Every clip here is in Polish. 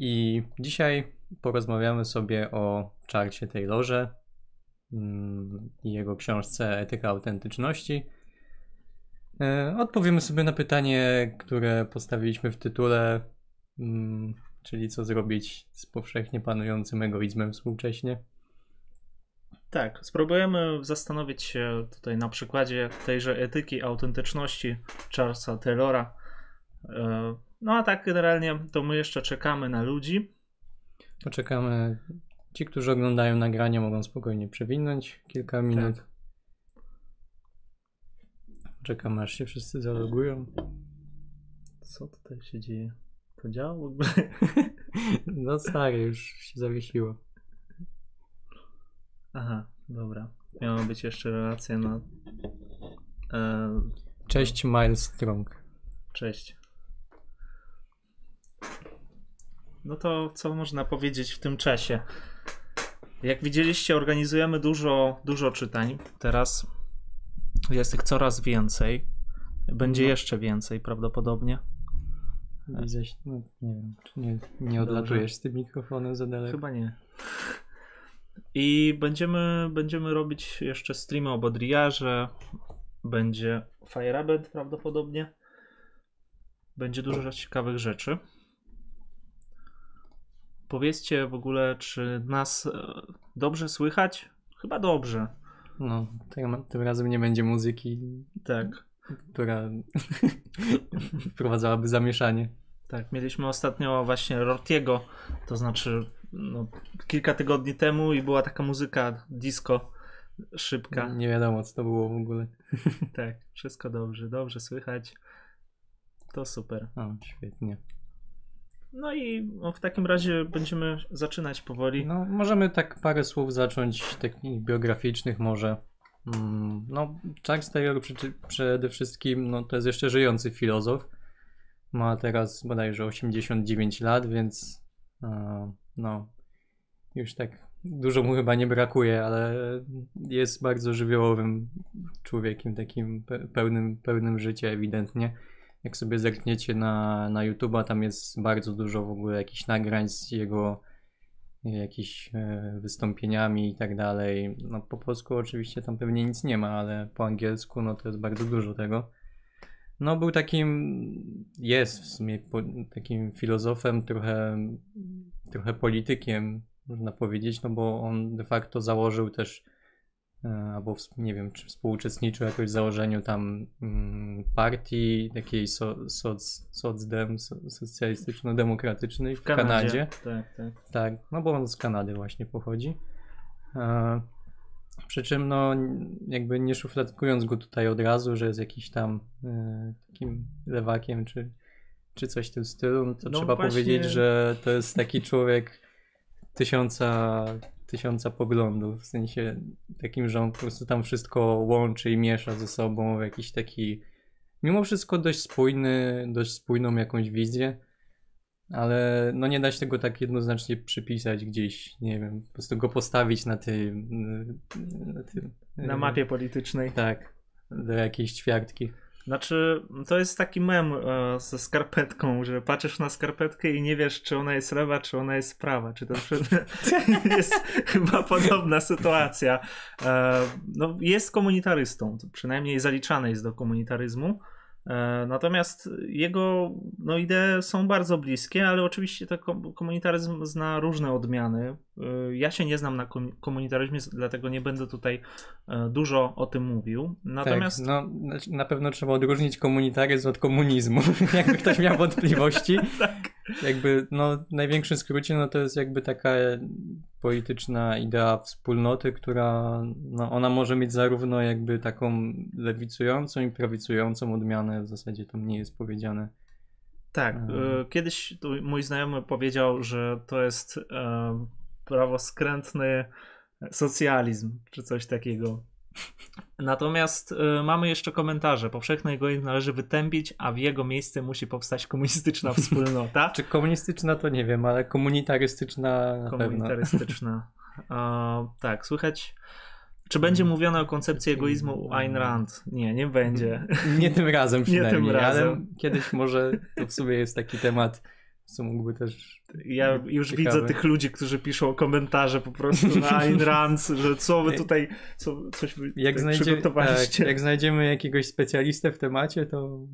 I dzisiaj porozmawiamy sobie o Charlesie Taylorze mm, i jego książce Etyka Autentyczności. E, Odpowiemy sobie na pytanie, które postawiliśmy w tytule, mm, czyli co zrobić z powszechnie panującym egoizmem współcześnie. Tak, spróbujemy zastanowić się tutaj na przykładzie tejże etyki autentyczności Charlesa Taylora. No a tak generalnie to my jeszcze czekamy na ludzi. Poczekamy. Ci, którzy oglądają nagranie, mogą spokojnie przewinąć kilka minut. Czekamy, aż się wszyscy zalogują. Co tutaj się dzieje? To działa w ogóle? No stary, już się zawiesiło. Aha, dobra. Miała być jeszcze relacja na... E, Cześć Miles Strong. Cześć. No to co można powiedzieć w tym czasie? Jak widzieliście, organizujemy dużo, dużo czytań. Teraz jest ich coraz więcej. Będzie No. jeszcze więcej prawdopodobnie. Widzę, no, nie wiem, czy nie, nie odlatujesz z tym mikrofonem za daleko. Chyba nie. I będziemy, będziemy robić jeszcze streamy o Baudrillarze. Będzie Fireband prawdopodobnie. Będzie dużo ciekawych rzeczy. Powiedzcie w ogóle, czy nas e, dobrze słychać? Chyba dobrze. No, tym, tym razem nie będzie muzyki, Tak. która wprowadzałaby zamieszanie. Tak, mieliśmy ostatnio właśnie Rortiego, to znaczy no, kilka tygodni temu i była taka muzyka disco szybka. Nie wiadomo, co to było w ogóle. Tak, wszystko dobrze, dobrze słychać. To super. O, świetnie. No i no, w takim razie będziemy zaczynać powoli. No, możemy tak parę słów zacząć, takich biograficznych może. Mm, No, Charles Taylor przede wszystkim, no to jest jeszcze żyjący filozof. Ma teraz bodajże 89 lat, więc e, no, już tak dużo mu chyba nie brakuje, ale jest bardzo żywiołowym człowiekiem, takim pe- pełnym, pełnym życia ewidentnie. Jak sobie zerkniecie na, na YouTube'a, tam jest bardzo dużo w ogóle jakichś nagrań z jego jakimiś e, wystąpieniami i tak dalej. No po polsku oczywiście tam pewnie nic nie ma, ale po angielsku no to jest bardzo dużo tego. No był takim, jest w sumie po, takim filozofem, trochę, trochę politykiem, można powiedzieć, no bo on de facto założył też e, albo ws- nie wiem, czy współuczestniczył jakoś w założeniu tam mm, partii takiej so, soc, socdem, so, socjalistyczno-demokratycznej w, Kanadzie. Tak, tak. Tak, no bo on z Kanady właśnie pochodzi. E, przy czym, no, jakby nie szufladkując go tutaj od razu, że jest jakiś tam e, takim lewakiem czy, czy coś w tym stylu, no to No trzeba właśnie- powiedzieć, że to jest taki człowiek tysiąca, tysiąca poglądów. W sensie takim, że on po prostu tam wszystko łączy i miesza ze sobą w jakiś taki, mimo wszystko dość spójny, dość spójną jakąś wizję. Ale no nie da się tego tak jednoznacznie przypisać gdzieś, nie wiem, po prostu go postawić na tym, na tym, Na mapie politycznej. Tak, do jakiejś ćwiartki. Znaczy, to jest taki mem e, ze skarpetką, że patrzysz na skarpetkę i nie wiesz, czy ona jest lewa, czy ona jest prawa. Czy to jest chyba podobna sytuacja. E, no, jest komunitarystą, przynajmniej zaliczany jest do komunitaryzmu. E, Natomiast jego no, idee są bardzo bliskie, ale oczywiście to kom- komunitaryzm zna różne odmiany. E, Ja się nie znam na kom- komunitaryzmie, dlatego nie będę tutaj e, dużo o tym mówił. Natomiast Tak, no znaczy, na pewno trzeba odróżnić komunitaryzm od komunizmu, jakby ktoś miał wątpliwości. tak. Jakby, no w największym skrócie, no to jest jakby taka polityczna idea wspólnoty, która, no ona może mieć zarówno jakby taką lewicującą i prawicującą odmianę, w zasadzie tam nie jest powiedziane. Tak, e, kiedyś mój znajomy powiedział, że to jest e, prawoskrętny socjalizm, czy coś takiego. Natomiast e, mamy jeszcze komentarze. Powszechny egoizm należy wytępić, a w jego miejsce musi powstać komunistyczna wspólnota. Czy komunistyczna to nie wiem, ale komunitarystyczna na. Komunitarystyczna. E, tak, słychać. Czy będzie Mhm. mówione o koncepcji egoizmu u Ayn Rand? Nie, nie będzie. Nie tym razem Nie tym przynajmniej, ale razem. kiedyś może to w sumie jest taki temat co mógłby też... Ja już ciekawe. widzę tych ludzi, którzy piszą komentarze po prostu na Ayn Rand, że co wy tutaj, co, coś wy Jak, tutaj znajdzie, przygotowaliście. tak, jak znajdziemy jakiegoś specjalistę w temacie, to...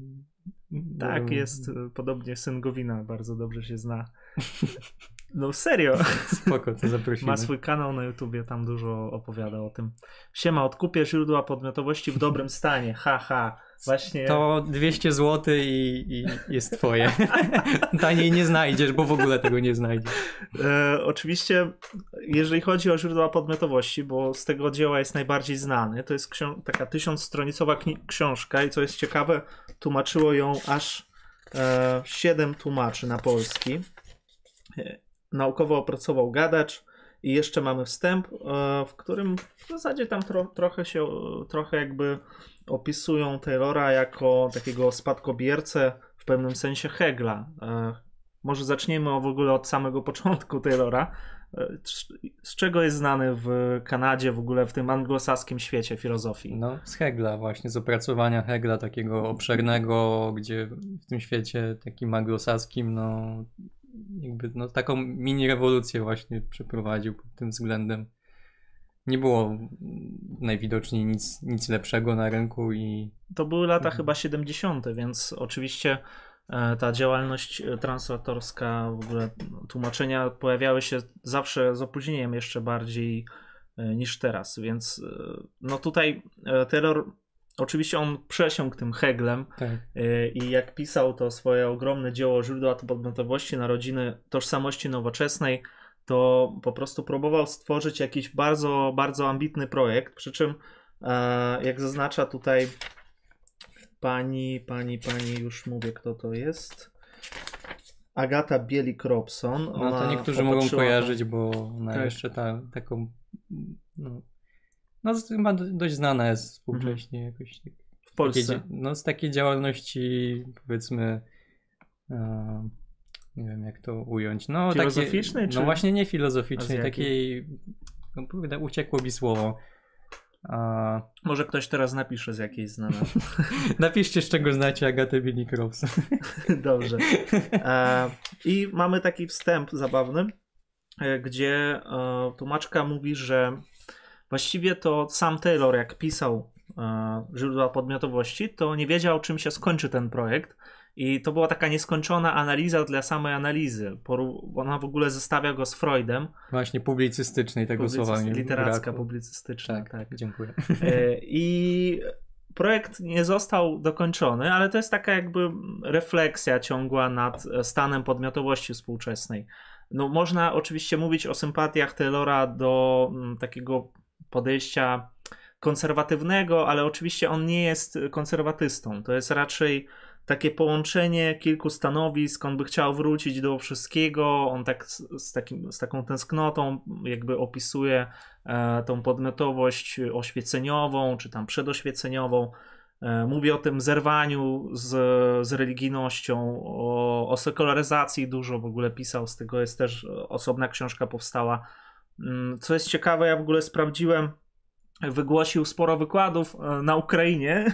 Tak, jest. Podobnie syn Gowina bardzo dobrze się zna. No serio. Spoko, to zaprosimy. Ma swój kanał na YouTubie, tam dużo opowiada o tym. Siema, odkupię źródła podmiotowości w dobrym stanie. Haha. Właśnie. To 200 zł i, i jest twoje. Taniej nie znajdziesz, bo w ogóle tego nie znajdziesz. E, oczywiście, jeżeli chodzi o źródła podmiotowości, bo z tego dzieła jest najbardziej znany, to jest taka tysiącstronicowa książka i co jest ciekawe, tłumaczyło ją aż e, 7 tłumaczy na polski. Naukowo opracował gadacz i jeszcze mamy wstęp, e, w którym w zasadzie tam tro- trochę się, e, trochę jakby opisują Taylora jako takiego spadkobiercę w pewnym sensie Hegla. E, może zaczniemy w ogóle od samego początku Taylora. Z czego jest znany w Kanadzie, w ogóle w tym anglosaskim świecie filozofii? No, z Hegla właśnie, z opracowania Hegla takiego obszernego, gdzie w tym świecie takim anglosaskim, no jakby no, taką mini rewolucję właśnie przeprowadził pod tym względem. Nie było najwidoczniej nic, nic lepszego na rynku i To były lata Mhm. chyba 70., więc oczywiście e, ta działalność e, translatorska, w ogóle tłumaczenia pojawiały się zawsze z opóźnieniem jeszcze bardziej e, niż teraz, więc no tutaj Taylor oczywiście on przesiąkł tym Heglem tak. e, i jak pisał to swoje ogromne dzieło Źródła podmiotowości narodziny tożsamości nowoczesnej, to po prostu próbował stworzyć jakiś bardzo, bardzo ambitny projekt, przy czym e, jak zaznacza tutaj pani, pani, pani, już mówię kto to jest. Agata Bielik-Robson. No to niektórzy mogą kojarzyć, bo ona Tak. jeszcze ta, taką no, no z- chyba do- dość znana jest współcześnie jakoś tak. w Polsce. dzia- no z takiej działalności powiedzmy e, nie wiem jak to ująć. No, Filozoficznej, Takie, czy no właśnie nie filozoficznej, jakiej? takiej no, uciekło mi słowo. A, Może ktoś teraz napisze z jakiejś znana. napiszcie z czego znacie Agatę Billy-Cross. Dobrze. E, I mamy taki wstęp zabawny, e, gdzie e, tłumaczka mówi, że właściwie to sam Taylor, jak pisał e, źródła podmiotowości, to nie wiedział, czym się skończy ten projekt. I to była taka nieskończona analiza dla samej analizy. Ona w ogóle zestawia go z Freudem. Właśnie publicystycznej tego Publicyst- słowa literacka, brakło. publicystyczna. Tak, tak. dziękuję. E, I projekt nie został dokończony, ale to jest taka jakby refleksja ciągła nad stanem podmiotowości współczesnej. No, można oczywiście mówić o sympatiach Taylora do mm, takiego podejścia konserwatywnego, ale oczywiście on nie jest konserwatystą. To jest raczej takie połączenie kilku stanowisk. On by chciał wrócić do wszystkiego. On tak z, takim, z taką tęsknotą jakby opisuje e, tą podmiotowość oświeceniową, czy tam przedoświeceniową. E, mówi o tym zerwaniu z, z religijnością, o, o sekularyzacji dużo w ogóle pisał, z tego jest też osobna książka powstała. Mm, Co jest ciekawe, ja w ogóle sprawdziłem, wygłosił sporo wykładów e, na Ukrainie.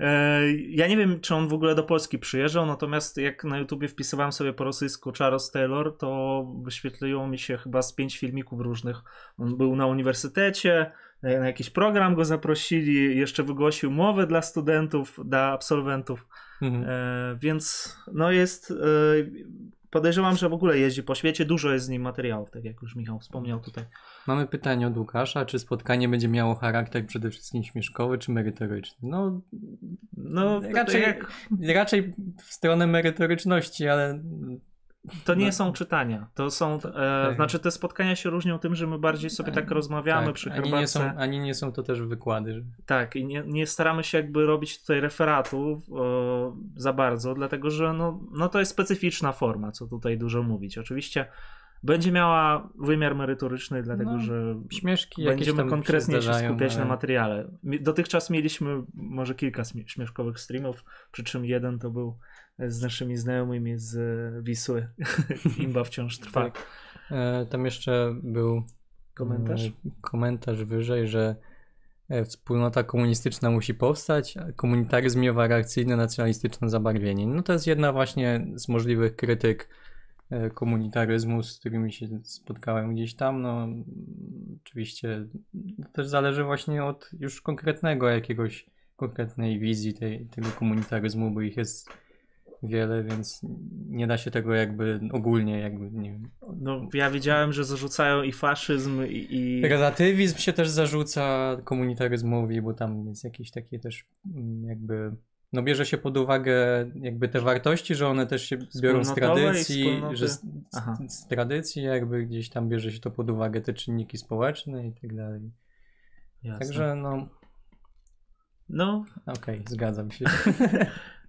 E, ja nie wiem, czy on w ogóle do Polski przyjeżdżał, natomiast jak na YouTubie wpisywałem sobie po rosyjsku Charles Taylor, to wyświetliło mi się chyba z pięć filmików różnych. On był na uniwersytecie, e, na jakiś program go zaprosili, jeszcze wygłosił mowę dla studentów, dla absolwentów, Mhm. e, więc no jest... E, podejrzewam, że w ogóle jeździ po świecie, dużo jest z nim materiałów, tak jak już Michał wspomniał tutaj. Mamy pytanie od Łukasza, czy spotkanie będzie miało charakter przede wszystkim śmieszkowy czy merytoryczny? No, No, Raczej- raczej jak raczej w stronę merytoryczności, ale To nie No. są czytania. To są. E, Tak. Znaczy, te spotkania się różnią tym, że my bardziej sobie tak rozmawiamy tak, przy ani, nie są, ani nie są to też wykłady. że- Tak, i nie, nie staramy się jakby robić tutaj referatu e, za bardzo, dlatego że no, no to jest specyficzna forma, co tutaj dużo mówić. Oczywiście będzie miała wymiar merytoryczny, dlatego No, że Śmieszki będziemy konkretnie się skupiać na ale- materiale. Mi- Dotychczas mieliśmy może kilka śmie- śmieszkowych streamów, przy czym jeden to był z naszymi znajomymi z e, Wisły. Imba wciąż trwa. Tak. E, tam jeszcze był Komentarz? e, komentarz wyżej, że wspólnota komunistyczna musi powstać, a komunitaryzm miewa reakcyjne nacjonalistyczne zabarwienie. No to jest jedna właśnie z możliwych krytyk komunitaryzmu, z którymi się spotkałem gdzieś tam, no oczywiście to też zależy właśnie od już konkretnego jakiegoś, konkretnej wizji tej, tego komunitaryzmu, bo ich jest wiele, więc nie da się tego jakby ogólnie jakby, nie wiem. No ja wiedziałem, że zarzucają i faszyzm i... i... Relatywizm się też zarzuca komunitaryzmowi, bo tam jest jakieś takie też mm, jakby no bierze się pod uwagę jakby te wartości, że one też się biorą z tradycji, że z, z, tradycji jakby gdzieś tam bierze się to pod uwagę te czynniki społeczne i tak dalej. Jasne. Także no no. Okej, okay, zgadzam się.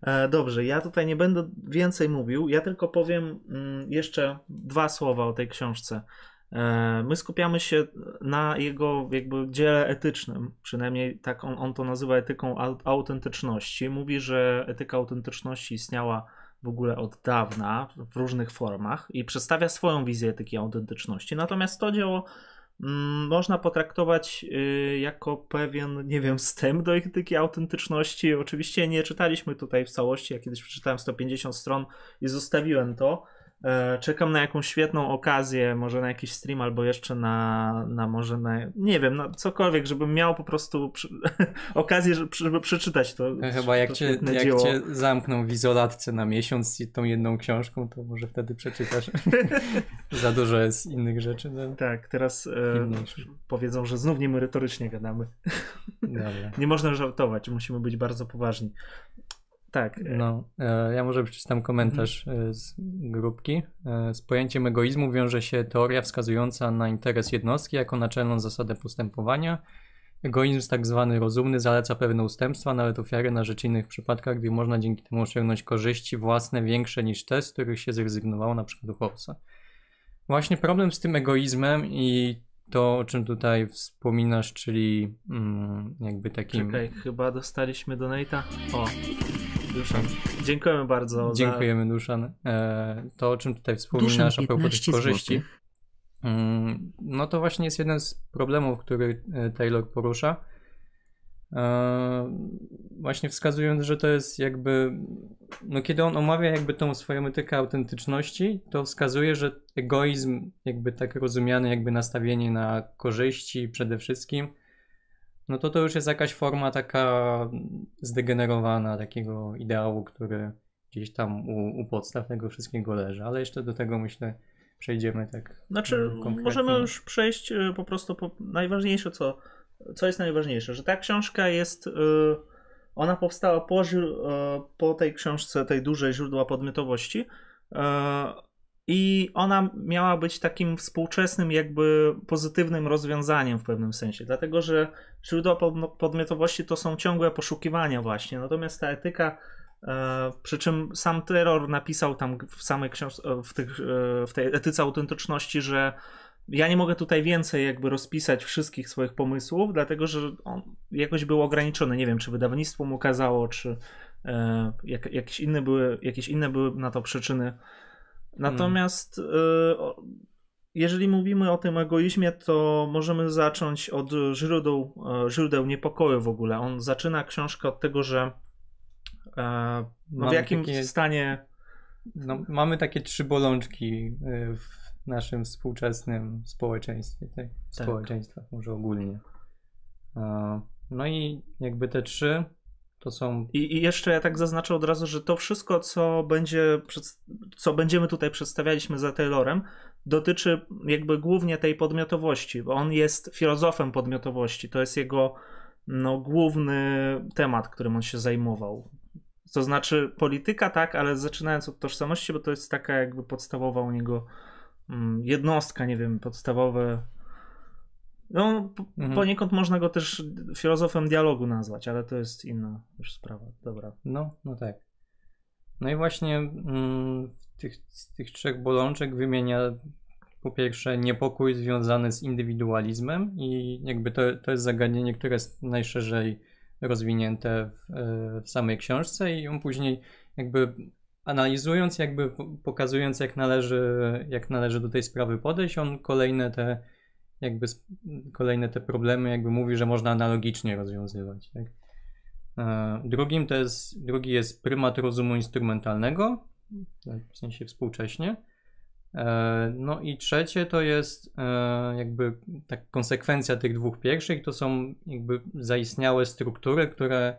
E, dobrze, ja tutaj nie będę więcej mówił, ja tylko powiem mm, jeszcze dwa słowa o tej książce. E, my skupiamy się na jego jakby dziele etycznym, przynajmniej tak on, on to nazywa etyką autentyczności. Mówi, że etyka autentyczności istniała w ogóle od dawna w różnych formach i przedstawia swoją wizję etyki autentyczności. Natomiast to dzieło można potraktować y, jako pewien, nie wiem, wstęp do etyki autentyczności. Oczywiście nie czytaliśmy tutaj w całości, ja kiedyś przeczytałem 150 stron i zostawiłem to. E, czekam na jakąś świetną okazję, może na jakiś stream, albo jeszcze na, na może na, nie wiem, na cokolwiek, żebym miał po prostu przy, okazję, żeby przeczytać to. Chyba jak, to cię, jak dzieło. cię zamkną w izolatce na miesiąc tą jedną książką, to może wtedy przeczytasz. Za dużo jest innych rzeczy. No. Tak, teraz e, powiedzą, że znów nie merytorycznie gadamy. Nie można żartować, musimy być bardzo poważni. Tak. No, e, ja może przeczytam komentarz mhm. z grupki. E, z pojęciem egoizmu wiąże się teoria wskazująca na interes jednostki jako naczelną zasadę postępowania. Egoizm tak zwany rozumny zaleca pewne ustępstwa, nawet ofiary na rzecz innych przypadkach, gdy można dzięki temu osiągnąć korzyści własne większe niż te, z których się zrezygnowało na przykład u Hobbesa. Właśnie problem z tym egoizmem i to, o czym tutaj wspominasz, czyli mm, jakby takim... Czekaj, chyba dostaliśmy donate'a. O, Duszan. Dziękujemy bardzo. Dziękujemy, za... Duszan. E, to, o czym tutaj wspominasz, a propos tych korzyści, mm, no to właśnie jest jeden z problemów, który e, Taylor porusza. E, właśnie wskazując, że to jest jakby, no kiedy on omawia jakby tą swoją etykę autentyczności, to wskazuje, że egoizm, jakby tak rozumiany, jakby nastawienie na korzyści przede wszystkim, no to to już jest jakaś forma taka zdegenerowana takiego ideału, który gdzieś tam u, u podstaw tego wszystkiego leży, ale jeszcze do tego myślę przejdziemy tak. Znaczy, mm, konkretnie. możemy już przejść y, po prostu po najważniejsze, co, co jest najważniejsze, że ta książka jest. Yy, ona powstała po, yy, po tej książce, tej dużej źródła podmiotowości. I ona miała być takim współczesnym, jakby pozytywnym rozwiązaniem w pewnym sensie, dlatego że źródła podmiotowości to są ciągłe poszukiwania, właśnie. Natomiast ta etyka, e, przy czym sam terror napisał tam w samej e, w, tych, e, w tej etyce autentyczności, że ja nie mogę tutaj więcej jakby rozpisać wszystkich swoich pomysłów, dlatego że on jakoś był ograniczony. Nie wiem, czy wydawnictwo mu kazało, czy e, jak, jakieś, inne były, jakieś inne były na to przyczyny Natomiast hmm. jeżeli mówimy o tym egoizmie, to możemy zacząć od źródeł, e, źródeł niepokoju w ogóle. On zaczyna książkę od tego, że e, no w jakim takie, stanie. No, mamy takie trzy bolączki w naszym współczesnym społeczeństwie, tak? tak. społeczeństwach może ogólnie. No i jakby te trzy to są... I, I, jeszcze ja tak zaznaczę od razu, że to wszystko, co będzie, co będziemy tutaj przedstawialiśmy za Taylorem, dotyczy jakby głównie tej podmiotowości, bo on jest filozofem podmiotowości. To jest jego no, główny temat, którym on się zajmował. To znaczy polityka, tak, ale zaczynając od tożsamości, bo to jest taka jakby podstawowa u niego mm, jednostka, nie wiem, podstawowe no, mhm. poniekąd można go też filozofem dialogu nazwać, ale to jest inna już sprawa. Dobra. No, no tak. No i właśnie mm, tych, z tych trzech bolączek wymienia po pierwsze niepokój związany z indywidualizmem i jakby to, to jest zagadnienie, które jest najszerzej rozwinięte w, e, w samej książce i on później jakby analizując, jakby pokazując jak należy, jak należy do tej sprawy podejść, on kolejne te jakby kolejne te problemy jakby mówi, że można analogicznie rozwiązywać. Tak? E, drugim to jest, drugi jest prymat rozumu instrumentalnego, w sensie współcześnie. E, no i trzecie to jest e, jakby tak konsekwencja tych dwóch pierwszych, to są jakby zaistniałe struktury, które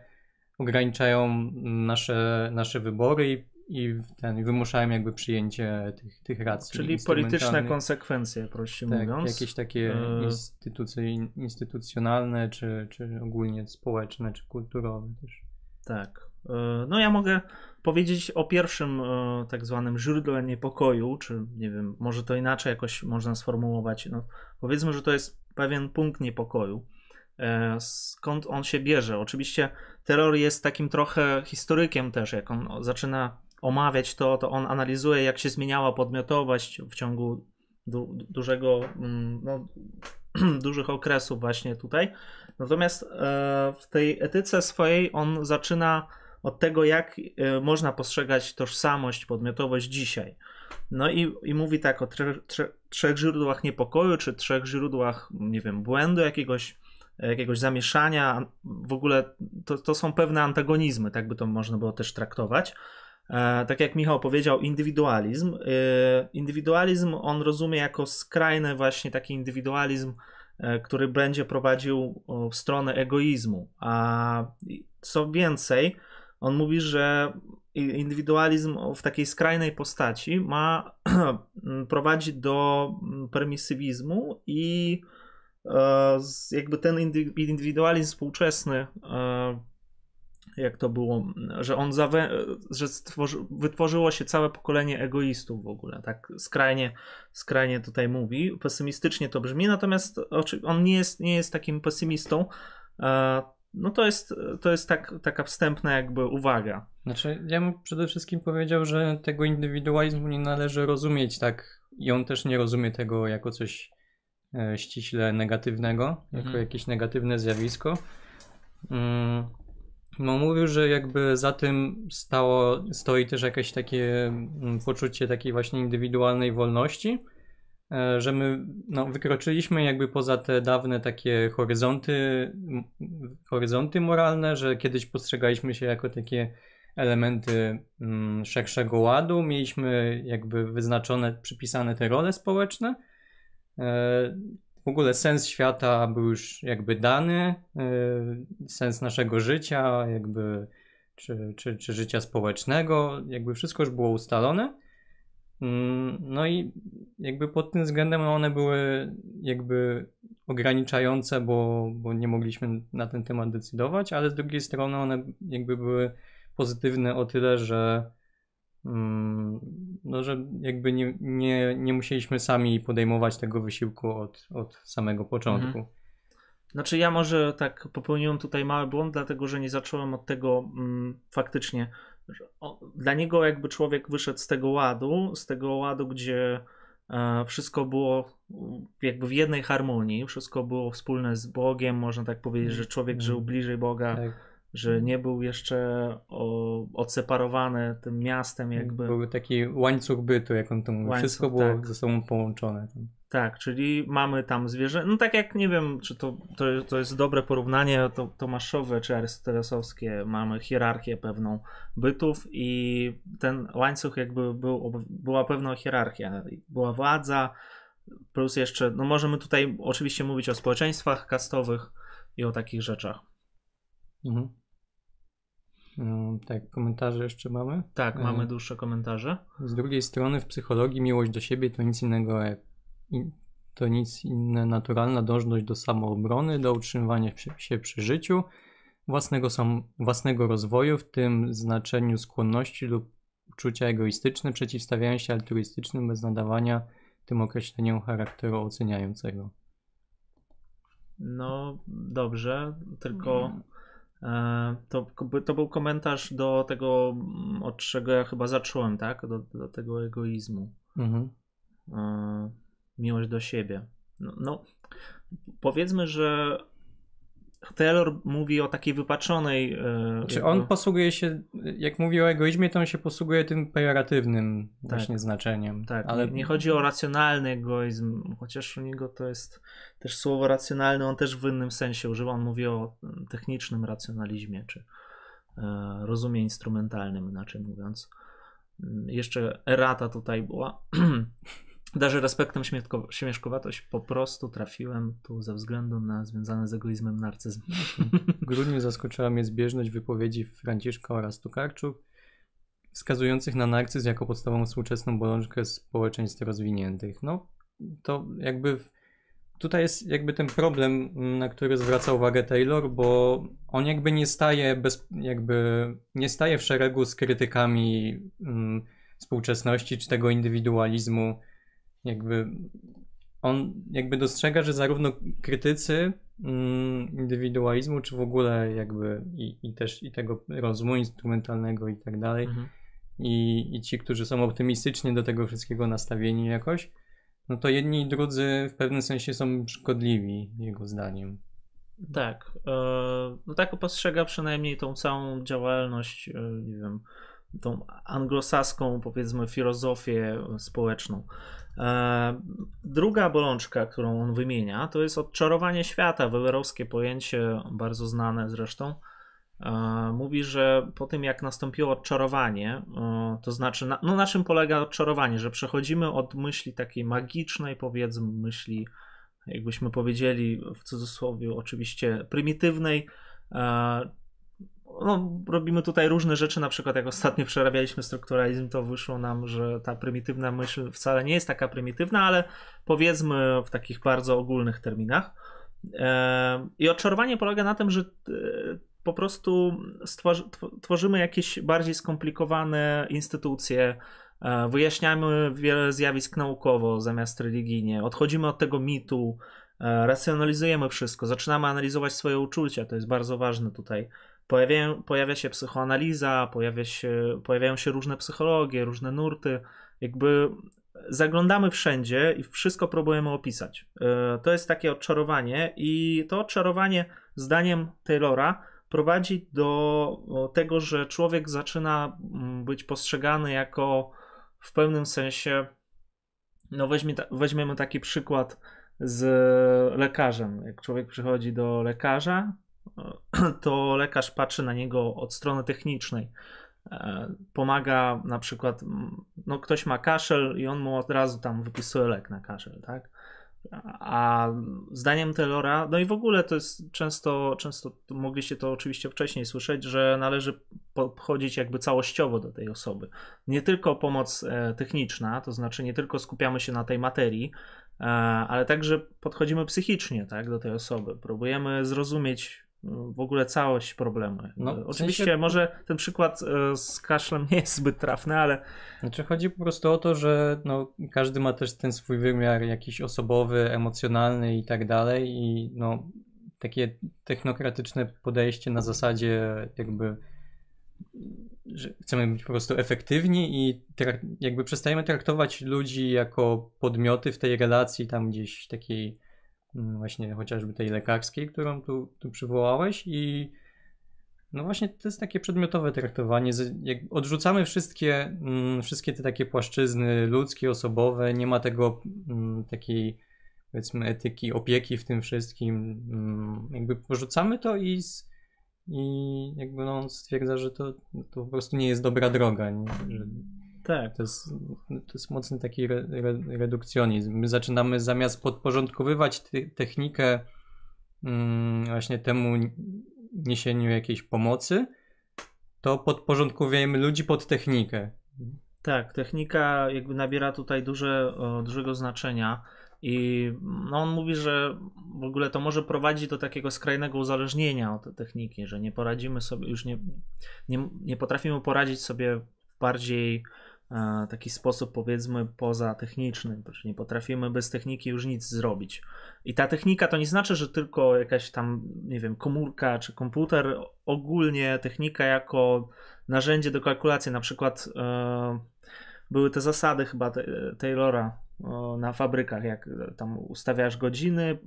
ograniczają nasze, nasze wybory i, i ten, wymuszają jakby przyjęcie tych, tych racji. Czyli polityczne konsekwencje, prościej tak, mówiąc. Jakieś takie e... instytucje, instytucjonalne, czy, czy ogólnie społeczne, czy kulturowe też. Tak. E, no ja mogę powiedzieć o pierwszym e, tak zwanym źródle niepokoju, czy nie wiem, może to inaczej jakoś można sformułować. No, powiedzmy, że to jest pewien punkt niepokoju. Skąd on się bierze? Oczywiście terror jest takim trochę historykiem też, jak on zaczyna omawiać to, to on analizuje, jak się zmieniała podmiotowość w ciągu du dużego, mm, no, dużych okresów właśnie tutaj. Natomiast w tej etyce swojej on zaczyna od tego, jak e, można postrzegać tożsamość, podmiotowość dzisiaj. No i, i mówi tak o trzech, trzech, trzech źródłach niepokoju, czy trzech źródłach, nie wiem, błędu jakiegoś, jakiegoś zamieszania. W ogóle to, to są pewne antagonizmy, tak by to można było też traktować. E, tak jak Michał powiedział, indywidualizm. E, indywidualizm on rozumie jako skrajny właśnie taki indywidualizm, e, który będzie prowadził w stronę egoizmu. A co więcej, on mówi, że indywidualizm w takiej skrajnej postaci ma prowadzić do permisywizmu i jakby ten indywidualizm współczesny, jak to było, że on zawe, że stworzy, wytworzyło się całe pokolenie egoistów w ogóle, tak skrajnie, skrajnie tutaj mówi, pesymistycznie to brzmi, natomiast on nie jest, nie jest takim pesymistą, e, no to jest, to jest tak, taka wstępna jakby uwaga. Znaczy, ja bym przede wszystkim powiedział, że tego indywidualizmu nie należy rozumieć tak i on też nie rozumie tego jako coś e, ściśle negatywnego, jako mhm. jakieś negatywne zjawisko. Mm, no mówił, że jakby za tym stało, stoi też jakieś takie mm, poczucie takiej właśnie indywidualnej wolności, E, że my no, wykroczyliśmy jakby poza te dawne takie horyzonty, horyzonty moralne, że kiedyś postrzegaliśmy się jako takie elementy mm, szerszego ładu, mieliśmy jakby wyznaczone, przypisane te role społeczne. W ogóle sens świata był już jakby dany, e, sens naszego życia, jakby czy, czy, czy życia społecznego, jakby wszystko już było ustalone. Mm, no i jakby pod tym względem one były jakby ograniczające, bo, bo nie mogliśmy na ten temat decydować, ale z drugiej strony one jakby były pozytywne o tyle, że no, że jakby nie, nie, nie musieliśmy sami podejmować tego wysiłku od, od samego początku. Mhm. Znaczy ja może tak popełniłem tutaj mały błąd, dlatego że nie zacząłem od tego mm, faktycznie, dla niego jakby człowiek wyszedł z tego ładu, z tego ładu, gdzie e, wszystko było jakby w jednej harmonii, wszystko było wspólne z Bogiem, można tak powiedzieć, że człowiek mm. żył bliżej Boga, tak. Że nie był jeszcze o, odseparowany tym miastem jakby. Był taki łańcuch bytu, jak on to mówi, łańcuch, wszystko było tak. ze sobą połączone. Tak, czyli mamy tam zwierzę. No tak jak nie wiem, czy to, to, to jest dobre porównanie to, Tomaszowe czy arystotelesowskie. Mamy hierarchię pewną bytów i ten łańcuch jakby był, była pewna hierarchia. Była władza, plus jeszcze, no możemy tutaj oczywiście mówić o społeczeństwach kastowych i o takich rzeczach. Mhm. No, tak, komentarze jeszcze mamy? Tak, mamy e, dłuższe komentarze. Z drugiej strony w psychologii miłość do siebie to nic innego jak to nic inne naturalna dążność do samoobrony, do utrzymywania się przy życiu, własnego, sam, własnego rozwoju, w tym znaczeniu skłonności lub uczucia egoistyczne przeciwstawiają się altruistycznym bez nadawania tym określeniom charakteru oceniającego. No dobrze, tylko e, to, to był komentarz do tego, od czego ja chyba zacząłem, tak? Do, do tego egoizmu. Mhm. E, miłość do siebie. No, no powiedzmy, że Taylor mówi o takiej wypaczonej. Yy, Czy on posługuje się, jak mówi o egoizmie, to on się posługuje tym pejoratywnym tak, właśnie znaczeniem. Tak, ale nie chodzi o racjonalny egoizm, chociaż u niego to jest też słowo racjonalny, on też w innym sensie używa. On mówi o technicznym racjonalizmie, czy yy, rozumie instrumentalnym, inaczej mówiąc. Yy, jeszcze erata tutaj była. Darzy respektem śmieszko- śmieszkowatość, po prostu trafiłem tu ze względu na związany z egoizmem narcyzm. W grudniu zaskoczyła mnie zbieżność wypowiedzi Franciszka oraz Tukarczuk, wskazujących na narcyzm jako podstawową współczesną bolączkę społeczeństw rozwiniętych. No, to jakby w, tutaj jest jakby ten problem, na który zwraca uwagę Taylor, bo on jakby nie staje bez, jakby nie staje w szeregu z krytykami mm, współczesności czy tego indywidualizmu. Jakby on jakby dostrzega, że zarówno krytycy mm, indywidualizmu, czy w ogóle jakby i, i też i tego rozumu instrumentalnego i tak dalej, Mhm. i, i ci, którzy są optymistycznie do tego wszystkiego nastawieni jakoś, no to jedni i drudzy w pewnym sensie są szkodliwi, jego zdaniem. Tak. e, No tak postrzega przynajmniej tą całą działalność, e, nie wiem, tą anglosaską, powiedzmy, filozofię społeczną. E, Druga bolączka, którą on wymienia, to jest odczarowanie świata, weberowskie pojęcie, bardzo znane zresztą. E, Mówi, że po tym jak nastąpiło odczarowanie, e, to znaczy, na, no na czym polega odczarowanie? Że przechodzimy od myśli takiej magicznej, powiedzmy, myśli jakbyśmy powiedzieli w cudzysłowie, oczywiście prymitywnej. No, robimy tutaj różne rzeczy, na przykład jak ostatnio przerabialiśmy strukturalizm, to wyszło nam, że ta prymitywna myśl wcale nie jest taka prymitywna, ale powiedzmy w takich bardzo ogólnych terminach. E, I odczarowanie polega na tym, że e, po prostu stworzy, tw- tworzymy jakieś bardziej skomplikowane instytucje, e, wyjaśniamy wiele zjawisk naukowo zamiast religijnie, odchodzimy od tego mitu, racjonalizujemy wszystko, zaczynamy analizować swoje uczucia, to jest bardzo ważne tutaj. Pojawiają, pojawia się psychoanaliza, pojawia się, pojawiają się różne psychologie, różne nurty, jakby zaglądamy wszędzie i wszystko próbujemy opisać. E, To jest takie odczarowanie i to odczarowanie zdaniem Taylora prowadzi do tego, że człowiek zaczyna mm, być postrzegany jako w pewnym sensie no weźmie, weźmiemy taki przykład z lekarzem. Jak człowiek przychodzi do lekarza, to lekarz patrzy na niego od strony technicznej. E, Pomaga na przykład, no ktoś ma kaszel i on mu od razu tam wypisuje lek na kaszel, tak? A zdaniem Taylora, no i w ogóle to jest często, często mogliście to oczywiście wcześniej słyszeć, że należy podchodzić jakby całościowo do tej osoby. Nie tylko pomoc e, techniczna, to znaczy nie tylko skupiamy się na tej materii, e, ale także podchodzimy psychicznie tak, do tej osoby. Próbujemy zrozumieć w ogóle całość problemu. No, Oczywiście sensie- może ten przykład e, z kaszlem nie jest zbyt trafny, ale Znaczy chodzi po prostu o to, że no, każdy ma też ten swój wymiar jakiś osobowy, emocjonalny i tak dalej i no, takie technokratyczne podejście na zasadzie jakby że chcemy być po prostu efektywni i jakby przestajemy traktować ludzi jako podmioty w tej relacji tam gdzieś takiej właśnie chociażby tej lekarskiej, którą tu, tu przywołałeś i no właśnie to jest takie przedmiotowe traktowanie. Jak odrzucamy wszystkie, mm, wszystkie te takie płaszczyzny ludzkie, osobowe, nie ma tego mm, takiej powiedzmy etyki, opieki w tym wszystkim. mm, Jakby porzucamy to i, i jakby no, on stwierdza, że to, to po prostu nie jest dobra droga. Nie? Że tak. to, jest, to jest mocny taki re, re, redukcjonizm. My zaczynamy zamiast podporządkowywać ty, technikę mm, właśnie temu niesieniu jakiejś pomocy, to podporządkowujemy ludzi pod technikę. Tak, technika jakby nabiera tutaj duże, dużego znaczenia i no on mówi, że w ogóle to może prowadzić do takiego skrajnego uzależnienia od techniki, że nie poradzimy sobie, już nie, nie, nie potrafimy poradzić sobie w bardziej taki sposób powiedzmy poza technicznym, że nie potrafimy bez techniki już nic zrobić. I ta technika to nie znaczy, że tylko jakaś tam, nie wiem, komórka czy komputer, ogólnie technika jako narzędzie do kalkulacji, na przykład e, były te zasady chyba Taylora o, na fabrykach, jak tam ustawiasz godziny,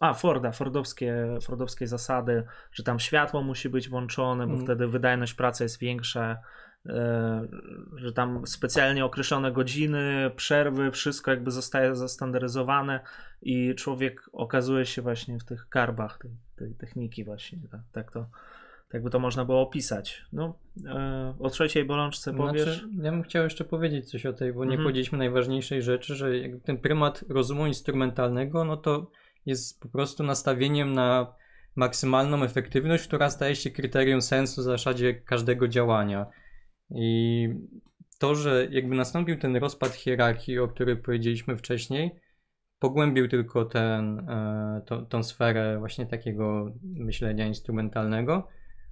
a Forda, Fordowskie, Fordowskie zasady, że tam światło musi być włączone, bo Mm. wtedy wydajność pracy jest większa, e, że tam specjalnie określone godziny, przerwy, wszystko jakby zostaje zastandaryzowane i człowiek okazuje się właśnie w tych karbach tej, tej techniki właśnie, tak, tak to tak jakby to można było opisać. No, e, o trzeciej bolączce powiesz? Znaczy, ja bym chciał jeszcze powiedzieć coś o tej, bo nie mhm. powiedzieliśmy najważniejszej rzeczy, że ten prymat rozumu instrumentalnego, no to jest po prostu nastawieniem na maksymalną efektywność, która staje się kryterium sensu w zasadzie każdego działania. I to, że jakby nastąpił ten rozpad hierarchii, o którym powiedzieliśmy wcześniej, pogłębił tylko ten, e, to, tą sferę właśnie takiego myślenia instrumentalnego,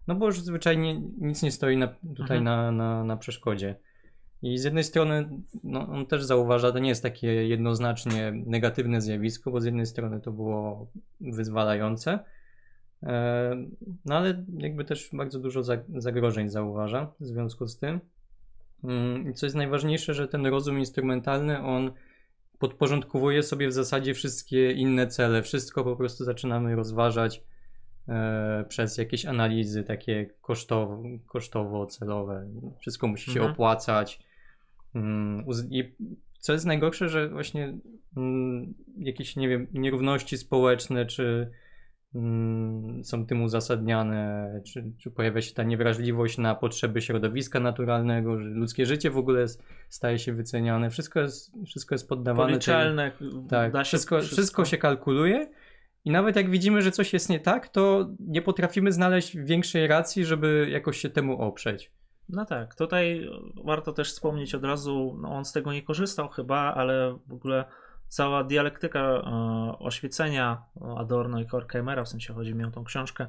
no bo już zwyczajnie nic nie stoi na, tutaj mhm. na, na, na przeszkodzie. I z jednej strony no, on też zauważa, to nie jest takie jednoznacznie negatywne zjawisko, bo z jednej strony to było wyzwalające, no ale jakby też bardzo dużo zagrożeń zauważa w związku z tym. Mm, I co jest najważniejsze, że ten rozum instrumentalny, on podporządkowuje sobie w zasadzie wszystkie inne cele. Wszystko po prostu zaczynamy rozważać e, przez jakieś analizy takie kosztowo, kosztowo-celowe. Wszystko musi się mhm. opłacać. Mm, I co jest najgorsze, że właśnie mm, jakieś, nie wiem, nierówności społeczne, czy są tym uzasadniane, czy, czy, pojawia się ta niewrażliwość na potrzeby środowiska naturalnego, że ludzkie życie w ogóle jest, staje się wyceniane. Wszystko jest, wszystko jest poddawane. Policzalne. Tak, wszystko, wszystko. wszystko się kalkuluje. I nawet jak widzimy, że coś jest nie tak, to nie potrafimy znaleźć większej racji, żeby jakoś się temu oprzeć. No tak, tutaj warto też wspomnieć od razu, no on z tego nie korzystał chyba, ale w ogóle cała dialektyka e, oświecenia Adorno i Horkheimera, w sensie chodzi mi o tą książkę,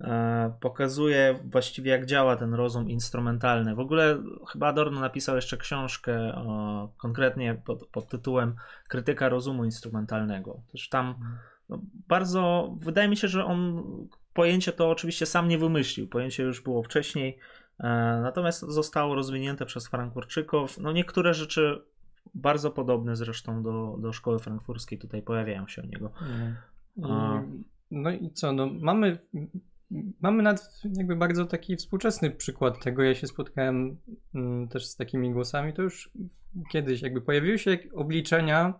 e, pokazuje właściwie jak działa ten rozum instrumentalny. W ogóle chyba Adorno napisał jeszcze książkę e, konkretnie pod, pod tytułem Krytyka rozumu instrumentalnego. Też tam no, bardzo, wydaje mi się, że on pojęcie to oczywiście sam nie wymyślił, pojęcie już było wcześniej, E, natomiast zostało rozwinięte przez Frankfurczyków. No niektóre rzeczy bardzo podobne zresztą do, do szkoły frankfurskiej tutaj pojawiają się u niego. Mm. No i co, no mamy, mamy nad jakby bardzo taki współczesny przykład tego. Ja się spotkałem mm, też z takimi głosami, to już kiedyś jakby pojawiły się obliczenia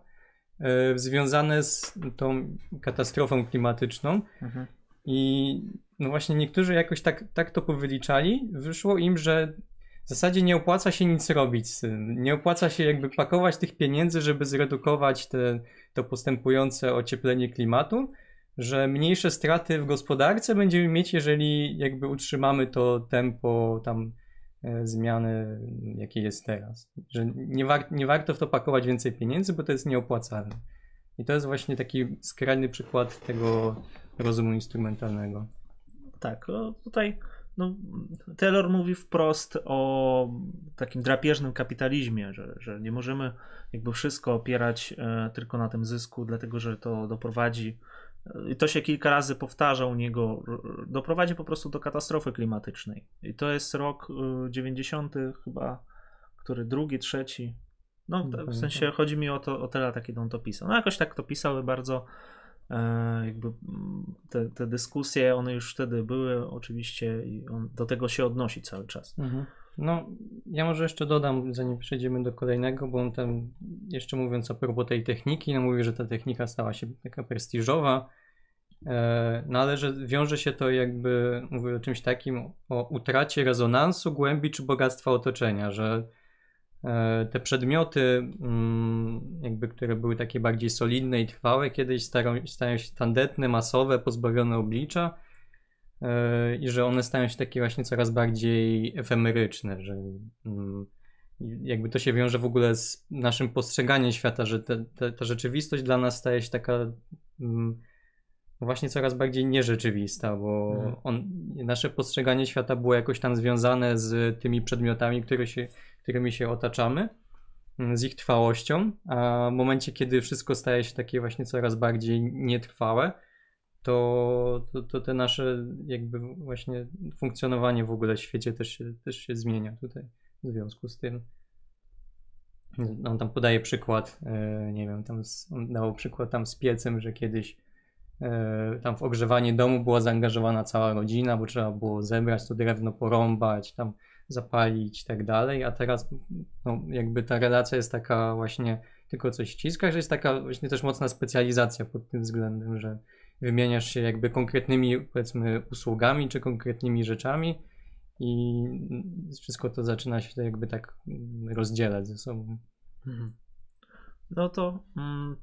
y, związane z tą katastrofą klimatyczną. Mhm. I no właśnie niektórzy jakoś tak, tak to powyliczali. Wyszło im, że w zasadzie nie opłaca się nic robić. Nie opłaca się jakby pakować tych pieniędzy, żeby zredukować te, to postępujące ocieplenie klimatu, że mniejsze straty w gospodarce będziemy mieć, jeżeli jakby utrzymamy to tempo tam e, zmiany, jakie jest teraz. Że nie, war nie warto w to pakować więcej pieniędzy, bo to jest nieopłacalne. I to jest właśnie taki skrajny przykład tego rozumu instrumentalnego. Tak, tutaj no, Taylor mówi wprost o takim drapieżnym kapitalizmie, że, że nie możemy jakby wszystko opierać e, tylko na tym zysku, dlatego że to doprowadzi, e, i to się kilka razy powtarza u niego, doprowadzi po prostu do katastrofy klimatycznej. I to jest rok 90 e, chyba, który drugi, trzeci, no w sensie chodzi mi o to, o te lata, kiedy on to pisał. No jakoś tak to pisał bardzo jakby mm, te, te dyskusje, one już wtedy były oczywiście i on do tego się odnosi cały czas. Mhm. No, ja może jeszcze dodam, zanim przejdziemy do kolejnego, bo on tam jeszcze mówiąc a propos tej techniki, no mówi, że ta technika stała się taka prestiżowa, e, no ale że wiąże się to jakby, mówi o czymś takim, o utracie rezonansu, głębi czy bogactwa otoczenia, że E, te przedmioty, mm, jakby, które były takie bardziej solidne i trwałe, kiedyś stają, stają się tandetne, masowe, pozbawione oblicza e, i że one stają się takie właśnie coraz bardziej efemeryczne, że mm, jakby to się wiąże w ogóle z naszym postrzeganiem świata, że ta rzeczywistość dla nas staje się taka mm, właśnie coraz bardziej nierzeczywista, bo mhm. on, nasze postrzeganie świata było jakoś tam związane z tymi przedmiotami, które się którymi się otaczamy, mm, z ich trwałością, a w momencie, kiedy wszystko staje się takie właśnie coraz bardziej nietrwałe, to, to, to te nasze jakby właśnie funkcjonowanie w ogóle w świecie też się, też się zmienia tutaj w związku z tym. On tam podaje przykład, e, nie wiem, tam z, on dał przykład tam z piecem, że kiedyś tam w ogrzewanie domu była zaangażowana cała rodzina, bo trzeba było zebrać to drewno, porąbać, tam zapalić i tak dalej, a teraz no, jakby ta relacja jest taka właśnie tylko coś ściska, że jest taka właśnie też mocna specjalizacja pod tym względem, że wymieniasz się jakby konkretnymi, powiedzmy, usługami czy konkretnymi rzeczami i wszystko to zaczyna się jakby tak rozdzielać ze sobą. Mhm. No to mm,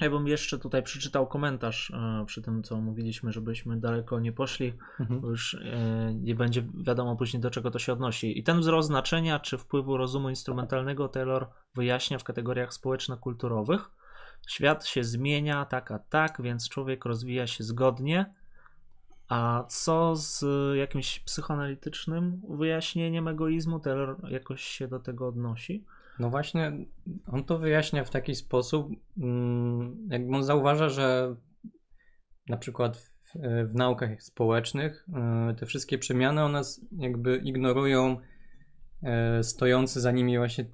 ja bym jeszcze tutaj przeczytał komentarz e, przy tym, co mówiliśmy, żebyśmy daleko nie poszli, mhm. bo już e, nie będzie wiadomo później do czego to się odnosi. I ten wzrost znaczenia czy wpływu rozumu instrumentalnego Taylor wyjaśnia w kategoriach społeczno-kulturowych. Świat się zmienia, tak a tak, więc człowiek rozwija się zgodnie. A co z jakimś psychoanalitycznym wyjaśnieniem egoizmu? Taylor jakoś się do tego odnosi? No właśnie, on to wyjaśnia w taki sposób, mm, jakby on zauważa, że na przykład w, w naukach społecznych e, te wszystkie przemiany one jakby ignorują e, stojący za nimi właśnie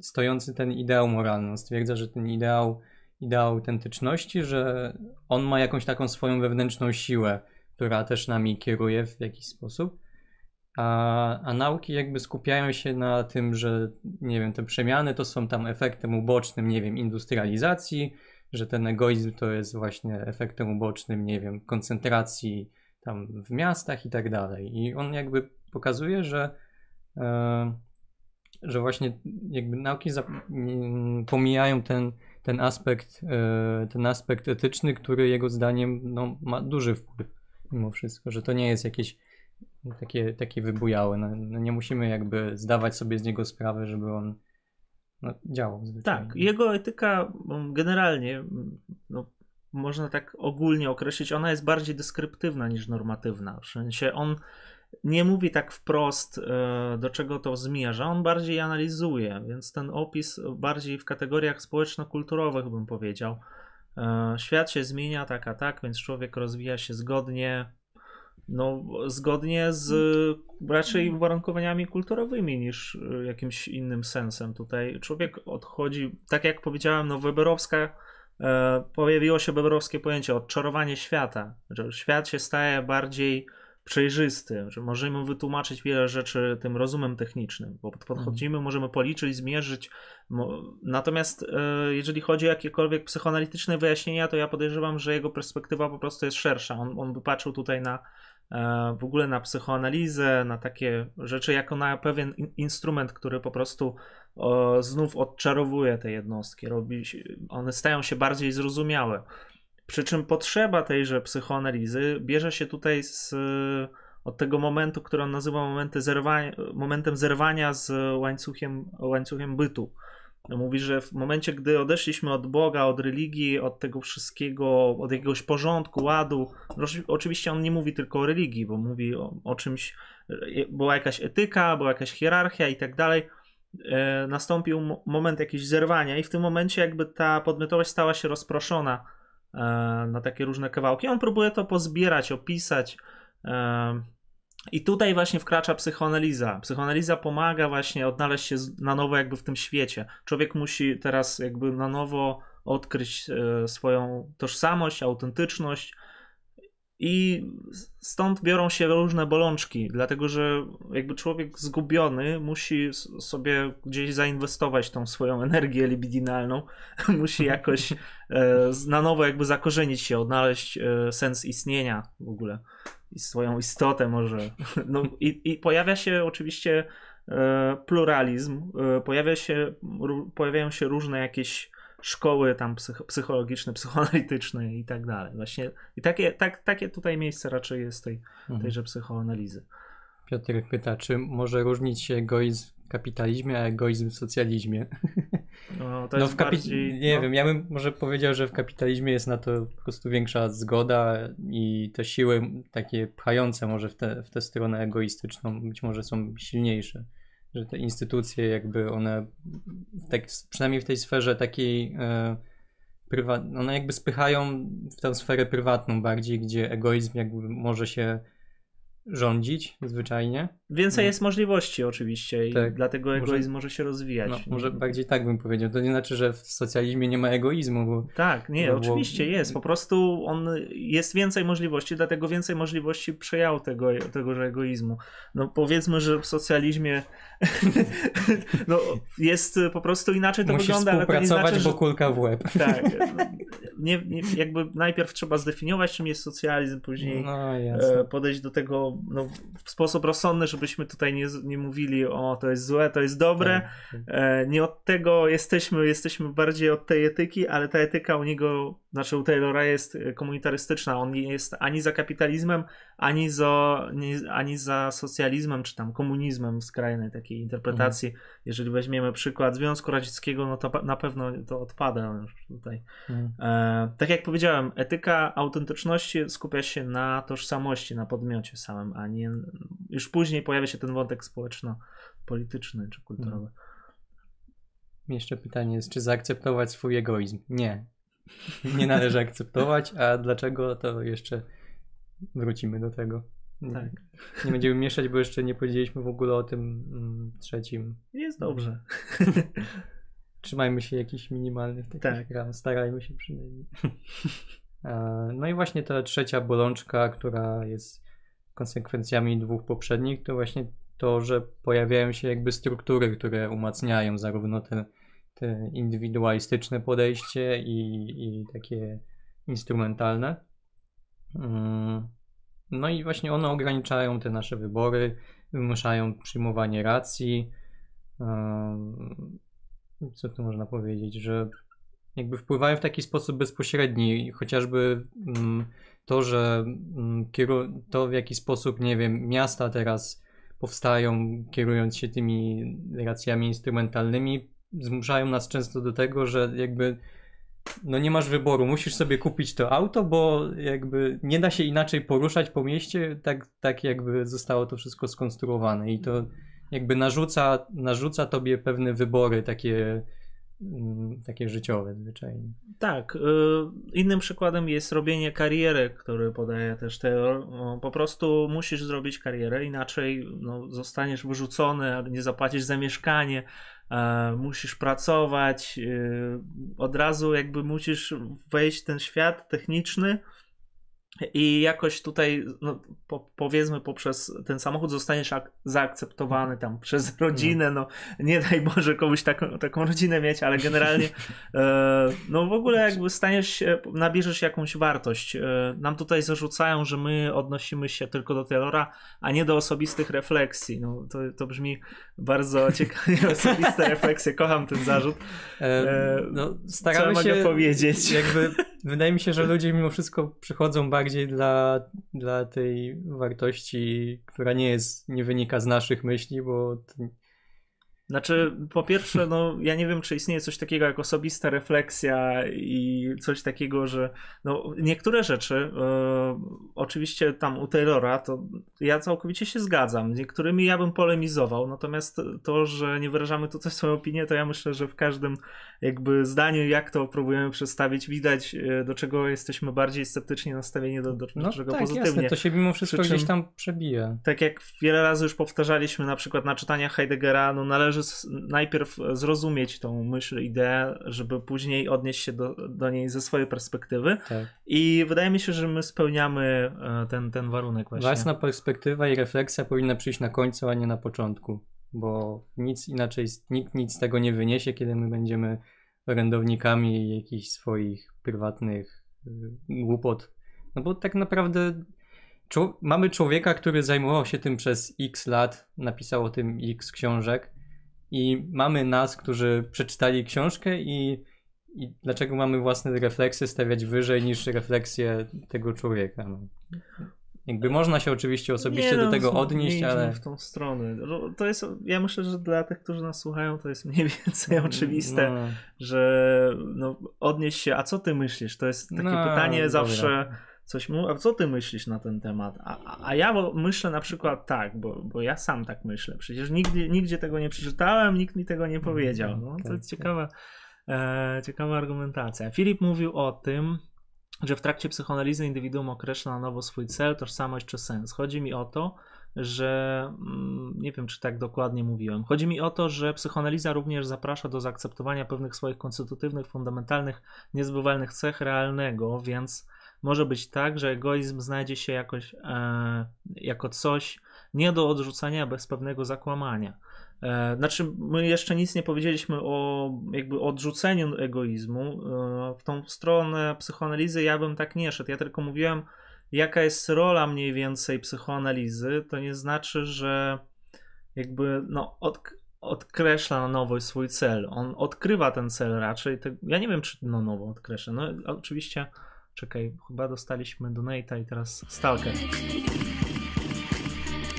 stojący ten ideał moralny. On stwierdza, że ten ideał, ideał autentyczności, że on ma jakąś taką swoją wewnętrzną siłę, która też nami kieruje w jakiś sposób. A, a nauki jakby skupiają się na tym, że nie wiem, te przemiany to są tam efektem ubocznym, nie wiem, industrializacji, że ten egoizm to jest właśnie efektem ubocznym, nie wiem, koncentracji tam w miastach i tak dalej. I on jakby pokazuje, że, e, że właśnie jakby nauki pomijają ten, ten aspekt, e, ten aspekt etyczny, który jego zdaniem no, ma duży wpływ mimo wszystko, że to nie jest jakieś takie, takie wybujałe. No, no, nie musimy jakby zdawać sobie z niego sprawy, żeby on no, działał. Zwyczajnie. Tak, jego etyka generalnie, no, można tak ogólnie określić, ona jest bardziej deskryptywna niż normatywna. W sensie on nie mówi tak wprost, e, do czego to zmierza, on bardziej analizuje, więc ten opis bardziej w kategoriach społeczno-kulturowych bym powiedział. E, świat się zmienia tak a tak, więc człowiek rozwija się zgodnie no, zgodnie z raczej uwarunkowaniami kulturowymi niż y, jakimś innym sensem. Tutaj człowiek odchodzi, tak jak powiedziałem, no Weberowska, e, pojawiło się Weberowskie pojęcie odczarowanie świata, że świat się staje bardziej przejrzysty, że możemy wytłumaczyć wiele rzeczy tym rozumem technicznym, bo podchodzimy, mhm. możemy policzyć, zmierzyć. Natomiast e, jeżeli chodzi o jakiekolwiek psychoanalityczne wyjaśnienia, to ja podejrzewam, że jego perspektywa po prostu jest szersza. On, on by patrzył tutaj na w ogóle na psychoanalizę, na takie rzeczy, jako na pewien instrument, który po prostu znów odczarowuje te jednostki, robi, one stają się bardziej zrozumiałe. Przy czym potrzeba tejże psychoanalizy bierze się tutaj z, od tego momentu, który on nazywa momentem zerwania z łańcuchem bytu. Mówi, że w momencie, gdy odeszliśmy od Boga, od religii, od tego wszystkiego, od jakiegoś porządku, ładu, oczywiście on nie mówi tylko o religii, bo mówi o, o czymś, była jakaś etyka, była jakaś hierarchia i tak dalej. E, nastąpił moment jakiegoś zerwania, i w tym momencie, jakby ta podmiotowość stała się rozproszona e, na takie różne kawałki. On próbuje to pozbierać, opisać. I tutaj właśnie wkracza psychoanaliza. Psychoanaliza pomaga właśnie odnaleźć się na nowo jakby w tym świecie. Człowiek musi teraz jakby na nowo odkryć e, swoją tożsamość, autentyczność i stąd biorą się różne bolączki, dlatego że jakby człowiek zgubiony musi sobie gdzieś zainwestować tą swoją energię libidinalną, musi jakoś e, na nowo jakby zakorzenić się, odnaleźć e, sens istnienia w ogóle i swoją istotę może. No, i, i pojawia się oczywiście e, pluralizm, pojawia się, pojawiają się różne jakieś szkoły tam psych, psychologiczne, psychoanalityczne i tak dalej. Właśnie i takie, tak, takie tutaj miejsce raczej jest tej, mhm. tejże psychoanalizy. Piotr pyta, czy może różnić się egoizm w kapitalizmie, a egoizm w socjalizmie? No, to no jest w kapi- bardziej, Nie no... wiem, ja bym może powiedział, że w kapitalizmie jest na to po prostu większa zgoda i te siły takie pchające może w, te, w tę stronę egoistyczną być może są silniejsze. Że te instytucje jakby one, tak, przynajmniej w tej sferze takiej e, one jakby spychają w tę sferę prywatną bardziej, gdzie egoizm jakby może się rządzić zwyczajnie. Więcej no. jest możliwości oczywiście i tak. dlatego egoizm może, może się rozwijać. No, może bardziej tak bym powiedział. To nie znaczy, że w socjalizmie nie ma egoizmu. Bo, tak, nie, oczywiście jest. Po prostu on jest więcej możliwości, dlatego więcej możliwości przejął tego, tegoże egoizmu. No powiedzmy, że w socjalizmie no, jest po prostu inaczej to Musisz wygląda. współpracować, ale to nie znaczy, bo kulka w łeb. Tak. nie, nie, jakby najpierw trzeba zdefiniować, czym jest socjalizm, później No e, podejść do tego no, w sposób rozsądny, żebyśmy tutaj nie, nie mówili o to jest złe, to jest dobre. Tak. E, nie od tego jesteśmy, jesteśmy bardziej od tej etyki, ale ta etyka u niego, znaczy u Taylora jest e, komunitarystyczna. On nie jest ani za kapitalizmem, ani za, nie, ani za socjalizmem, czy tam komunizmem w skrajnej takiej interpretacji. Jeżeli weźmiemy przykład Związku Radzieckiego, no to na pewno to odpada już tutaj. Mm. E, tak jak powiedziałem, etyka autentyczności skupia się na tożsamości, na podmiocie samym, a nie. Już później pojawia się ten wątek społeczno-polityczny czy kulturowy. Jeszcze pytanie jest, czy zaakceptować swój egoizm? Nie. Nie należy akceptować, a dlaczego to jeszcze wrócimy do tego. Nie, Tak. nie będziemy mieszać, bo jeszcze nie powiedzieliśmy w ogóle o tym mm, trzecim. Jest dobrze. Trzymajmy się jakichś minimalnych takich Tak. ram, starajmy się przynajmniej. E, No i właśnie ta trzecia bolączka, która jest konsekwencjami dwóch poprzednich, to właśnie to, że pojawiają się jakby struktury, które umacniają zarówno te, te indywidualistyczne podejście i, i takie instrumentalne. Mm, No i właśnie one ograniczają te nasze wybory, wymuszają przyjmowanie racji. Em, Co tu można powiedzieć, że jakby wpływają w taki sposób bezpośredni, chociażby mm, to, że mm, to w jaki sposób, nie wiem, miasta teraz powstają kierując się tymi racjami instrumentalnymi, zmuszają nas często do tego, że jakby no nie masz wyboru, musisz sobie kupić to auto, bo jakby nie da się inaczej poruszać po mieście, tak, tak jakby zostało to wszystko skonstruowane i to jakby narzuca, narzuca tobie pewne wybory takie, mm, takie życiowe zwyczajnie. Tak. y, Innym przykładem jest robienie kariery, który podaje też Taylor. No, Po prostu musisz zrobić karierę, inaczej no, zostaniesz wyrzucony, nie zapłacisz za mieszkanie, musisz pracować, y, od razu jakby musisz wejść w ten świat techniczny. I jakoś tutaj, no, po, powiedzmy, poprzez ten samochód zostaniesz ak- zaakceptowany tam przez rodzinę. No, nie daj Boże komuś taką, taką rodzinę mieć, ale generalnie e, no w ogóle jakby staniesz się, nabierzesz jakąś wartość. E, nam tutaj zarzucają, że my odnosimy się tylko do Taylora, a nie do osobistych refleksji. No, to, to brzmi bardzo ciekawie, osobiste refleksje. Kocham ten zarzut. E, E, no, Co staramy ja mogę się powiedzieć? jakby wydaje mi się, że ludzie mimo wszystko przychodzą bardziej dla, dla tej wartości, która nie jest, nie wynika z naszych myśli, bo Znaczy, po pierwsze, no ja nie wiem, czy istnieje coś takiego jak osobista refleksja i coś takiego, że no, niektóre rzeczy, e, oczywiście tam u Taylora, to ja całkowicie się zgadzam. Z niektórymi ja bym polemizował, natomiast to, że nie wyrażamy tutaj swoją opinię, to ja myślę, że w każdym jakby zdaniu, jak to próbujemy przedstawić, widać, e, do czego jesteśmy bardziej sceptycznie nastawieni, do, do, do no czego tak, pozytywnie jasne, to się mimo wszystko Przy czym- gdzieś tam przebija. tak jak wiele razy już powtarzaliśmy, na przykład na czytaniach Heideggera, no należy s- najpierw zrozumieć tą myśl, ideę, żeby później odnieść się do, do niej ze swojej perspektywy. Tak. I wydaje mi się, że my spełniamy e, ten, ten warunek właśnie. Własna perspektywa i refleksja powinna przyjść na końcu, a nie na początku, bo nic inaczej, nikt nic z tego nie wyniesie, kiedy my będziemy orędownikami jakichś swoich prywatnych y, głupot. No bo tak naprawdę mamy człowieka, który zajmował się tym przez x lat, napisał o tym x książek i mamy nas, którzy przeczytali książkę i, i dlaczego mamy własne refleksje stawiać wyżej niż refleksje tego człowieka. No. Jakby można się oczywiście osobiście Nie, do no, tego nie odnieść, ale w tą stronę. To jest, ja myślę, że dla tych, którzy nas słuchają, to jest mniej więcej oczywiste, No, że no, odnieść się, a co ty myślisz? To jest takie No, pytanie dobra. Coś mu, a co ty myślisz na ten temat? A, a- ja myślę na przykład tak, bo, bo ja sam tak myślę. Przecież nigdy, nigdzie tego nie przeczytałem, nikt mi tego nie powiedział. No, to tak, jest tak. ciekawa, e, ciekawa argumentacja. Filip mówił o tym, że w trakcie psychoanalizy indywiduum określa na nowo swój cel, tożsamość czy sens. Chodzi mi o to, że mm, nie wiem, czy tak dokładnie mówiłem. Chodzi mi o to, że psychoanaliza również zaprasza do zaakceptowania pewnych swoich konstytutywnych, fundamentalnych, niezbywalnych cech realnego, więc może być tak, że egoizm znajdzie się jakoś e, jako coś nie do odrzucenia bez pewnego zakłamania. E, znaczy, my jeszcze nic nie powiedzieliśmy o jakby odrzuceniu egoizmu. E, w tą stronę psychoanalizy ja bym tak nie szedł. Ja tylko mówiłem, jaka jest rola mniej więcej psychoanalizy. To nie znaczy, że jakby no, od, odkreśla na nowo swój cel. On odkrywa ten cel raczej. ja nie wiem, czy no nowo odkreśla. No oczywiście, czekaj, chyba dostaliśmy donate'a i teraz Stalker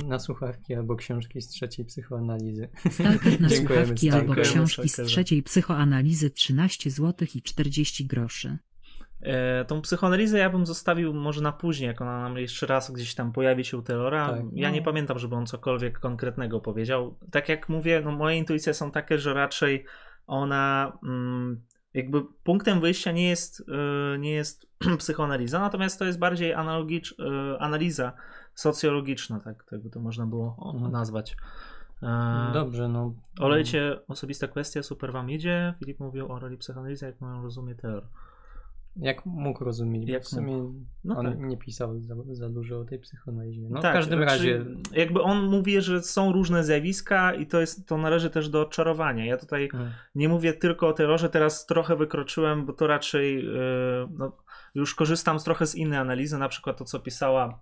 na słuchawki albo książki z trzeciej psychoanalizy. Stalker na słuchawki albo książki z trzeciej psychoanalizy 13 zł i 40 groszy. E, tą psychoanalizę ja bym zostawił może na później, jak ona nam jeszcze raz gdzieś tam pojawi się u Taylora. Tak, ja no. nie pamiętam, żeby on cokolwiek konkretnego powiedział. Tak jak mówię, no moje intuicje są takie, że raczej ona mm, jakby punktem wyjścia nie jest, e, nie jest psychoanaliza, natomiast to jest bardziej analogicz, e, analiza socjologiczna, tak, tak by to można było mhm. nazwać. E, Dobrze, no. Olejcie osobista kwestia, super wam idzie. Filip mówił o roli psychoanalizy, jak mają rozumie teor. Jak mógł rozumieć? Jak w sumie no on tak. nie pisał za, za, dużo o tej psychoanalizie. No tak, w każdym znaczy, razie. Jakby on mówi, że są różne zjawiska i to jest to należy też do odczarowania. Ja tutaj hmm. nie mówię tylko o terrorze, teraz trochę wykroczyłem, bo to raczej yy, no, już korzystam trochę z innej analizy, na przykład to, co pisała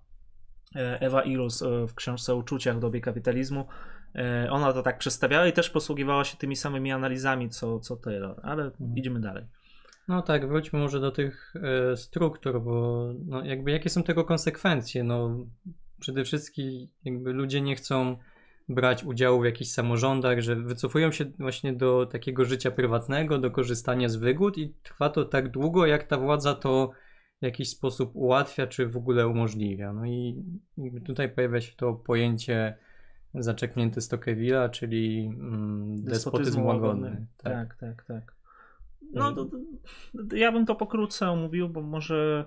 E, Ewa Ilus e, w książce o uczuciach w dobie kapitalizmu. Ona to tak przedstawiała i też posługiwała się tymi samymi analizami co, co Taylor, ale mhm. idziemy dalej. No tak, wróćmy może do tych e, struktur, bo no jakby jakie są tego konsekwencje? No przede wszystkim jakby ludzie nie chcą brać udziału w jakichś samorządach, że wycofują się właśnie do takiego życia prywatnego, do korzystania z wygód i trwa to tak długo, jak ta władza to w jakiś sposób ułatwia, czy w ogóle umożliwia. No i tutaj pojawia się to pojęcie zaczeknięte z Tocqueville'a, czyli mm, despotyzm łagodny. Tak, tak, tak. tak. No to, to, ja bym to pokrótce omówił, bo może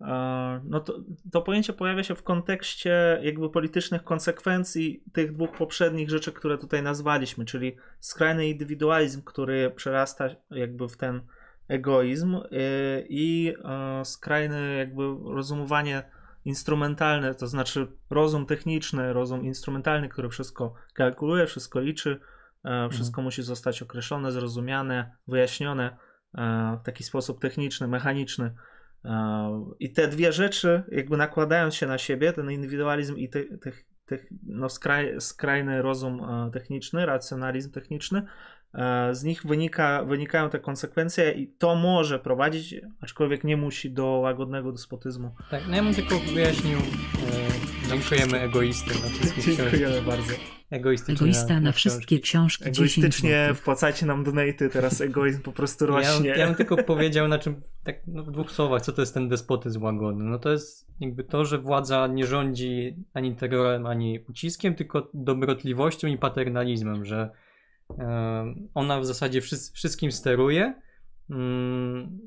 e, no to, to pojęcie pojawia się w kontekście jakby politycznych konsekwencji tych dwóch poprzednich rzeczy, które tutaj nazwaliśmy, czyli skrajny indywidualizm, który przerasta jakby w ten egoizm y, i e, skrajne jakby rozumowanie instrumentalne, to znaczy rozum techniczny, rozum instrumentalny, który wszystko kalkuluje, wszystko liczy, e, mhm. Wszystko mhm. musi zostać określone, zrozumiane, wyjaśnione e, w taki sposób techniczny, mechaniczny. I te dwie rzeczy, jakby nakładając się na siebie, ten indywidualizm i te, te, te, no skraj, skrajny rozum techniczny, racjonalizm techniczny, E, z nich wynika, wynikają te konsekwencje i to może prowadzić, aczkolwiek nie musi do łagodnego despotyzmu. Tak, no ja bym tylko wyjaśnił, e, dziękujemy egoisty na wszystkie Dziękujemy bardzo. Egoista na, na wszystkie książki. Egoistycznie wpłacajcie nam donaty, teraz egoizm po prostu rośnie. Ja, ja bym tylko powiedział na czym, tak no w dwóch słowach, co to jest ten despotyzm łagodny. No to jest jakby to, że władza nie rządzi ani terrorem, ani uciskiem, tylko dobrotliwością i paternalizmem, że ona w zasadzie wszystkim steruje. Mm,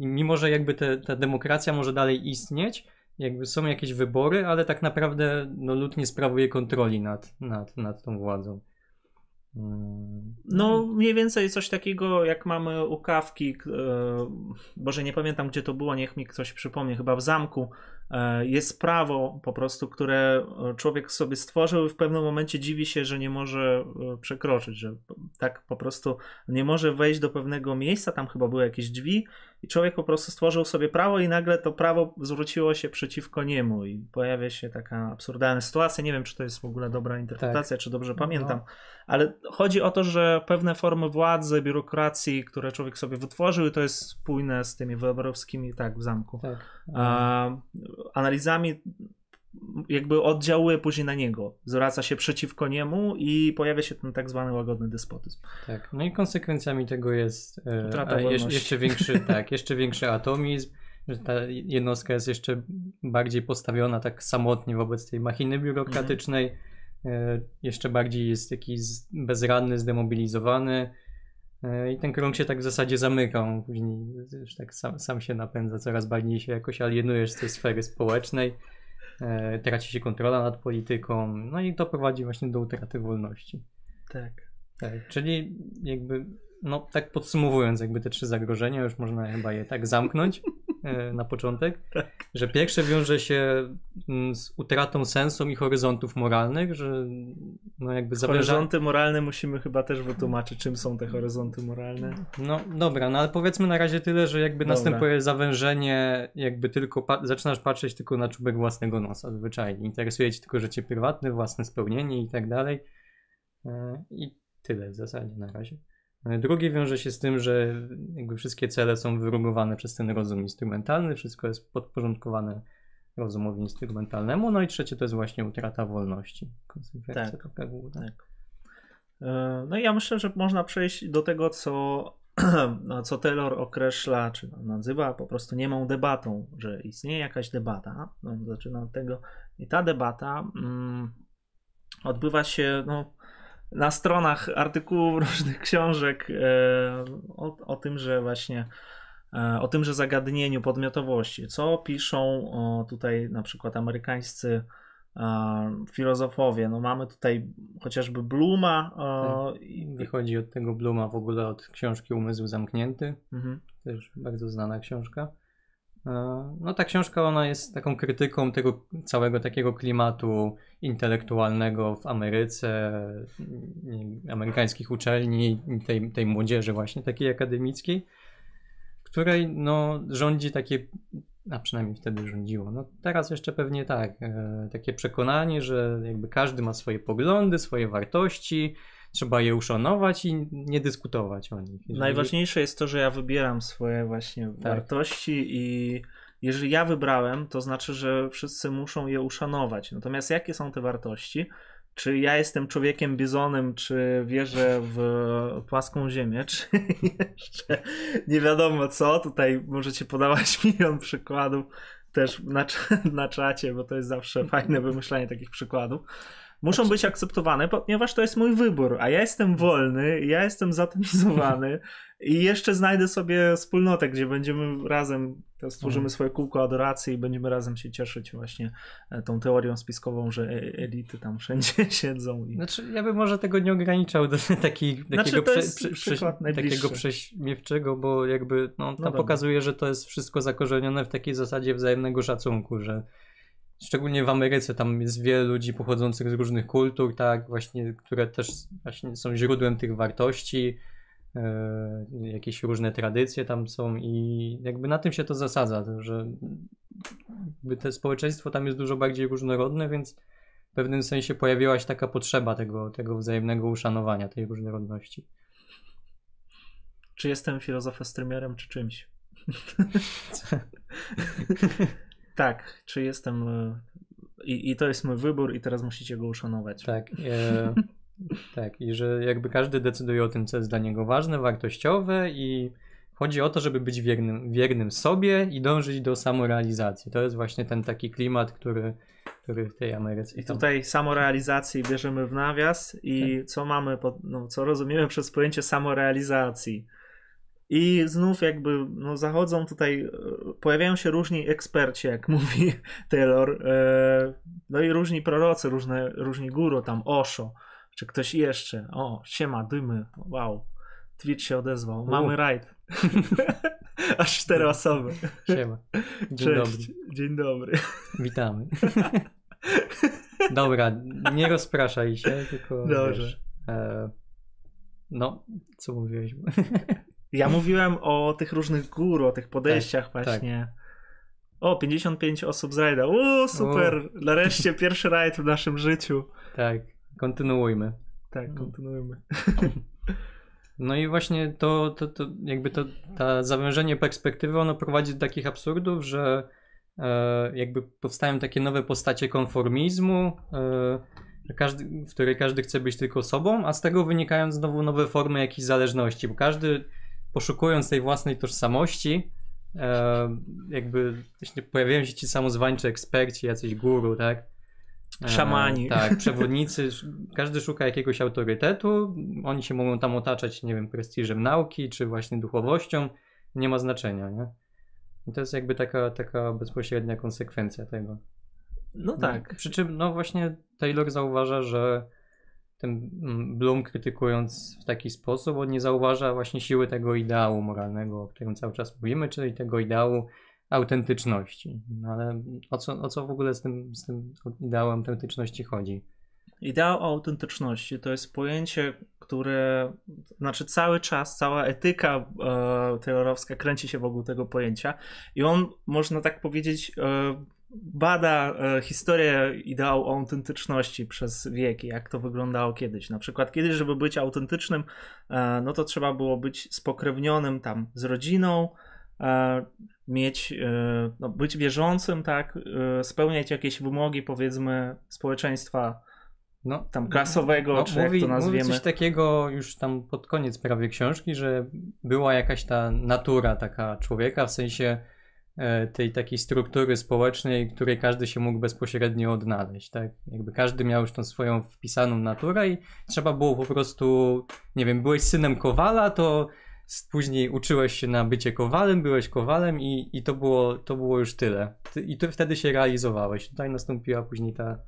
I mimo, że jakby te, ta demokracja może dalej istnieć, jakby są jakieś wybory, ale tak naprawdę no, lud nie sprawuje kontroli nad, nad, nad tą władzą. Mm. No, mniej więcej coś takiego, jak mamy u kawki. E, Boże, nie pamiętam gdzie to było, niech mi ktoś przypomnie, chyba w zamku. E, jest prawo po prostu, które człowiek sobie stworzył i w pewnym momencie dziwi się, że nie może e, przekroczyć, że tak po prostu nie może wejść do pewnego miejsca, tam chyba były jakieś drzwi i człowiek po prostu stworzył sobie prawo i nagle to prawo zwróciło się przeciwko niemu i pojawia się taka absurdalna sytuacja. Nie wiem, czy to jest w ogóle dobra interpretacja, tak. czy dobrze pamiętam, no. ale chodzi o to, że pewne formy władzy, biurokracji, które człowiek sobie wytworzył, to jest spójne z tymi wyborowskimi, tak, w zamku. Tak. A, analizami jakby oddziałuje później na niego, zwraca się przeciwko niemu i pojawia się ten tak zwany łagodny despotyzm. Tak, no i konsekwencjami tego jest e, jeszcze większy, tak, jeszcze większy atomizm, że ta jednostka jest jeszcze bardziej postawiona tak samotnie wobec tej machiny biurokratycznej, e, jeszcze bardziej jest jakiś bezradny, zdemobilizowany, e, i ten krąg się tak w zasadzie zamyka, on później już tak sam, sam się napędza, coraz bardziej się jakoś alienuje z tej sfery społecznej. E, traci się kontrola nad polityką, no i to prowadzi właśnie do utraty wolności. Tak. tak czyli jakby, no tak podsumowując jakby te trzy zagrożenia, już można chyba je tak zamknąć na początek, tak. że pierwsze wiąże się mm, z utratą sensu i horyzontów moralnych, że no jakby Horyzonty moralne musimy chyba też wytłumaczyć, czym są te horyzonty moralne. No dobra, no ale powiedzmy na razie tyle, że jakby dobra. następuje zawężenie, jakby tylko pa zaczynasz patrzeć tylko na czubek własnego nosa zwyczajnie. Interesuje cię tylko życie prywatne, własne spełnienie i tak dalej. E, I tyle w zasadzie na razie. E, drugi wiąże się z tym, że jakby wszystkie cele są wyrugowane przez ten rozum instrumentalny, wszystko jest podporządkowane rozumowi instrumentalnemu. No i trzecie to jest właśnie utrata wolności. Konsekwencja tak, taka główna. Tak. E, no i ja myślę, że można przejść do tego, co, co Taylor określa, czy nazywa po prostu niemą debatą, że istnieje jakaś debata. No, zaczyna od tego. I ta debata mm, odbywa się no, na stronach artykułów różnych książek e, o, o tym, że właśnie e, o tymże zagadnieniu podmiotowości. Co piszą tutaj na przykład amerykańscy e, filozofowie? No mamy tutaj chociażby Bluma. Tak. Wychodzi od tego Bluma w ogóle od książki Umysł Zamknięty. Mhm. Też bardzo znana książka. E, no ta książka ona jest taką krytyką tego całego takiego klimatu intelektualnego w Ameryce, amerykańskich uczelni, tej, tej młodzieży właśnie takiej akademickiej, której no rządzi takie, a przynajmniej wtedy rządziło, no teraz jeszcze pewnie tak, e, takie przekonanie, że jakby każdy ma swoje poglądy, swoje wartości, trzeba je uszanować i nie dyskutować o nich. Jeżeli... Najważniejsze jest to, że ja wybieram swoje właśnie tak. wartości i jeżeli ja wybrałem, to znaczy, że wszyscy muszą je uszanować. Natomiast jakie są te wartości? Czy ja jestem człowiekiem bizonem, czy wierzę w płaską ziemię, czy jeszcze nie wiadomo co. Tutaj możecie podawać milion przykładów też na, na czacie, bo to jest zawsze fajne wymyślanie takich przykładów muszą być akceptowane, ponieważ to jest mój wybór, a ja jestem wolny, ja jestem zatomizowany i jeszcze znajdę sobie wspólnotę, gdzie będziemy razem, stworzymy mhm. swoje kółko adoracji i będziemy razem się cieszyć właśnie e, tą teorią spiskową, że e, elity tam wszędzie siedzą. I... Znaczy, ja bym może tego nie ograniczał do taki, znaczy, takiego, prze, prze, takiego prześmiewczego, bo jakby no, to no pokazuje, że to jest wszystko zakorzenione w takiej zasadzie wzajemnego szacunku, że szczególnie w Ameryce, tam jest wiele ludzi pochodzących z różnych kultur, tak, właśnie, które też właśnie są źródłem tych wartości, e, jakieś różne tradycje tam są i jakby na tym się to zasadza, że jakby to społeczeństwo tam jest dużo bardziej różnorodne, więc w pewnym sensie pojawiła się taka potrzeba tego, tego wzajemnego uszanowania tej różnorodności. Czy jestem filozofestrymierem, czy czymś? Tak, czy jestem. E, I, I to jest mój wybór, i teraz musicie go uszanować. Tak. E, tak, i że jakby każdy decyduje o tym, co jest dla niego ważne, wartościowe, i chodzi o to, żeby być wiernym, wiernym sobie i dążyć do samorealizacji. To jest właśnie ten taki klimat, który, który w tej Ameryce. I tutaj samorealizacji bierzemy w nawias, i tak. co mamy, pod, no, co rozumiemy przez pojęcie samorealizacji. I znów jakby no, zachodzą tutaj, e, pojawiają się różni eksperci, jak mówi Taylor, e, no i różni prorocy, różne, różni guru, tam Osho, czy ktoś jeszcze. O, siema, dymy, wow. Twitch się odezwał, mamy rajd. Aż cztery osoby. Siema. Dzień Cześć. dobry. Dzień dobry. Witamy. Dobra, nie rozpraszaj się, tylko Dobrze. Wiesz, e, no, co mówiłeś? Ja mówiłem o tych różnych gór, o tych podejściach tak, właśnie. Tak. O, 55 osób z rajda. Uuu, super! U. Nareszcie pierwszy rajd w naszym życiu. Tak, kontynuujmy. Tak, kontynuujmy. No i właśnie to, to, to jakby to, to zawężenie perspektywy, ono prowadzi do takich absurdów, że e, jakby powstają takie nowe postacie konformizmu, e, każdy, w której każdy chce być tylko sobą, a z tego wynikają znowu nowe formy jakiejś zależności, bo każdy poszukując tej własnej tożsamości, e, jakby właśnie pojawiają się ci samozwańczy eksperci, jacyś guru, tak? E, Szamani. Tak, przewodnicy. Każdy szuka jakiegoś autorytetu. Oni się mogą tam otaczać, nie wiem, prestiżem nauki, czy właśnie duchowością. Nie ma znaczenia, nie? I to jest jakby taka, taka bezpośrednia konsekwencja tego. No tak. Przy czym, no właśnie Taylor zauważa, że ten mm, Bloom krytykując w taki sposób, on nie zauważa właśnie siły tego ideału moralnego, o którym cały czas mówimy, czyli tego ideału autentyczności. No ale o co, o co w ogóle z tym, z tym ideałem autentyczności chodzi? Ideał autentyczności to jest pojęcie, które, znaczy cały czas, cała etyka e, kręci się wokół tego pojęcia i on, można tak powiedzieć, e, bada e, historię ideału autentyczności przez wieki, jak to wyglądało kiedyś. Na przykład kiedyś, żeby być autentycznym, e, no to trzeba było być spokrewnionym tam z rodziną, e, mieć, no, być wierzącym, tak, spełniać jakieś wymogi, powiedzmy, społeczeństwa no, tam klasowego, no, czy mówi, jak to nazwiemy. Mówi coś takiego już tam pod koniec prawie książki, że była jakaś ta natura taka człowieka, w sensie tej takiej struktury społecznej, której każdy się mógł bezpośrednio odnaleźć, tak? Jakby każdy miał już tą swoją wpisaną naturę i trzeba było po prostu, nie wiem, byłeś synem kowala, to później uczyłeś się na bycie kowalem, byłeś kowalem i, i to, było, to było już tyle. I to wtedy się realizowałeś. Tutaj nastąpiła później ta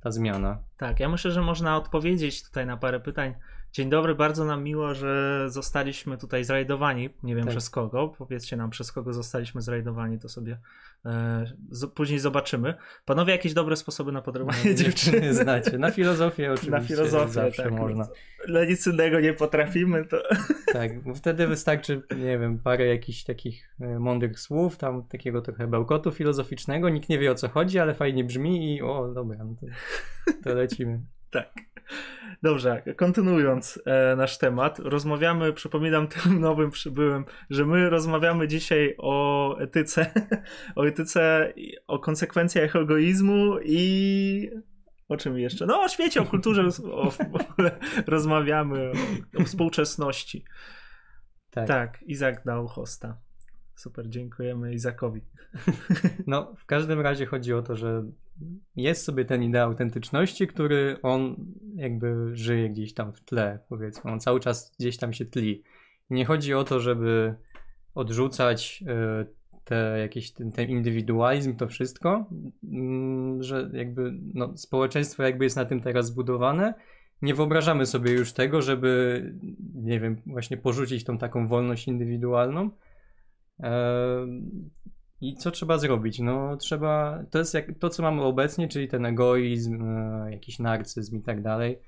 ta zmiana. Tak, ja myślę, że można odpowiedzieć tutaj na parę pytań. Dzień dobry, bardzo nam miło, że zostaliśmy tutaj zrajdowani. Nie wiem tak. przez kogo. Powiedzcie nam, przez kogo zostaliśmy zrajdowani, to sobie e, z, później zobaczymy. Panowie, jakieś dobre sposoby na podrywanie no, dziewczyny znacie? Na filozofię oczywiście. Na filozofię zawsze tak, można. Dla nic innego nie potrafimy, to. Tak, bo wtedy wystarczy, nie wiem, parę jakichś takich e, mądrych słów, tam takiego trochę bełkotu filozoficznego. Nikt nie wie o co chodzi, ale fajnie brzmi i o, dobra, no to, to lecimy. Tak. Dobrze, kontynuując e, nasz temat, rozmawiamy, przypominam tym nowym przybyłym, że my rozmawiamy dzisiaj o etyce, o etyce, o konsekwencjach egoizmu i o czym jeszcze? No o świecie, o kulturze, o, rozmawiamy, o, o współczesności. Tak. tak, Izak dał hosta. Super, dziękujemy Izakowi. No, w każdym razie chodzi o to, że jest sobie ten ideał autentyczności, który on jakby żyje gdzieś tam w tle, powiedzmy. On cały czas gdzieś tam się tli. Nie chodzi o to, żeby odrzucać e, te jakieś, ten, ten indywidualizm, to wszystko, mm, że jakby no, społeczeństwo jakby jest na tym teraz zbudowane. Nie wyobrażamy sobie już tego, żeby, nie wiem, właśnie porzucić tą taką wolność indywidualną. I co trzeba zrobić? No trzeba, to jest jak, to co mamy obecnie, czyli ten egoizm, e, jakiś narcyzm i tak dalej.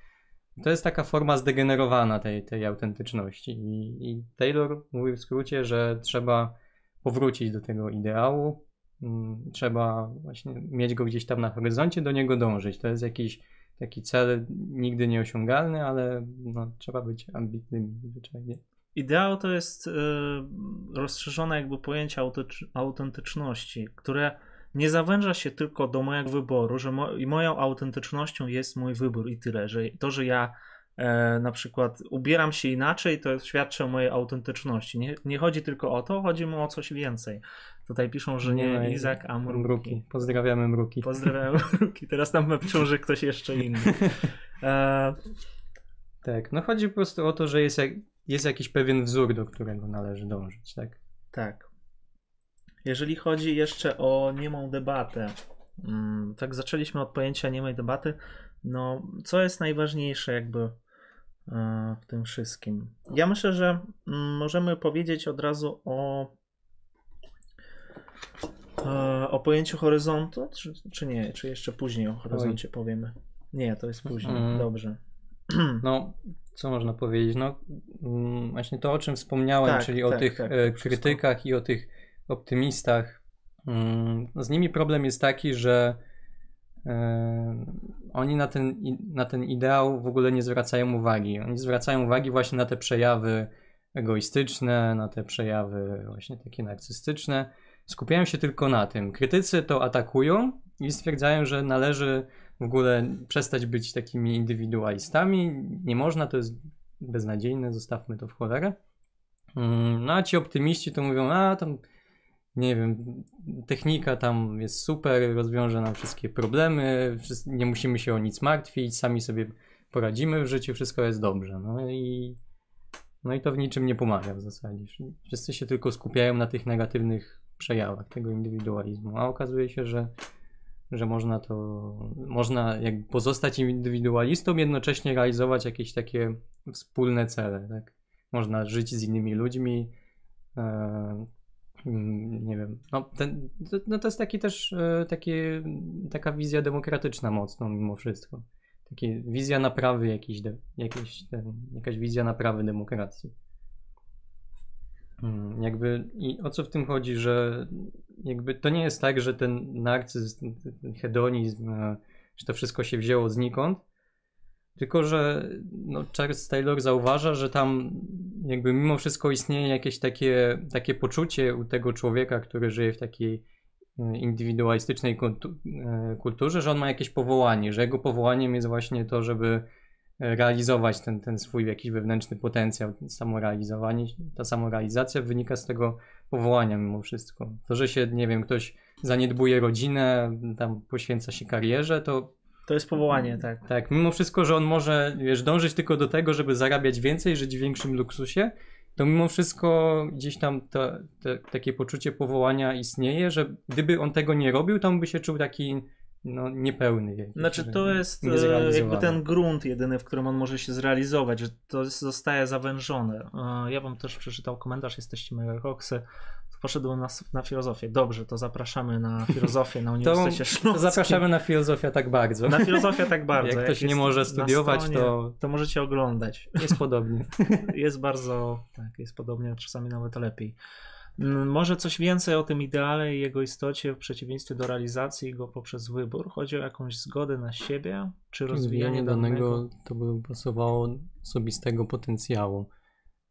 To jest taka forma zdegenerowana tej, tej autentyczności. I, I Taylor mówi w skrócie, że trzeba powrócić do tego ideału, mm, trzeba właśnie mieć go gdzieś tam na horyzoncie, do niego dążyć. To jest jakiś taki cel nigdy nieosiągalny, ale no, trzeba być ambitnym zwyczajnie. Ideał to jest y, rozszerzone jakby pojęcie autentyczności, które nie zawęża się tylko do mojego wyboru, że mo moją autentycznością jest mój wybór i tyle, że to, że ja e, na przykład ubieram się inaczej, to świadczy o mojej autentyczności. Nie, nie chodzi tylko o to, chodzi mu o coś więcej. Tutaj piszą, że nie, nie Izak, a Mruki. mruki. Pozdrawiamy Mruki. Pozdrawiamy Mruki. Teraz nam piszą, że ktoś jeszcze inny. E... Tak, no chodzi po prostu o to, że jest jak, jest jakiś pewien wzór, do którego należy dążyć, tak? Tak. Jeżeli chodzi jeszcze o niemą debatę, mm, tak zaczęliśmy od pojęcia niemej debaty, no co jest najważniejsze jakby e, w tym wszystkim? Ja myślę, że mm, możemy powiedzieć od razu o e, o pojęciu horyzontu, czy, czy nie? Czy jeszcze później o horyzoncie Oj. powiemy? Nie, to jest później. Mm. Dobrze. No, co można powiedzieć? No, mm, właśnie to, o czym wspomniałem, tak, czyli tak, o tych tak, e, krytykach wszystko. i o tych optymistach. Mm, z nimi problem jest taki, że e, oni na ten, na ten ideał w ogóle nie zwracają uwagi. Oni zwracają uwagi właśnie na te przejawy egoistyczne, na te przejawy właśnie takie narcystyczne. Skupiają się tylko na tym. Krytycy to atakują i stwierdzają, że należy w ogóle przestać być takimi indywidualistami. Nie można, to jest beznadziejne, zostawmy to w cholerę. Mm, no a ci optymiści to mówią, a tam nie wiem, technika tam jest super, rozwiąże nam wszystkie problemy, nie musimy się o nic martwić, sami sobie poradzimy w życiu, wszystko jest dobrze. No i, no i to w niczym nie pomaga w zasadzie. Wszyscy się tylko skupiają na tych negatywnych przejawach tego indywidualizmu, a okazuje się, że że można to, można jakby pozostać indywidualistą, jednocześnie realizować jakieś takie wspólne cele, tak? Można żyć z innymi ludźmi, e, mm, nie wiem, no, ten, no to jest taki też, e, takie, taka wizja demokratyczna mocno mimo wszystko. takie wizja naprawy jakiejś, de, jakieś, ten, jakaś wizja naprawy demokracji. Hmm, jakby i o co w tym chodzi, że jakby to nie jest tak, że ten narcyzm, ten hedonizm, e, że to wszystko się wzięło znikąd, tylko że no, Charles Taylor zauważa, że tam jakby mimo wszystko istnieje jakieś takie, takie poczucie u tego człowieka, który żyje w takiej e, indywidualistycznej e, kulturze, że on ma jakieś powołanie, że jego powołaniem jest właśnie to, żeby realizować ten, ten swój jakiś wewnętrzny potencjał, samorealizowanie, ta samorealizacja wynika z tego powołania mimo wszystko. To, że się, nie wiem, ktoś zaniedbuje rodzinę, tam poświęca się karierze, to to jest powołanie, tak. Tak, mimo wszystko, że on może, wiesz, dążyć tylko do tego, żeby zarabiać więcej, żyć w większym luksusie, to mimo wszystko gdzieś tam to, to, takie poczucie powołania istnieje, że gdyby on tego nie robił, to on by się czuł taki no, niepełny. Jakiś, znaczy to jest e, jakby ten grunt jedyny, w którym on może się zrealizować, że to zostaje zawężone. E, ja wam też przeczytał komentarz, jesteście mega koksy. Poszedłem na, na filozofię. Dobrze, to zapraszamy na filozofię na Uniwersytecie Śląskim. To zapraszamy na filozofię tak bardzo. Na filozofię tak bardzo. Jak, Jak ktoś nie może studiować, stronie, to... To możecie oglądać. Jest podobnie. Jest bardzo, tak, jest podobnie, czasami nawet lepiej. Może coś więcej o tym ideale i jego istocie w przeciwieństwie do realizacji go poprzez wybór? Chodzi o jakąś zgodę na siebie, czy rozwijanie danego? danego to by pasowało osobistego potencjału.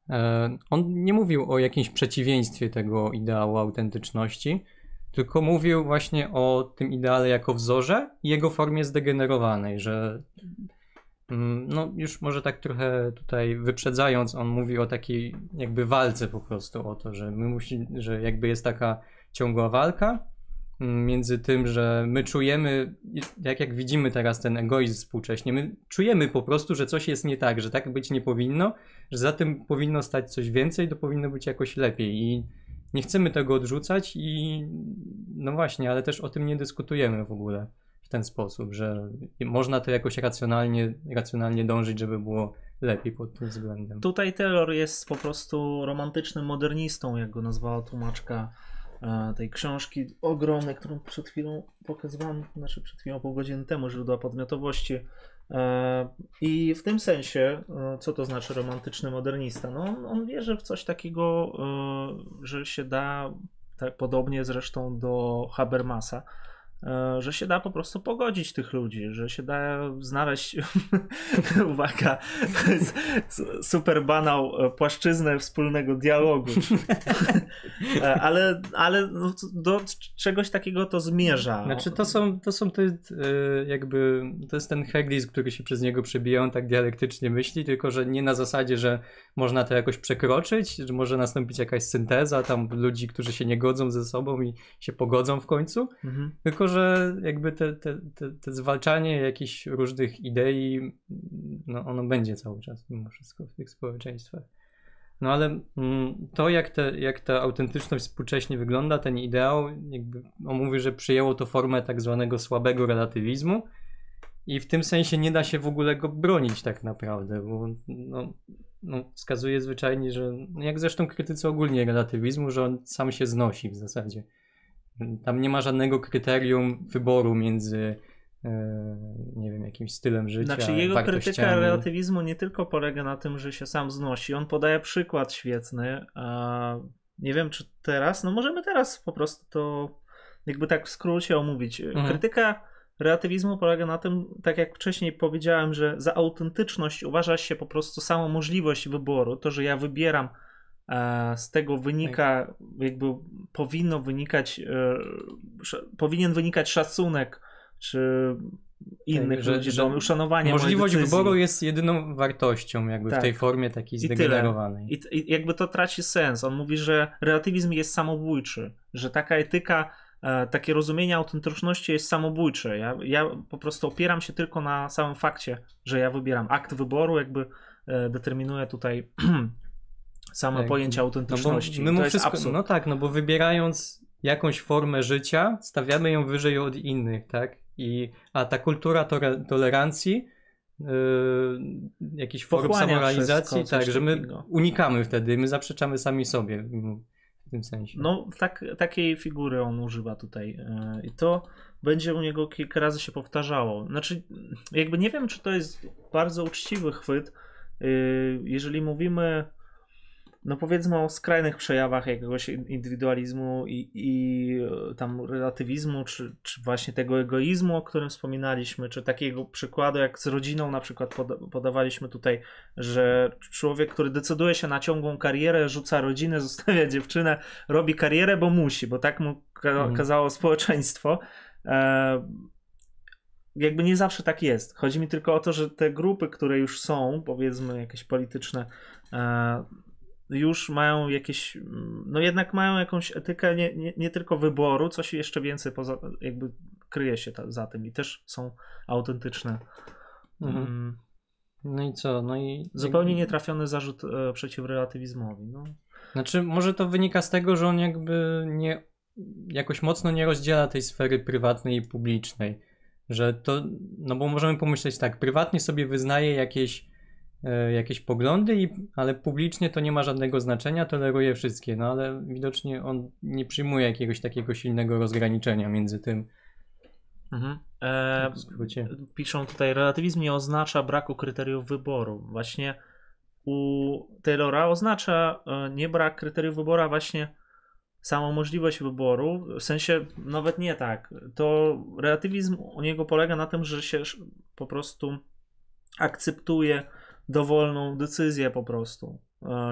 E, on nie mówił o jakimś przeciwieństwie tego ideału autentyczności, tylko mówił właśnie o tym ideale jako wzorze i jego formie zdegenerowanej, że no, już może tak trochę tutaj wyprzedzając, on mówi o takiej jakby walce po prostu, o to, że my musi, że jakby jest taka ciągła walka mm, między tym, że my czujemy, jak jak widzimy teraz ten egoizm współcześnie, my czujemy po prostu, że coś jest nie tak, że tak być nie powinno, że za tym powinno stać coś więcej, to powinno być jakoś lepiej. I nie chcemy tego odrzucać i no właśnie, ale też o tym nie dyskutujemy w ogóle w ten sposób, że można to jakoś racjonalnie, racjonalnie dążyć, żeby było lepiej pod tym względem. Tutaj Taylor jest po prostu romantycznym modernistą, jak go nazwała tłumaczka e, tej książki ogromnej, którą przed chwilą pokazywałem, znaczy przed chwilą, pół godziny temu, źródła podmiotowości. E, I w tym sensie, e, co to znaczy romantyczny modernista? No, on, on wierzy w coś takiego, że się da, tak podobnie zresztą do Habermasa, że się da po prostu pogodzić tych ludzi, że się da znaleźć, uwaga, super banał, e, płaszczyznę wspólnego dialogu. E, ale ale no, do czegoś takiego to zmierza. Znaczy to są, to są te, jakby, to jest ten heglizm, który się przez niego przebija, on tak dialektycznie myśli, tylko że nie na zasadzie, że można to jakoś przekroczyć, że może nastąpić jakaś synteza tam ludzi, którzy się nie godzą ze sobą i się pogodzą w końcu, mhm. tylko że jakby te, te, te, te zwalczanie jakichś różnych idei, no ono będzie cały czas mimo wszystko w tych społeczeństwach. No ale mm, to, jak, te, jak ta autentyczność współcześnie wygląda, ten ideał, jakby on mówi, że przyjęło to formę tak zwanego słabego relatywizmu i w tym sensie nie da się w ogóle go bronić tak naprawdę, bo no, no, wskazuje zwyczajnie, że no jak zresztą krytycy ogólnie relatywizmu, że on sam się znosi w zasadzie. Tam nie ma żadnego kryterium wyboru między e, nie wiem, jakimś stylem życia. Znaczy jego krytyka relatywizmu nie tylko polega na tym, że się sam znosi. On podaje przykład świetny. A nie wiem, czy teraz, no możemy teraz po prostu to jakby tak w skrócie omówić. Mhm. Krytyka relatywizmu polega na tym, tak jak wcześniej powiedziałem, że za autentyczność uważa się po prostu samą możliwość wyboru, to, że ja wybieram z tego wynika, jakby powinno wynikać, e, powinien wynikać szacunek, czy innych tak, że, ludzi, że uszanowanie Możliwość wyboru jest jedyną wartością jakby tak. w tej formie takiej zdegenerowanej. I, I, jakby to traci sens. On mówi, że relatywizm jest samobójczy, że taka etyka, e, takie rozumienie autentyczności jest samobójcze. Ja, ja po prostu opieram się tylko na samym fakcie, że ja wybieram akt wyboru, jakby determinuje tutaj Samo tak. pojęcie autentyczności. No, my to wszystko, no tak, no bo wybierając jakąś formę życia, stawiamy ją wyżej od innych, tak? I, a ta kultura tore, tolerancji, yy, jakichś form samorealizacji, tak, że my unikamy wtedy, my zaprzeczamy sami sobie w tym sensie. No, tak, takiej figury on używa tutaj. E, I to będzie u niego kilka razy się powtarzało. Znaczy, jakby nie wiem, czy to jest bardzo uczciwy chwyt. E, jeżeli mówimy no powiedzmy o skrajnych przejawach jakiegoś indywidualizmu i, i e, tam relatywizmu, czy, czy właśnie tego egoizmu, o którym wspominaliśmy, czy takiego przykładu jak z rodziną na przykład podawaliśmy tutaj, że człowiek, który decyduje się na ciągłą karierę, rzuca rodzinę, zostawia dziewczynę, robi karierę, bo musi, bo tak mu mhm. kazało społeczeństwo. E, jakby nie zawsze tak jest. Chodzi mi tylko o to, że te grupy, które już są, powiedzmy jakieś polityczne, e, już mają jakieś, no jednak mają jakąś etykę nie, nie, nie tylko wyboru, coś jeszcze więcej poza, jakby kryje się ta, za tym i też są autentyczne. Mhm. Mm. No i co? No i zupełnie nietrafiony zarzut e, przeciw relatywizmowi. No. Znaczy, może to wynika z tego, że on jakby nie jakoś mocno nie rozdziela tej sfery prywatnej i publicznej. Że to, no bo możemy pomyśleć tak, prywatnie sobie wyznaje jakieś jakieś poglądy, i, ale publicznie to nie ma żadnego znaczenia, toleruje wszystkie, no ale widocznie on nie przyjmuje jakiegoś takiego silnego rozgraniczenia między tym. Mhm. E, piszą tutaj, relatywizm nie oznacza braku kryteriów wyboru. Właśnie u Taylora oznacza e, nie brak kryteriów wyboru, a właśnie samą możliwość wyboru, w sensie nawet nie tak. To relatywizm u niego polega na tym, że się po prostu akceptuje dowolną decyzję po prostu.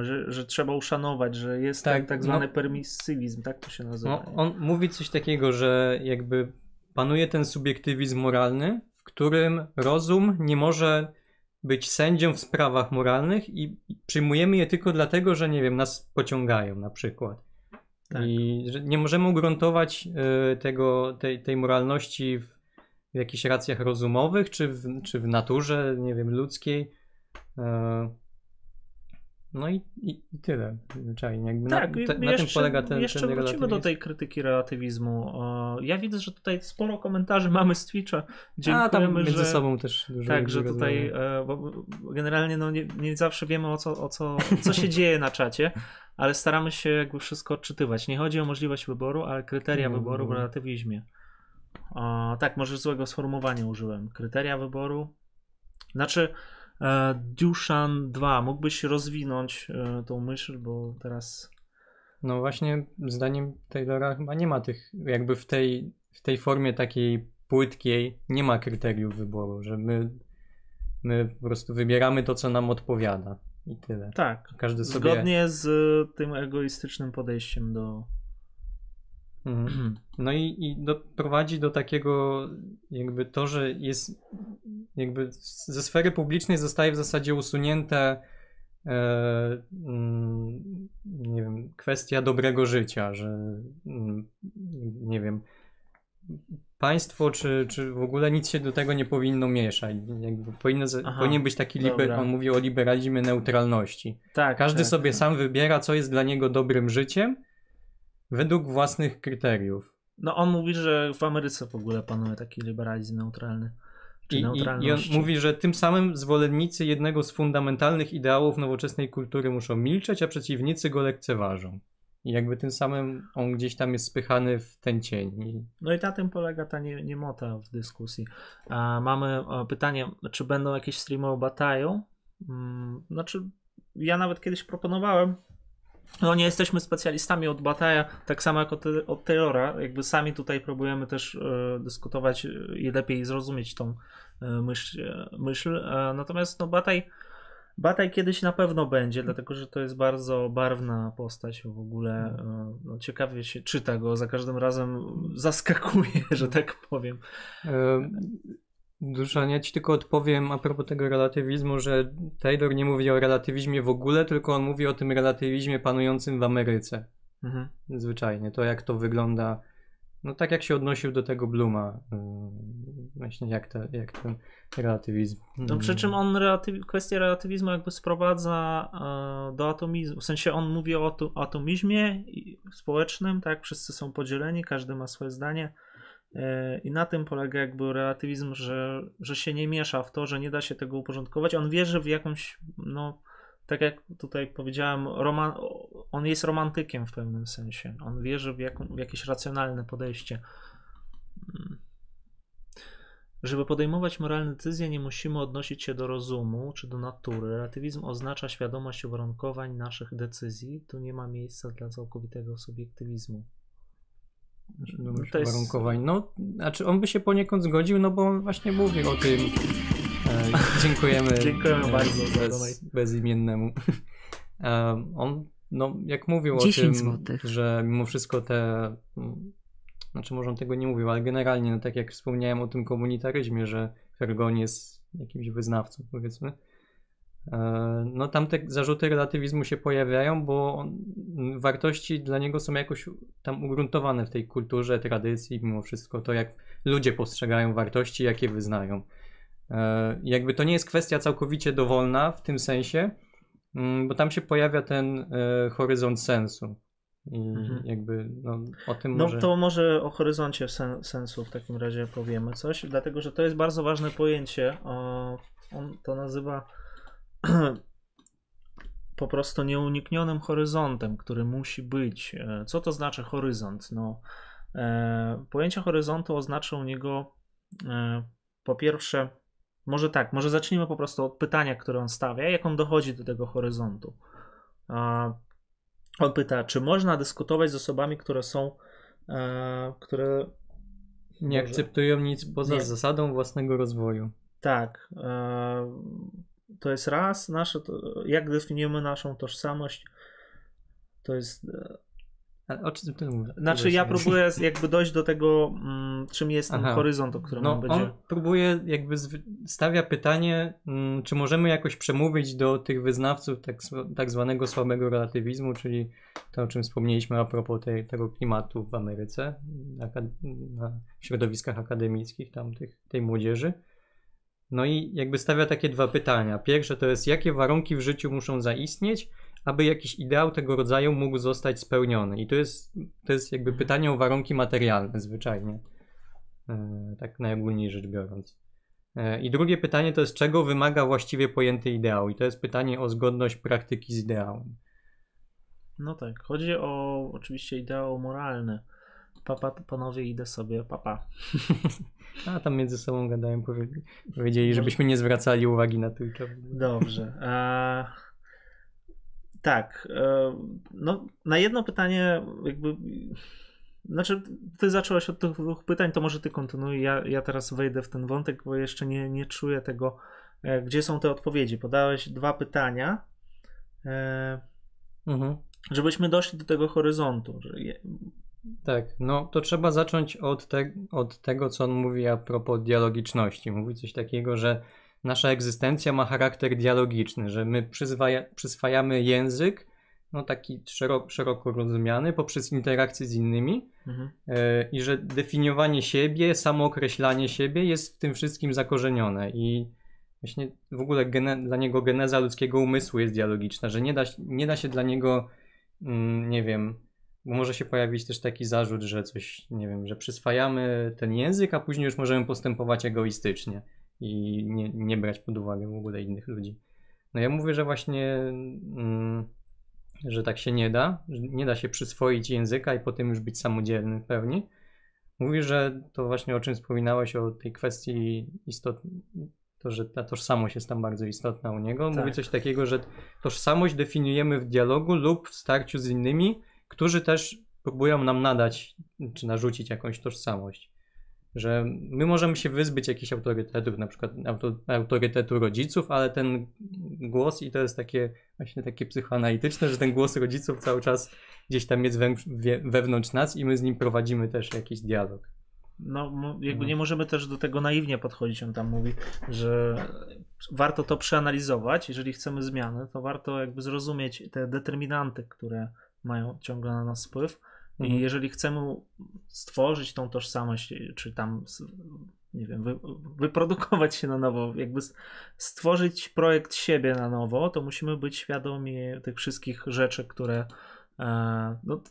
Że, że trzeba uszanować, że jest tak, tak, tak zwany no, permisywizm, tak to się nazywa. No, on mówi coś takiego, że jakby panuje ten subiektywizm moralny, w którym rozum nie może być sędzią w sprawach moralnych i przyjmujemy je tylko dlatego, że nie wiem, nas pociągają na przykład. Tak. I że nie możemy ugruntować y, tego, tej, tej moralności w, w jakichś racjach rozumowych, czy w, czy w naturze, nie wiem, ludzkiej, E, no i, i, i tyle, zwyczajnie. Jakby tak, na, te, na tym polega ten Jeszcze ten wrócimy do tej krytyki relatywizmu. Ja widzę, że tutaj sporo komentarzy mamy z Twitcha. Dziękujemy, A, tam między że, sobą też dużo Tak, że tutaj e, generalnie no, nie, nie zawsze wiemy o co, o co, co się dzieje na czacie, ale staramy się jakby wszystko odczytywać. Nie chodzi o możliwość wyboru, ale kryteria no, wyboru w relatywizmie. O, tak, może złego sformułowania użyłem. Kryteria wyboru. Znaczy, E, Dushan 2. Mógłbyś rozwinąć e, tą myśl, bo teraz. No właśnie, zdaniem Taylora chyba nie ma tych, jakby w tej, w tej formie takiej płytkiej, nie ma kryteriów wyboru, że my, my po prostu wybieramy to, co nam odpowiada. I tyle. Tak. Każdy sobie... Zgodnie z tym egoistycznym podejściem do. No i, i doprowadzi do takiego, jakby to, że jest, jakby ze sfery publicznej zostaje w zasadzie usunięte, e, mm, nie wiem, kwestia dobrego życia, że mm, nie wiem, państwo czy, czy w ogóle nic się do tego nie powinno mieszać. Jakby powinno, Aha, powinien być taki, liber, on mówi o liberalizmie neutralności. Tak, Każdy tak, sobie tak. sam wybiera, co jest dla niego dobrym życiem Według własnych kryteriów. No on mówi, że w Ameryce w ogóle panuje taki liberalizm neutralny. I, i, on mówi, że tym samym zwolennicy jednego z fundamentalnych ideałów nowoczesnej kultury muszą milczeć, a przeciwnicy go lekceważą. I jakby tym samym on gdzieś tam jest spychany w ten cień. No i na tym polega ta nie, niemota w dyskusji. A mamy pytanie, czy będą jakieś streamy o Bataju? Hmm, znaczy, ja nawet kiedyś proponowałem, no nie jesteśmy specjalistami od Bataja, tak samo jak od, od Taylora. Jakby sami tutaj próbujemy też e, dyskutować e, i lepiej zrozumieć tą e, myśl. myśl. E, natomiast no Bataj, Bataj kiedyś na pewno będzie, dlatego że to jest bardzo barwna postać w ogóle. E, no, ciekawie się czyta go, za każdym razem zaskakuje, że tak powiem. Dużo, ja ci tylko odpowiem a propos tego relatywizmu, że Taylor nie mówi o relatywizmie w ogóle, tylko on mówi o tym relatywizmie panującym w Ameryce. Mhm. Zwyczajnie, to jak to wygląda, no tak jak się odnosił do tego Bluma, yy, właśnie jak, te, jak ten relatywizm. No przy czym on relatyw, kwestię relatywizmu jakby sprowadza e, do atomizmu, w sensie on mówi o atomizmie społecznym, tak, wszyscy są podzieleni, każdy ma swoje zdanie, I na tym polega jakby relatywizm, że, że się nie miesza w to, że nie da się tego uporządkować. On wierzy w jakąś, no, tak jak tutaj powiedziałem, roman, on jest romantykiem w pewnym sensie. On wierzy w, jak, w jakieś racjonalne podejście. Mm. Żeby podejmować moralne decyzje, nie musimy odnosić się do rozumu czy do natury. Relatywizm oznacza świadomość uwarunkowań naszych decyzji. Tu nie ma miejsca dla całkowitego subiektywizmu. Świadomość to jest... uwarunkowań. No, znaczy on by się poniekąd zgodził, no bo on właśnie mówił o tym. E, dziękujemy. dziękujemy bardzo bez, bezimiennemu. E, on, no, jak mówił o tym, złotych. że mimo wszystko te znaczy może on tego nie mówił, ale generalnie, no tak jak wspomniałem o tym komunitaryzmie, że Fergon jest jakimś wyznawcą, powiedzmy, e, no tam te zarzuty relatywizmu się pojawiają, bo on, wartości dla niego są jakoś tam ugruntowane w tej kulturze, tradycji, mimo wszystko to, jak ludzie postrzegają wartości, jakie wyznają. E, jakby to nie jest kwestia całkowicie dowolna w tym sensie, mm, bo tam się pojawia ten e, horyzont sensu. I mhm. jakby no, o tym no, może... to może o horyzoncie sen, sensu w takim razie powiemy coś, dlatego że to jest bardzo ważne pojęcie. On to nazywa po prostu nieuniknionym horyzontem, który musi być. E, co to znaczy horyzont? No, e, pojęcie horyzontu oznacza u niego e, po pierwsze, może tak, może zacznijmy po prostu od pytania, które on stawia, jak on dochodzi do tego horyzontu. On pyta, czy można dyskutować z osobami, które są, które nie akceptują nic poza nie. zasadą własnego rozwoju. Tak. To jest raz, nasze, to, jak definiujemy naszą tożsamość, to jest ale o czym ty mówisz? Znaczy ja próbuję jakby dojść do tego, mm, czym jest ten Aha. horyzont, o którym no, on będzie... On próbuje jakby stawia pytanie, mm, czy możemy jakoś przemówić do tych wyznawców tak, tak zwanego słabego relatywizmu, czyli to, o czym wspomnieliśmy a propos tej, tego klimatu w Ameryce, na środowiskach akademickich tam tych, tej młodzieży. No i jakby stawia takie dwa pytania. Pierwsze to jest, jakie warunki w życiu muszą zaistnieć, aby jakiś ideał tego rodzaju mógł zostać spełniony. I to jest, to jest jakby mhm. pytanie o warunki materialne zwyczajnie, e, tak najogólniej rzecz biorąc. E, I drugie pytanie to jest, czego wymaga właściwie pojęty ideał? I to jest pytanie o zgodność praktyki z ideałem. No tak, chodzi o oczywiście ideał moralny. Papa, panowie, idę sobie, papa. A tam między sobą gadają, powiedzieli, żebyśmy nie zwracali uwagi na Twitcha. Dobrze. A... Tak. E, no, na jedno pytanie, jakby. Znaczy, ty zacząłeś od tych dwóch pytań, to może ty kontynuuj. Ja, ja teraz wejdę w ten wątek, bo jeszcze nie, nie czuję tego, e, gdzie są te odpowiedzi. Podałeś dwa pytania, e, mhm. żebyśmy doszli do tego horyzontu. Tak, no to trzeba zacząć od, te, od tego, co on mówi a propos dialogiczności. Mówi coś takiego, że nasza egzystencja ma charakter dialogiczny, że my przyzwaja, przyswajamy język, no taki szeroko, szeroko rozumiany, poprzez interakcje z innymi mhm. e, i że definiowanie siebie, samookreślanie siebie jest w tym wszystkim zakorzenione i właśnie w ogóle gene, dla niego geneza ludzkiego umysłu jest dialogiczna, że nie da, nie da się dla niego, mm, nie wiem, może się pojawić też taki zarzut, że coś, nie wiem, że przyswajamy ten język, a później już możemy postępować egoistycznie i nie, nie brać pod uwagę w ogóle innych ludzi. No ja mówię, że właśnie, mm, że tak się nie da, że nie da się przyswoić języka i potem już być samodzielnym w pełni. Mówi, że to właśnie o czym wspominałeś, o tej kwestii istot, to, że ta tożsamość jest tam bardzo istotna u niego. Tak. Mówi coś takiego, że tożsamość definiujemy w dialogu lub w starciu z innymi, którzy też próbują nam nadać czy narzucić jakąś tożsamość że my możemy się wyzbyć jakichś autorytetów, na przykład auto, autorytetu rodziców, ale ten głos, i to jest takie właśnie takie psychoanalityczne, że ten głos rodziców cały czas gdzieś tam jest we, wewnątrz nas i my z nim prowadzimy też jakiś dialog. No, jakby no. nie możemy też do tego naiwnie podchodzić. On tam mówi, że warto to przeanalizować. Jeżeli chcemy zmiany, to warto jakby zrozumieć te determinanty, które mają ciągle na nas wpływ Mhm. I jeżeli chcemy stworzyć tą tożsamość, czy tam, nie wiem, wy, wyprodukować się na nowo, jakby stworzyć projekt siebie na nowo, to musimy być świadomi tych wszystkich rzeczy, które e, no,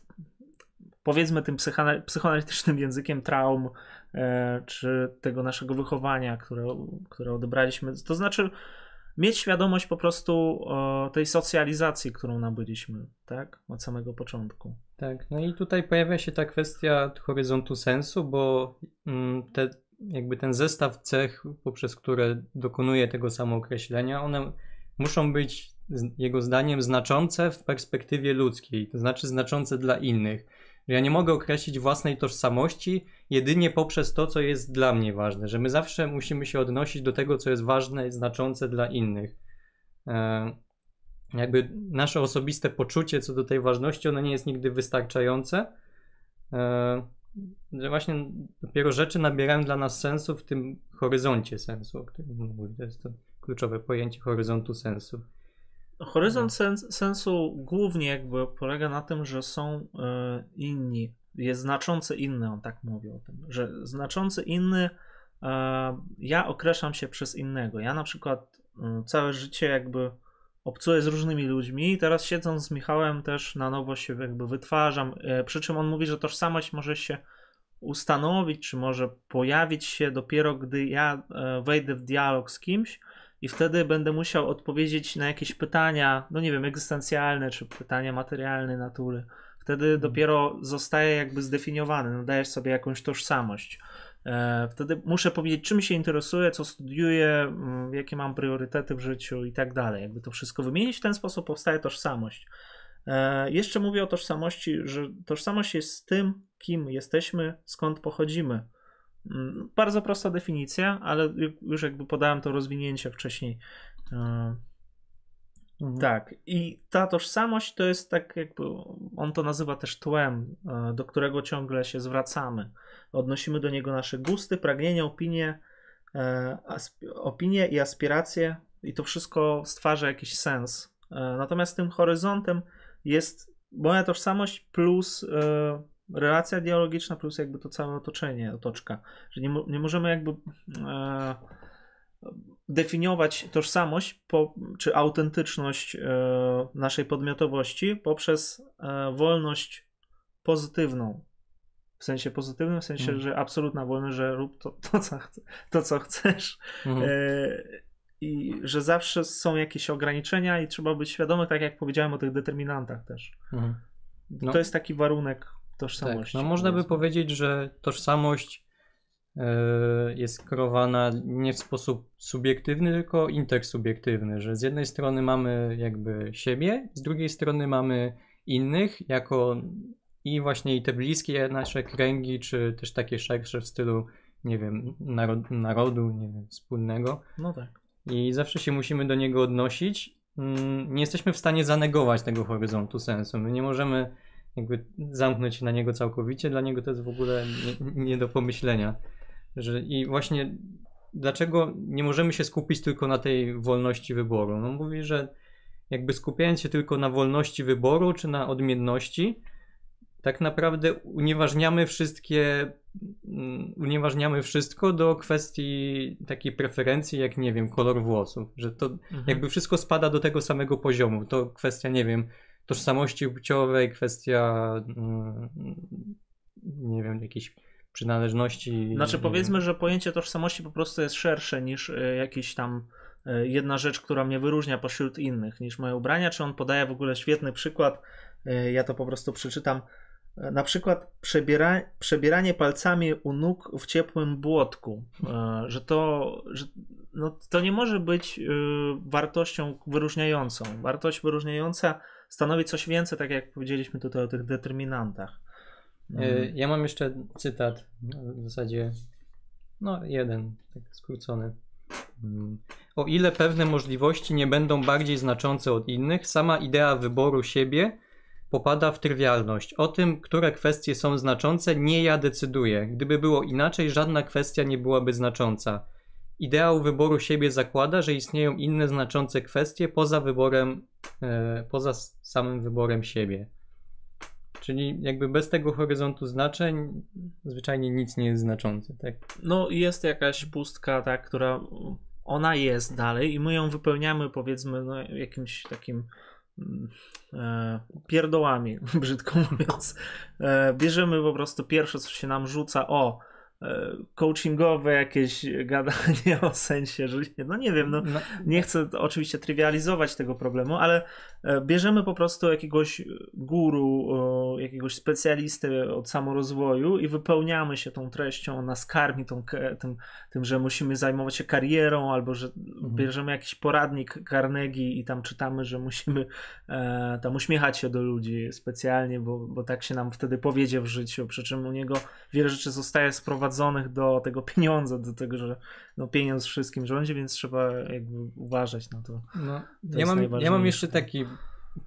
powiedzmy tym psychoanalitycznym językiem traum, e, czy tego naszego wychowania, które, które odebraliśmy. To znaczy, mieć świadomość po prostu tej socjalizacji, którą nabyliśmy, tak? Od samego początku. Tak, no i tutaj pojawia się ta kwestia horyzontu sensu, bo mm, te, jakby ten zestaw cech, poprzez które dokonuje tego samookreślenia, one muszą być jego zdaniem znaczące w perspektywie ludzkiej, to znaczy znaczące dla innych. Ja nie mogę określić własnej tożsamości jedynie poprzez to, co jest dla mnie ważne, że my zawsze musimy się odnosić do tego, co jest ważne i znaczące dla innych. E, jakby nasze osobiste poczucie co do tej ważności, ono nie jest nigdy wystarczające. E, że właśnie dopiero rzeczy nabierają dla nas sensu w tym horyzoncie sensu, o którym mówię. To jest to kluczowe pojęcie horyzontu sensu. Horyzont sens, sensu głównie jakby polega na tym, że są y, inni, jest znaczący inny, on tak mówi o tym, że znaczący inny, y, ja określam się przez innego. Ja na przykład y, całe życie jakby obcuję z różnymi ludźmi i teraz siedząc z Michałem też na nowo się jakby wytwarzam, przy czym on mówi, że tożsamość może się ustanowić, czy może pojawić się dopiero gdy ja wejdę w dialog z kimś, i wtedy będę musiał odpowiedzieć na jakieś pytania, no nie wiem, egzystencjalne czy pytania materialnej natury. Wtedy mhm. dopiero zostaje jakby zdefiniowany, nadajesz sobie jakąś tożsamość. E, wtedy muszę powiedzieć, czym się interesuję, co studiuję, mm, jakie mam priorytety w życiu i tak dalej. Jakby to wszystko wymienić, w ten sposób powstaje tożsamość. E, jeszcze mówię o tożsamości, że tożsamość jest tym, kim jesteśmy, skąd pochodzimy. Mm, bardzo prosta definicja, ale już jakby podałem to rozwinięcie wcześniej. E, mhm. Tak, i ta tożsamość to jest tak jakby, on to nazywa też tłem, e, do którego ciągle się zwracamy. Odnosimy do niego nasze gusty, pragnienia, opinie, e, opinie i aspiracje i to wszystko stwarza jakiś sens. Natomiast tym horyzontem jest moja tożsamość plus relacja dialogiczna plus jakby to całe otoczenie, otoczka, że nie, nie możemy jakby e, definiować tożsamość po, czy autentyczność e, naszej podmiotowości poprzez e, wolność pozytywną. W sensie pozytywnym, w sensie, mm. że absolutna wolność, że rób to, to, co, to co chcesz. Mm. E, I że zawsze są jakieś ograniczenia i trzeba być świadomy, tak jak powiedziałem o tych determinantach też. Mm. No. To jest taki warunek tożsamości. Tak, no można by powiedzieć, że tożsamość e, jest kreowana nie w sposób subiektywny, tylko intersubiektywny, że z jednej strony mamy jakby siebie, z drugiej strony mamy innych jako i właśnie i te bliskie nasze kręgi, czy też takie szersze w stylu, nie wiem, narod, narodu, nie wiem, wspólnego. No tak. I zawsze się musimy do niego odnosić. Mm, nie jesteśmy w stanie zanegować tego horyzontu sensu. My nie możemy jakby zamknąć się na niego całkowicie, dla niego to jest w ogóle nie, nie do pomyślenia. Że, I właśnie dlaczego nie możemy się skupić tylko na tej wolności wyboru? No mówi, że jakby skupiając się tylko na wolności wyboru czy na odmienności, tak naprawdę unieważniamy wszystkie, mm, unieważniamy wszystko do kwestii takiej preferencji, jak nie wiem, kolor włosów, że to mhm. jakby wszystko spada do tego samego poziomu. To kwestia, nie wiem, tożsamości płciowej, kwestia mm, nie wiem, jakiejś przynależności. Znaczy powiedzmy, że pojęcie tożsamości po prostu jest szersze niż e, jakiś tam e, jedna rzecz, która mnie wyróżnia pośród innych, niż moje ubrania, czy on podaje w ogóle świetny przykład, e, ja to po prostu przeczytam, na przykład przebiera, przebieranie palcami u nóg w ciepłym błotku, że to, że no, to nie może być wartością wyróżniającą. Wartość wyróżniająca stanowi coś więcej, tak jak powiedzieliśmy tutaj o tych determinantach. E, mm. Ja mam jeszcze cytat, w zasadzie no jeden, tak skrócony. Mm. O ile pewne możliwości nie będą bardziej znaczące od innych, sama idea wyboru siebie popada w trywialność. O tym, które kwestie są znaczące, nie ja decyduję. Gdyby było inaczej, żadna kwestia nie byłaby znacząca. Ideał wyboru siebie zakłada, że istnieją inne znaczące kwestie poza wyborem, e, poza samym wyborem siebie. Czyli jakby bez tego horyzontu znaczeń zwyczajnie nic nie jest znaczące, tak? No jest jakaś pustka, tak, która ona jest dalej i my ją wypełniamy powiedzmy no, jakimś takim mm, e, pierdołami, brzydko mówiąc. E, bierzemy po prostu pierwsze, co się nam rzuca, o, coachingowe jakieś gadanie o sensie życia. No nie wiem, no, no, nie chcę oczywiście trywializować tego problemu, ale e, bierzemy po prostu jakiegoś guru, jakiegoś specjalisty od samorozwoju i wypełniamy się tą treścią, nas karmi tą, tym, tym, że musimy zajmować się karierą, albo że mhm. bierzemy jakiś poradnik Carnegie i tam czytamy, że musimy e, tam uśmiechać się do ludzi specjalnie, bo, bo tak się nam wtedy powiedzie w życiu, przy czym u niego wiele rzeczy zostaje sprowadzonych do tego pieniądza, do tego, że no, pieniądz wszystkim rządzi, więc trzeba jakby uważać na to. No, to ja, mam, ja mam jeszcze taki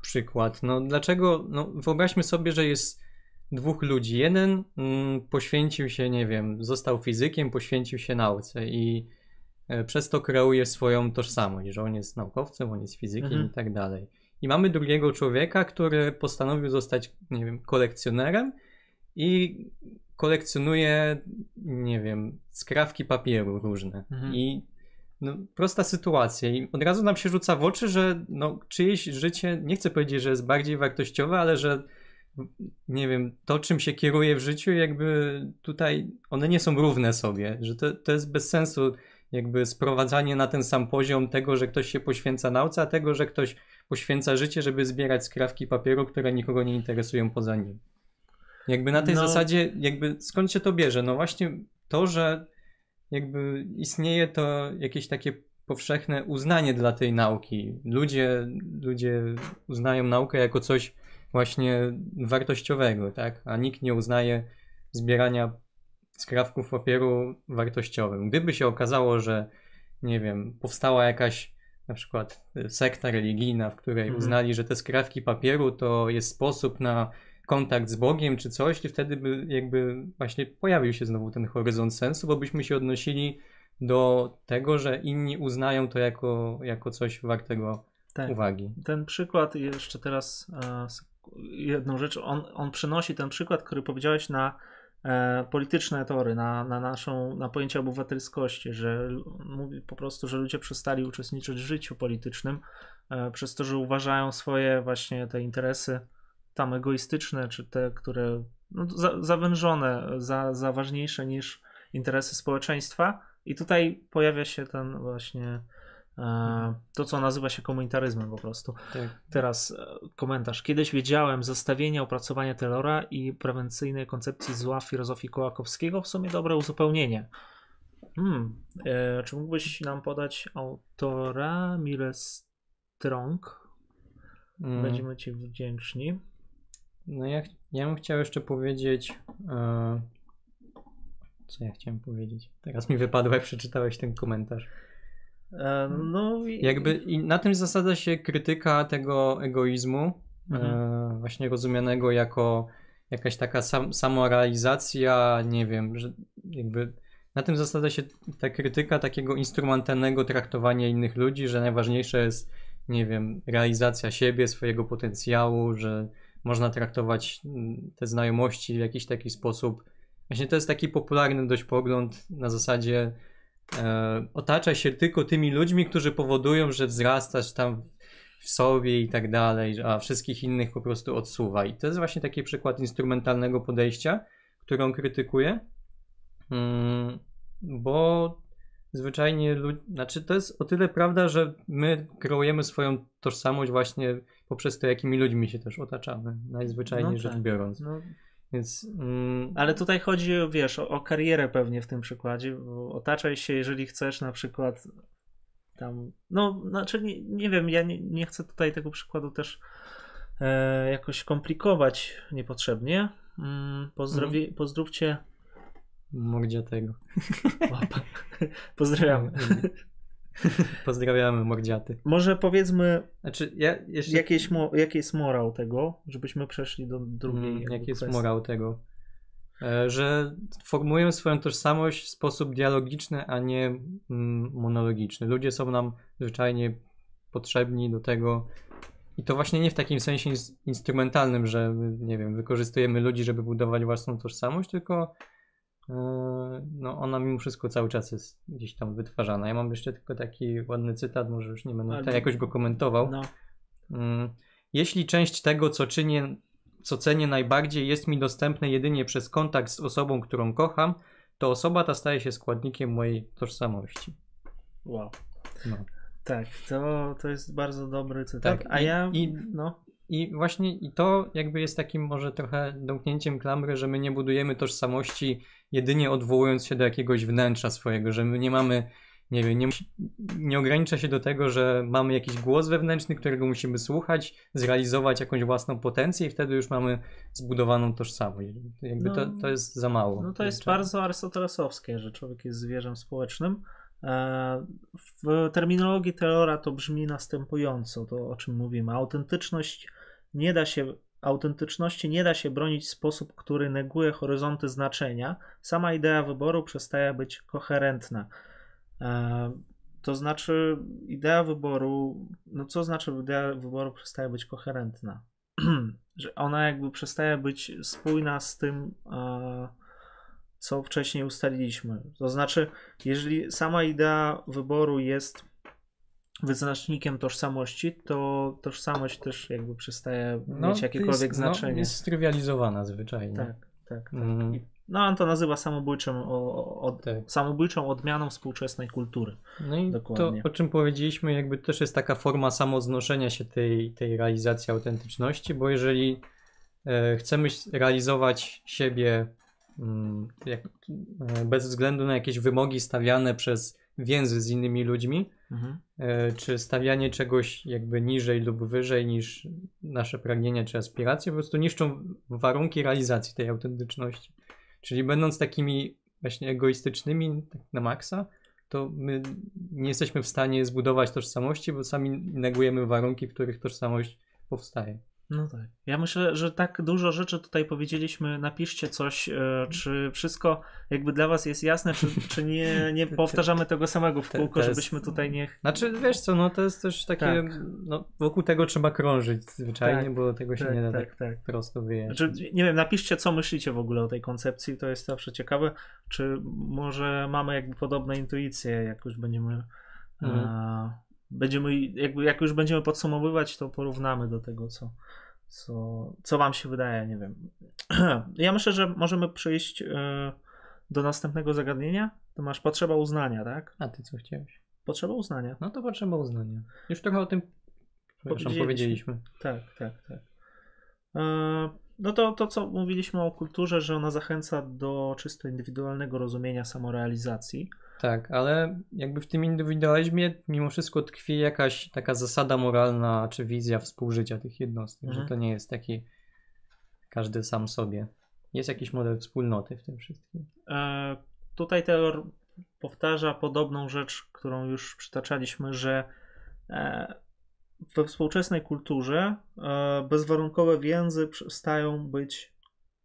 przykład. No dlaczego, no wyobraźmy sobie, że jest dwóch ludzi. Jeden mm, poświęcił się, nie wiem, został fizykiem, poświęcił się nauce i e, przez to kreuje swoją tożsamość, że on jest naukowcem, on jest fizykiem mhm. i tak dalej. I mamy drugiego człowieka, który postanowił zostać, nie wiem, kolekcjonerem i kolekcjonuje, nie wiem, skrawki papieru różne. Mhm. I no, prosta sytuacja. I od razu nam się rzuca w oczy, że no, czyjeś życie, nie chcę powiedzieć, że jest bardziej wartościowe, ale że nie wiem, to czym się kieruje w życiu, jakby tutaj one nie są równe sobie, że to, to jest bez sensu jakby sprowadzanie na ten sam poziom tego, że ktoś się poświęca nauce, a tego, że ktoś poświęca życie, żeby zbierać skrawki papieru, które nikogo nie interesują poza nim. Jakby na tej no. zasadzie, jakby skąd się to bierze? No właśnie to, że jakby istnieje to jakieś takie powszechne uznanie dla tej nauki. Ludzie, ludzie uznają naukę jako coś właśnie wartościowego, tak? A nikt nie uznaje zbierania skrawków papieru wartościowym. Gdyby się okazało, że nie wiem, powstała jakaś na przykład sekta religijna, w której mhm. uznali, że te skrawki papieru to jest sposób na kontakt z Bogiem czy coś, to wtedy by jakby właśnie pojawił się znowu ten horyzont sensu, bo byśmy się odnosili do tego, że inni uznają to jako, jako coś wartego tak. uwagi. Ten przykład jeszcze teraz e, jedną rzecz, on, on przenosi ten przykład, który powiedziałeś na e, polityczne tory, na, na naszą, na pojęcie obywatelskości, że mówi po prostu, że ludzie przestali uczestniczyć w życiu politycznym e, przez to, że uważają swoje właśnie te interesy tam egoistyczne, czy te, które no, za, zawężone, za, za ważniejsze niż interesy społeczeństwa. I tutaj pojawia się ten właśnie e, to, co nazywa się komunitaryzmem po prostu. Tak. Teraz e, komentarz. Kiedyś wiedziałem zestawienie opracowania Taylora i prewencyjnej koncepcji zła filozofii Kołakowskiego. W sumie dobre uzupełnienie. Hmm. E, czy mógłbyś nam podać autora Mile Strong? Mm. Będziemy Ci wdzięczni. No ja, ja bym chciał jeszcze powiedzieć. E, co ja chciałem powiedzieć? Teraz mi wypadło, jak przeczytałeś ten komentarz. E, no i... Jakby na tym zasadza się krytyka tego egoizmu, e, mhm. e, właśnie rozumianego jako jakaś taka sam, samorealizacja, nie wiem, że jakby na tym zasadza się ta krytyka takiego instrumentalnego traktowania innych ludzi, że najważniejsze jest, nie wiem, realizacja siebie, swojego potencjału, że można traktować mm, te znajomości w jakiś taki sposób. Właśnie to jest taki popularny dość pogląd na zasadzie e, otacza się tylko tymi ludźmi, którzy powodują, że wzrastasz tam w sobie i tak dalej, a wszystkich innych po prostu odsuwa. I to jest właśnie taki przykład instrumentalnego podejścia, którą krytykuję, mm, bo zwyczajnie, znaczy to jest o tyle prawda, że my kreujemy swoją tożsamość właśnie poprzez to, jakimi ludźmi się też otaczamy, najzwyczajniej no rzecz tak. biorąc. No. Więc, mm... Ale tutaj chodzi, wiesz, o, o, karierę pewnie w tym przykładzie. Otaczaj się, jeżeli chcesz na przykład tam, no, znaczy nie, nie wiem, ja nie, nie chcę tutaj tego przykładu też e, jakoś komplikować niepotrzebnie. Mm, pozdrowie, mm. Pozdrówcie Mordziatego. Pozdrawiamy. Pozdrawiamy mordziaty. Może powiedzmy, znaczy, ja jeszcze... jakieś, jaki jest morał tego, żebyśmy przeszli do drugiej. Mm, jaki jest morał tego? E, że formują swoją tożsamość w sposób dialogiczny, a nie mm, monologiczny. Ludzie są nam zwyczajnie potrzebni do tego. I to właśnie nie w takim sensie instrumentalnym, że nie wiem, wykorzystujemy ludzi, żeby budować własną tożsamość, tylko no ona mimo wszystko cały czas jest gdzieś tam wytwarzana. Ja mam jeszcze tylko taki ładny cytat, może już nie będę tutaj jakoś go komentował. No. Yy, jeśli część tego, co czynię, co cenię najbardziej, jest mi dostępne jedynie przez kontakt z osobą, którą kocham, to osoba ta staje się składnikiem mojej tożsamości. Wow. No. Tak, to, to jest bardzo dobry cytat. Tak, a i, ja. I, no. I właśnie i to jakby jest takim może trochę domknięciem klamry, że my nie budujemy tożsamości jedynie odwołując się do jakiegoś wnętrza swojego, że my nie mamy, nie wiem, nie, nie ogranicza się do tego, że mamy jakiś głos wewnętrzny, którego musimy słuchać, zrealizować jakąś własną potencję i wtedy już mamy zbudowaną tożsamość. Jakby no, to, to jest za mało. No to jest bardzo arystotelesowskie, że człowiek jest zwierzem społecznym. E, w terminologii Taylora to brzmi następująco, to o czym mówimy. Autentyczność nie da się autentyczności nie da się bronić w sposób, który neguje horyzonty znaczenia. Sama idea wyboru przestaje być koherentna. E, to znaczy, idea wyboru, no co znaczy, idea wyboru przestaje być koherentna? że ona jakby przestaje być spójna z tym, e, co wcześniej ustaliliśmy. To znaczy, jeżeli sama idea wyboru jest wyznacznikiem tożsamości, to tożsamość też jakby przestaje no, mieć jakiekolwiek jest, no, znaczenie. No, jest strywializowana zwyczajnie. Tak, tak. tak. Mm. No on to nazywa samobójczą, o, o, tak. samobójczą odmianą współczesnej kultury. No i Dokładnie. to, o czym powiedzieliśmy, jakby też jest taka forma samoznoszenia się tej, tej realizacji autentyczności, bo jeżeli e, chcemy realizować siebie mm, jak, e, bez względu na jakieś wymogi stawiane przez więzy z innymi ludźmi, mhm. E, czy stawianie czegoś jakby niżej lub wyżej niż nasze pragnienia czy aspiracje, po prostu niszczą warunki realizacji tej autentyczności. Czyli będąc takimi właśnie egoistycznymi tak na maksa, to my nie jesteśmy w stanie zbudować tożsamości, bo sami negujemy warunki, w których tożsamość powstaje. No tak. Ja myślę, że tak dużo rzeczy tutaj powiedzieliśmy. Napiszcie coś, e, czy wszystko jakby dla was jest jasne, czy, czy nie, nie powtarzamy tego samego w kółko, żebyśmy tutaj nie... Znaczy, wiesz co, no to jest też takie, tak. no wokół tego trzeba krążyć zwyczajnie, tak, bo tego się tak, nie da tak, tak, tak. prosto wyjaśnić. Znaczy, nie wiem, napiszcie, co myślicie w ogóle o tej koncepcji, to jest zawsze ciekawe. Czy może mamy jakby podobne intuicje, jak już będziemy... Mhm. A będziemy, jakby, jak już będziemy podsumowywać, to porównamy do tego, co, co, co Wam się wydaje, nie wiem. Ja myślę, że możemy przejść e, do następnego zagadnienia. To masz potrzeba uznania, tak? A ty co chciałeś? Potrzeba uznania. No to potrzeba uznania. Już trochę o tym powiedzieliśmy. powiedzieliśmy. Tak, tak, tak. E, no to, to, co mówiliśmy o kulturze, że ona zachęca do czysto indywidualnego rozumienia samorealizacji. Tak, ale jakby w tym indywidualizmie mimo wszystko tkwi jakaś taka zasada moralna czy wizja współżycia tych jednostek, mhm. że to nie jest taki każdy sam sobie. Jest jakiś model wspólnoty w tym wszystkim. E, tutaj Taylor powtarza podobną rzecz, którą już przytaczaliśmy, że e, we współczesnej kulturze e, bezwarunkowe więzy przestają być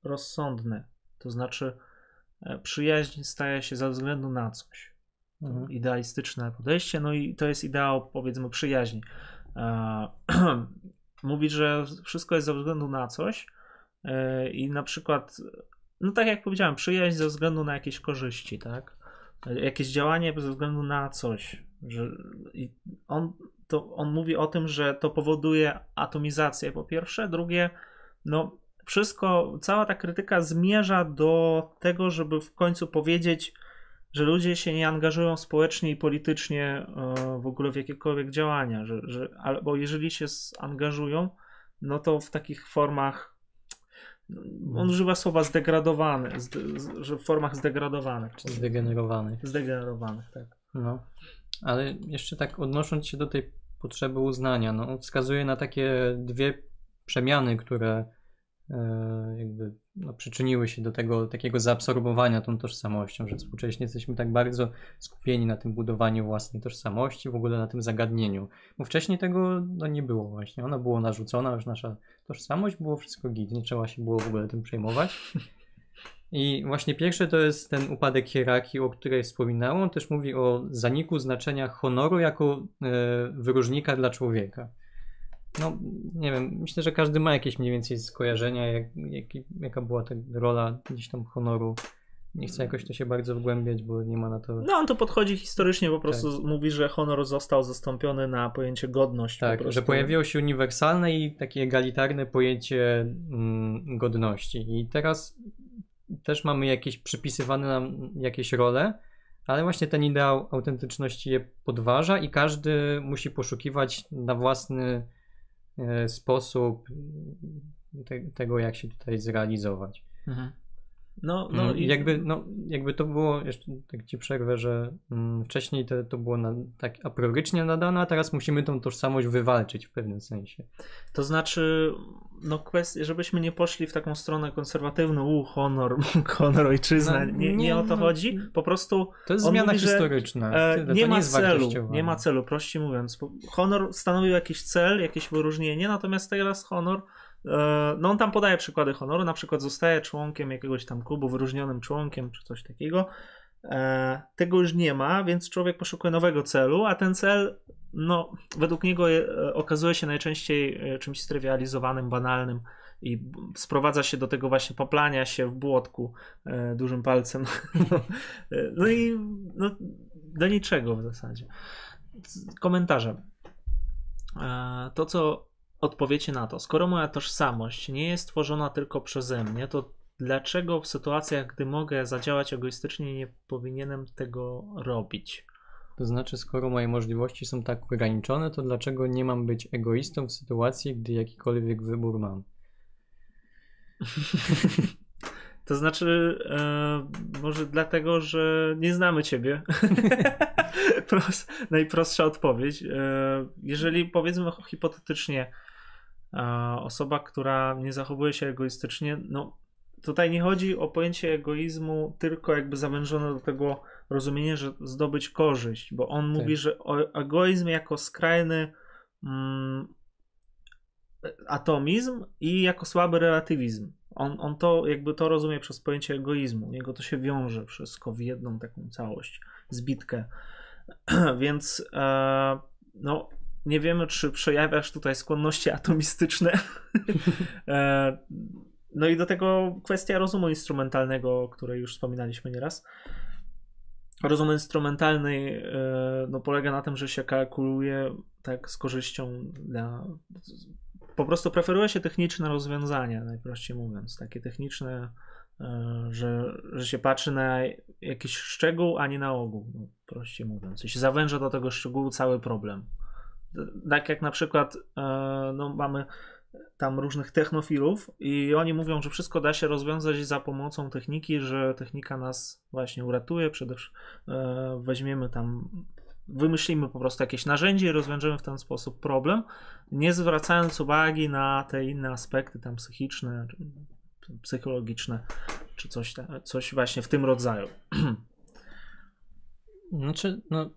rozsądne. To znaczy, przyjaźń staje się ze względu na coś. Mhm. Idealistyczne podejście, no i to jest ideał, powiedzmy, przyjaźni. E, mówi, że wszystko jest ze względu na coś e, i na przykład, no tak jak powiedziałem, przyjaźń ze względu na jakieś korzyści, tak? Jakieś działanie ze względu na coś. Że on, to, on mówi o tym, że to powoduje atomizację po pierwsze, drugie, no wszystko, cała ta krytyka zmierza do tego, żeby w końcu powiedzieć, że ludzie się nie angażują społecznie i politycznie e, w ogóle w jakiekolwiek działania, że, że, albo jeżeli się angażują, no to w takich formach, on używa słowa zdegradowane, że w formach zdegradowanych. Zdegenerowanych. Zdegenerowanych, tak. No, ale jeszcze tak odnosząc się do tej potrzeby uznania, no, wskazuje na takie dwie przemiany, które jakby no, przyczyniły się do tego takiego zaabsorbowania tą tożsamością, że współcześnie jesteśmy tak bardzo skupieni na tym budowaniu własnej tożsamości, w ogóle na tym zagadnieniu. Bo wcześniej tego no, nie było właśnie. Ona była narzucona, już nasza tożsamość, było wszystko git, nie trzeba się było w ogóle tym przejmować. I właśnie pierwsze to jest ten upadek hierarchii, o której wspominałem. On też mówi o zaniku znaczenia honoru jako e, wyróżnika dla człowieka no nie wiem, myślę, że każdy ma jakieś mniej więcej skojarzenia, jak, jak, jaka była ta rola gdzieś tam honoru. Nie chcę jakoś to się bardzo wgłębiać, bo nie ma na to. No, on to podchodzi historycznie, po prostu tak. mówi, że honor został zastąpiony na pojęcie godność. Tak, że pojawiło się uniwersalne i takie egalitarne pojęcie mm, godności. I teraz też mamy jakieś przypisywane nam jakieś role, ale właśnie ten ideał autentyczności je podważa i każdy musi poszukiwać na własny sposób te, tego, jak się tutaj zrealizować. Mhm. No, no mm, i jakby, no, jakby to było, jeszcze tak ci przerwę, że mm, wcześniej to, to było na, tak aprorycznie nadane, a teraz musimy tą tożsamość wywalczyć w pewnym sensie. To znaczy, no kwestia, żebyśmy nie poszli w taką stronę konserwatywną, u, honor, honor, ojczyzna, no, nie, nie, nie, o to no, chodzi, po prostu... To jest zmiana mówi, historyczna, e, nie, ma celu, nie ma celu, prościej mówiąc. Honor stanowił jakiś cel, jakieś wyróżnienie, natomiast teraz honor no on tam podaje przykłady honoru, na przykład zostaje członkiem jakiegoś tam klubu, wyróżnionym członkiem czy coś takiego. E, tego już nie ma, więc człowiek poszukuje nowego celu, a ten cel, no, według niego e, okazuje się najczęściej czymś strywializowanym, banalnym i sprowadza się do tego właśnie poplania się w błotku dużym palcem. no i no, do niczego w zasadzie. Komentarze. To, co odpowiecie na to, skoro moja tożsamość nie jest tworzona tylko przeze mnie, to dlaczego w sytuacjach, gdy mogę zadziałać egoistycznie, nie powinienem tego robić? To znaczy, skoro moje możliwości są tak ograniczone, to dlaczego nie mam być egoistą w sytuacji, gdy jakikolwiek wybór mam? To znaczy, e, może dlatego, że nie znamy ciebie. najprostsza odpowiedź. E, jeżeli powiedzmy hipotetycznie, osoba, która nie zachowuje się egoistycznie, no tutaj nie chodzi o pojęcie egoizmu tylko jakby zawężone do tego rozumienia, że zdobyć korzyść, bo on tak. mówi, że egoizm jako skrajny mm, atomizm i jako słaby relatywizm. On, on to jakby to rozumie przez pojęcie egoizmu. Jego to się wiąże wszystko w jedną taką całość, zbitkę. Więc e, no, nie wiemy, czy przejawiasz tutaj skłonności atomistyczne. E, no i do tego kwestia rozumu instrumentalnego, o której już wspominaliśmy nieraz. Rozum instrumentalny e, no, polega na tym, że się kalkuluje tak z korzyścią dla. Po prostu preferuje się techniczne rozwiązania, najprościej mówiąc. Takie techniczne, e, że, że się patrzy na jakiś szczegół, a nie na ogół, no, prościej mówiąc. I się zawęża do tego szczegółu cały problem tak jak na przykład e, no, mamy tam różnych technofilów i oni mówią, że wszystko da się rozwiązać za pomocą techniki, że technika nas właśnie uratuje, przede wszystkim e, weźmiemy tam wymyślimy po prostu jakieś narzędzie i rozwiążemy w ten sposób problem, nie zwracając uwagi na te inne aspekty tam psychiczne, psychologiczne, czy coś, coś właśnie w tym rodzaju. Znaczy, no,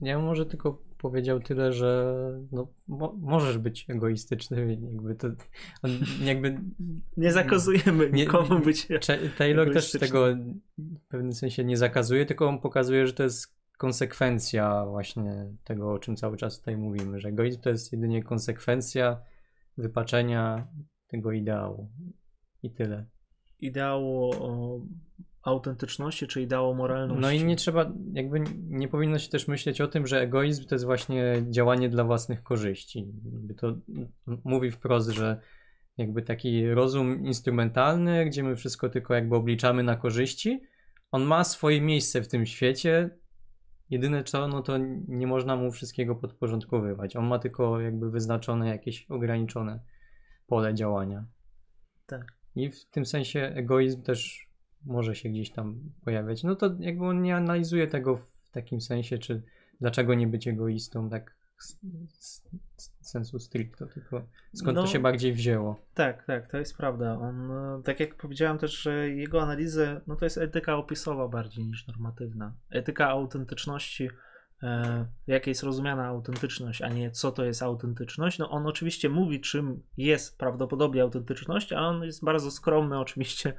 ja może tylko powiedział tyle, że no, mo możesz być egoistyczny, jakby to jakby... Nie zakazujemy nie, nikomu być Taylor też tego w pewnym sensie nie zakazuje, tylko on pokazuje, że to jest konsekwencja właśnie tego, o czym cały czas tutaj mówimy, że egoizm to jest jedynie konsekwencja wypaczenia tego ideału i tyle. Ideału autentyczności, czy ideału moralności. No i nie trzeba, jakby nie powinno się też myśleć o tym, że egoizm to jest właśnie działanie dla własnych korzyści. Jakby to mówi wprost, że jakby taki rozum instrumentalny, gdzie my wszystko tylko jakby obliczamy na korzyści, on ma swoje miejsce w tym świecie. Jedyne co, no to nie można mu wszystkiego podporządkowywać. On ma tylko jakby wyznaczone jakieś ograniczone pole działania. Tak. I w tym sensie egoizm też może się gdzieś tam pojawiać. No to jakby on nie analizuje tego w takim sensie, czy dlaczego nie być egoistą, tak sensu stricto, tylko skąd no, to się bardziej wzięło. Tak, tak, to jest prawda. On, tak jak powiedziałem też, że jego analizę, no to jest etyka opisowa bardziej niż normatywna. Etyka autentyczności E, jak jest rozumiana autentyczność, a nie co to jest autentyczność. No on oczywiście mówi, czym jest prawdopodobnie autentyczność, a on jest bardzo skromny oczywiście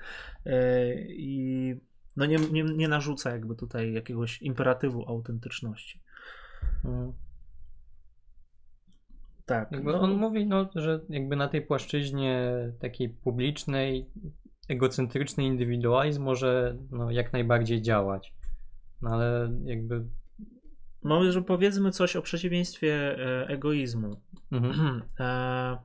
e, i no nie, nie, nie narzuca jakby tutaj jakiegoś imperatywu autentyczności. Hmm. Tak. Jakby. On mówi, no, że jakby na tej płaszczyźnie takiej publicznej, egocentryczny indywidualizm może no, jak najbardziej działać. No ale jakby Może powiedzmy coś o przeciwieństwie e, egoizmu. Mhm. E,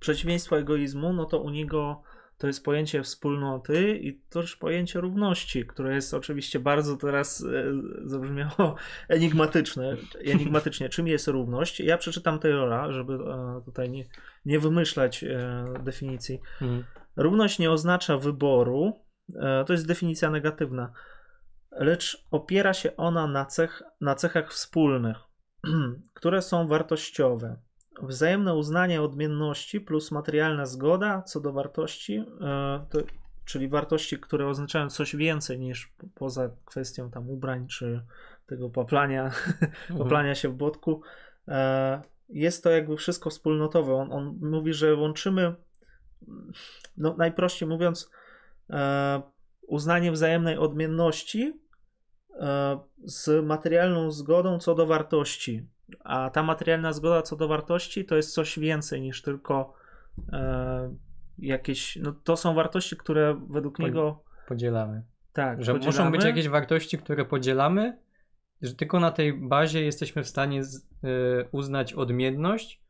przeciwieństwo egoizmu, no to u niego to jest pojęcie wspólnoty i też pojęcie równości, które jest oczywiście bardzo teraz e, zabrzmiało enigmatyczne. enigmatycznie. Czym jest równość? Ja przeczytam Taylora, żeby e, tutaj nie, nie wymyślać e, definicji. Mhm. Równość nie oznacza wyboru, to jest definicja negatywna, lecz opiera się ona na, cech, na cechach wspólnych, które są wartościowe Wzajemne uznanie odmienności plus materialna zgoda co do wartości, e, to, czyli wartości, które oznaczają coś więcej niż poza kwestią tam ubrań czy tego poplania, mhm. poplania się w błotku. E, jest to jakby wszystko wspólnotowe. On, on mówi, że łączymy, no najprościej mówiąc, e, uznanie wzajemnej odmienności z materialną zgodą co do wartości. A ta materialna zgoda co do wartości to jest coś więcej niż tylko e, jakieś. No to są wartości, które według niego. Podzielamy. Tak. Że podzielamy. muszą być jakieś wartości, które podzielamy, że tylko na tej bazie jesteśmy w stanie z, e, uznać odmienność.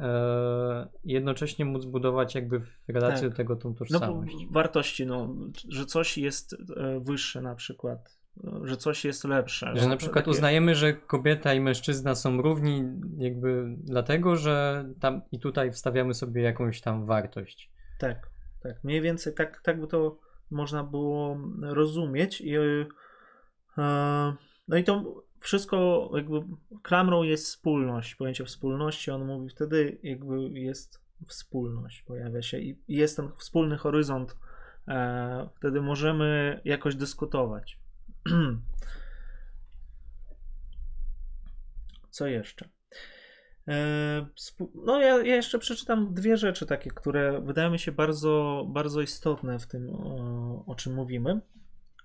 E, jednocześnie móc budować jakby w relacji tak. do tego tą tożsamość. No, wartości, no, że coś jest e, wyższe na przykład że coś jest lepsze. Że na przykład takie... uznajemy, że kobieta i mężczyzna są równi jakby dlatego, że tam i tutaj wstawiamy sobie jakąś tam wartość. Tak, tak. Mniej więcej tak, tak by to można było rozumieć i yy, no i to wszystko jakby klamrą jest wspólność, pojęcie wspólności, on mówi wtedy jakby jest wspólność, pojawia się i jest ten wspólny horyzont, e, wtedy możemy jakoś dyskutować. Co jeszcze? E, no, ja, ja, jeszcze przeczytam dwie rzeczy takie, które wydają mi się bardzo, bardzo istotne w tym, o, czym mówimy.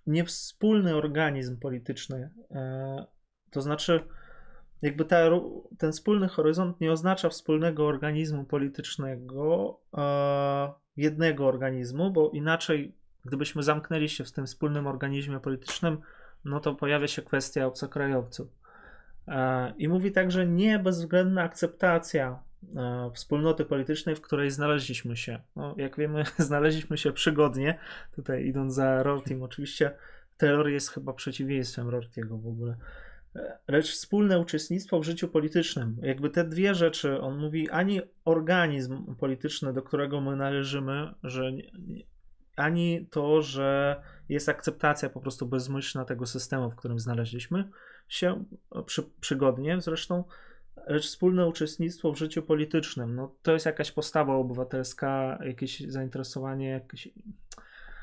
Niewspólny organizm polityczny, e, to znaczy, jakby ta, ten wspólny horyzont nie oznacza wspólnego organizmu politycznego, e, jednego organizmu, bo inaczej Gdybyśmy zamknęli się w tym wspólnym organizmie politycznym, no to pojawia się kwestia obcokrajowców. E, I mówi także nie bezwzględna akceptacja e, wspólnoty politycznej, w której znaleźliśmy się. No, jak wiemy, znaleźliśmy się przygodnie, tutaj idąc za Rortim, oczywiście Taylor jest chyba przeciwieństwem Rortiego w ogóle. Lecz wspólne uczestnictwo w życiu politycznym. Jakby te dwie rzeczy, on mówi, ani organizm polityczny, do którego my należymy, że ani to, że jest akceptacja po prostu bezmyślna tego systemu, w którym znaleźliśmy się przy, przygodnie zresztą, lecz wspólne uczestnictwo w życiu politycznym. No, to jest jakaś postawa obywatelska, jakieś zainteresowanie, jakieś.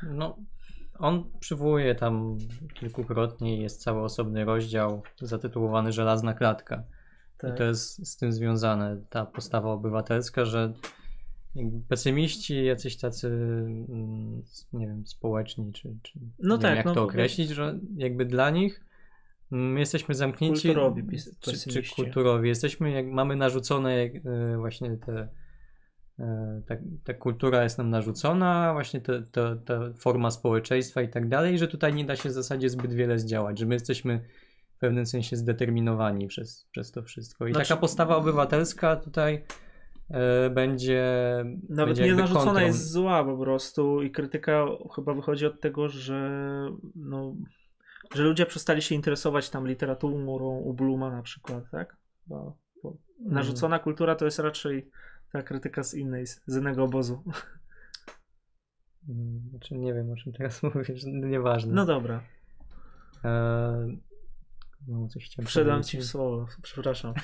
No, on przywołuje tam kilkukrotnie, jest cały osobny rozdział zatytułowany Żelazna Klatka. Tak. I to jest z tym związane, ta postawa obywatelska, że pesymiści, jacyś tacy, mm, nie wiem, społeczni, czy, czy no tak, wiem, jak no, to określić, że jakby dla nich my mm, jesteśmy zamknięci. Kulturowi, czy, czy kulturowi. Jesteśmy, jak mamy narzucone e, właśnie te. E, ta, ta kultura jest nam narzucona, właśnie ta, ta forma społeczeństwa i tak dalej, że tutaj nie da się w zasadzie zbyt wiele zdziałać, że my jesteśmy w pewnym sensie zdeterminowani przez, przez to wszystko. I znaczy... taka postawa obywatelska tutaj E, będzie. Nawet będzie nie narzucona kontrą. jest zła po prostu i krytyka chyba wychodzi od tego, że no, że ludzie przestali się interesować tam literaturą u Bluma na przykład, tak? Bo, bo mm. narzucona kultura to jest raczej ta krytyka z innej, z innego obozu. Mm, znaczy nie wiem o czym teraz mówisz, nieważne. No dobra. Eee, no, coś chciałem Przedam ci w słowo, przepraszam.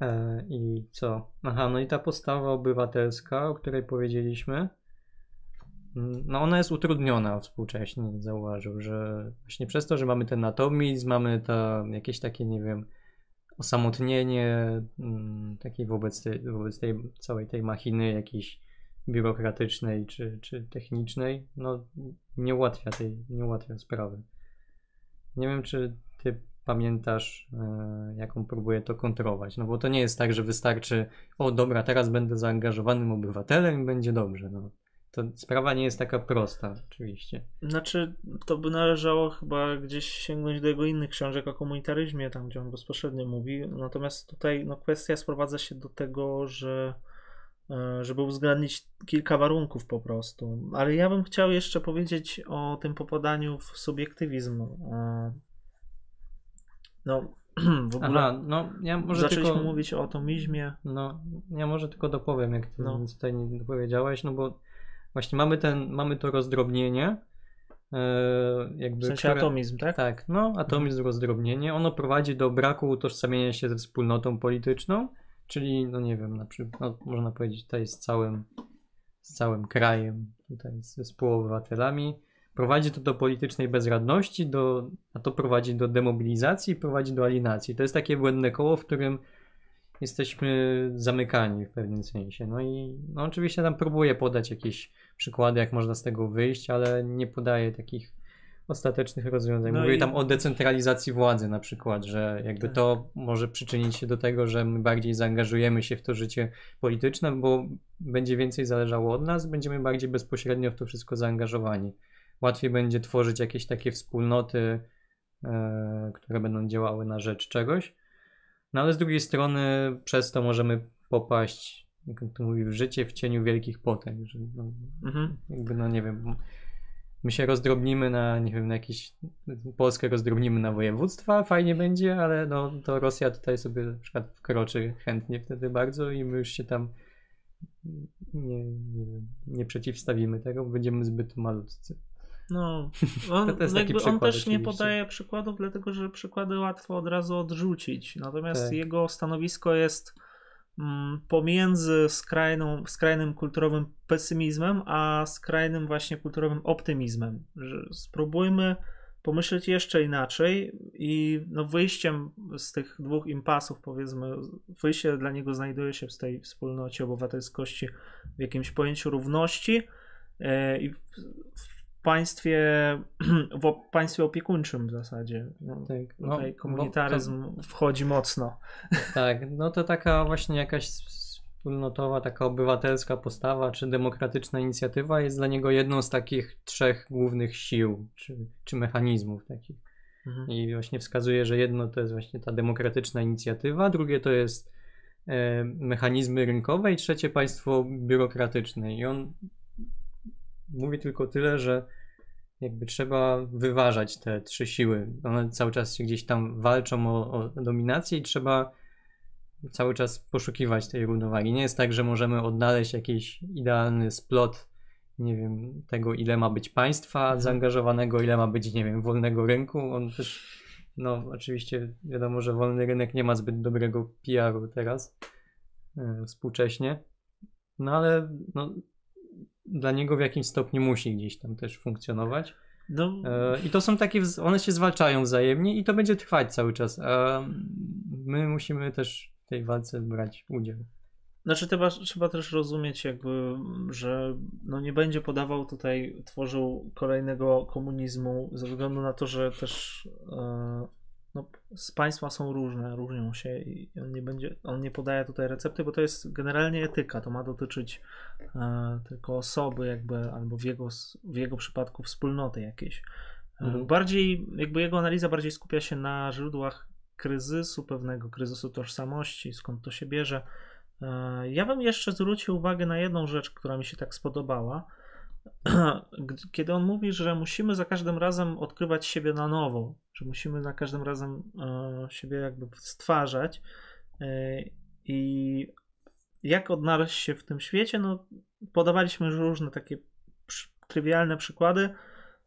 E, I co? Aha, no i ta postawa obywatelska, o której powiedzieliśmy, mm, no ona jest utrudniona współcześnie, zauważył, że właśnie przez to, że mamy ten atomizm, mamy to jakieś takie, nie wiem, osamotnienie mm, takiej wobec tej, wobec tej całej tej machiny jakiejś biurokratycznej czy, czy technicznej, no nie ułatwia tej, nie ułatwia sprawy. Nie wiem, czy ty pamiętasz, e, jaką próbuję to kontrolować. No bo to nie jest tak, że wystarczy, o dobra, teraz będę zaangażowanym obywatelem i będzie dobrze. No. To sprawa nie jest taka prosta, oczywiście. Znaczy, to by należało chyba gdzieś sięgnąć do jego innych książek o komunitaryzmie, tam gdzie on bezpośrednio mówi. Natomiast tutaj no, kwestia sprowadza się do tego, że e, żeby uwzględnić kilka warunków po prostu. Ale ja bym chciał jeszcze powiedzieć o tym popadaniu w subiektywizm. E, no, w ogóle Aha, no ja może zaczęliśmy tylko, mówić o atomizmie. No, ja może tylko dopowiem, jak ty No. tutaj nie dopowiedziałeś, no bo właśnie mamy ten, mamy to rozdrobnienie, e, jakby, W sensie które- atomizm, tak? Tak, no atomizm rozdrobnienie, ono prowadzi do braku utożsamienia się ze wspólnotą polityczną, czyli, no nie wiem, na przykład, no, można powiedzieć tutaj z całym, z całym krajem, tutaj ze współobywatelami. Prowadzi to do politycznej bezradności, do, a to prowadzi do demobilizacji i prowadzi do alienacji. To jest takie błędne koło, w którym jesteśmy zamykani w pewnym sensie. No i no oczywiście tam próbuję podać jakieś przykłady, jak można z tego wyjść, ale nie podaję takich ostatecznych rozwiązań. No Mówię i- tam o decentralizacji władzy na przykład, że jakby Tak. to może przyczynić się do tego, że my bardziej zaangażujemy się w to życie polityczne, bo będzie więcej zależało od nas, będziemy bardziej bezpośrednio w to wszystko zaangażowani. Łatwiej będzie tworzyć jakieś takie wspólnoty, e, które będą działały na rzecz czegoś. No ale z drugiej strony przez to możemy popaść, jak on to mówi, w życie w cieniu wielkich potęg, że no, Mhm. jakby no nie wiem, my się rozdrobnimy na, nie wiem, na jakieś, Polskę rozdrobnimy na województwa, fajnie będzie, ale no to Rosja tutaj sobie na przykład wkroczy chętnie wtedy bardzo i my już się tam nie, nie, nie przeciwstawimy tego, będziemy zbyt malutcy. No, on, To jest taki on też nie podaje przykładów, dlatego że przykłady łatwo od razu odrzucić. Natomiast Tak. jego stanowisko jest mm, pomiędzy skrajną, skrajnym kulturowym pesymizmem, a skrajnym właśnie kulturowym optymizmem. Że spróbujmy pomyśleć jeszcze inaczej i no, wyjściem z tych dwóch impasów, powiedzmy, wyjście dla niego znajduje się w tej wspólnocie obywatelskości w jakimś pojęciu równości e, i w, w państwie w państwie opiekuńczym w zasadzie. No, Tak, no, tutaj bo komunitaryzm wchodzi mocno. Tak, no to taka właśnie jakaś wspólnotowa, taka obywatelska postawa, czy demokratyczna inicjatywa jest dla niego jedną z takich trzech głównych sił, czy, czy mechanizmów takich. Mhm. I właśnie wskazuje, że jedno to jest właśnie ta demokratyczna inicjatywa, drugie to jest e, mechanizmy rynkowe i trzecie państwo biurokratyczne. I on mówi tylko tyle, że jakby trzeba wyważać te trzy siły. One cały czas się gdzieś tam walczą o, o dominację i trzeba cały czas poszukiwać tej równowagi. Nie jest tak, że możemy odnaleźć jakiś idealny splot, nie wiem, tego ile ma być państwa zaangażowanego, ile ma być, nie wiem, wolnego rynku. On też, no oczywiście wiadomo, że wolny rynek nie ma zbyt dobrego PR-u teraz, e, współcześnie. No ale no, dla niego w jakimś stopniu musi gdzieś tam też funkcjonować. No, E, I to są takie, one się zwalczają wzajemnie i to będzie trwać cały czas. A my musimy też w tej walce brać udział. Znaczy trzeba, trzeba też rozumieć jakby, że no nie będzie podawał tutaj, tworzył kolejnego komunizmu ze względu na to, że też e, no, z państwa są różne, różnią się i on nie będzie, on nie podaje tutaj recepty, bo to jest generalnie etyka, to ma dotyczyć e, tylko osoby jakby, albo w jego, w jego przypadku wspólnoty jakiejś. E, Mhm. Bardziej, jakby jego analiza bardziej skupia się na źródłach kryzysu, pewnego kryzysu tożsamości, skąd to się bierze. E, Ja bym jeszcze zwrócił uwagę na jedną rzecz, która mi się tak spodobała. Kiedy on mówi, że musimy za każdym razem odkrywać siebie na nowo, że musimy za każdym razem e, siebie jakby stwarzać e, i jak odnaleźć się w tym świecie, no podawaliśmy już różne takie trywialne przykłady.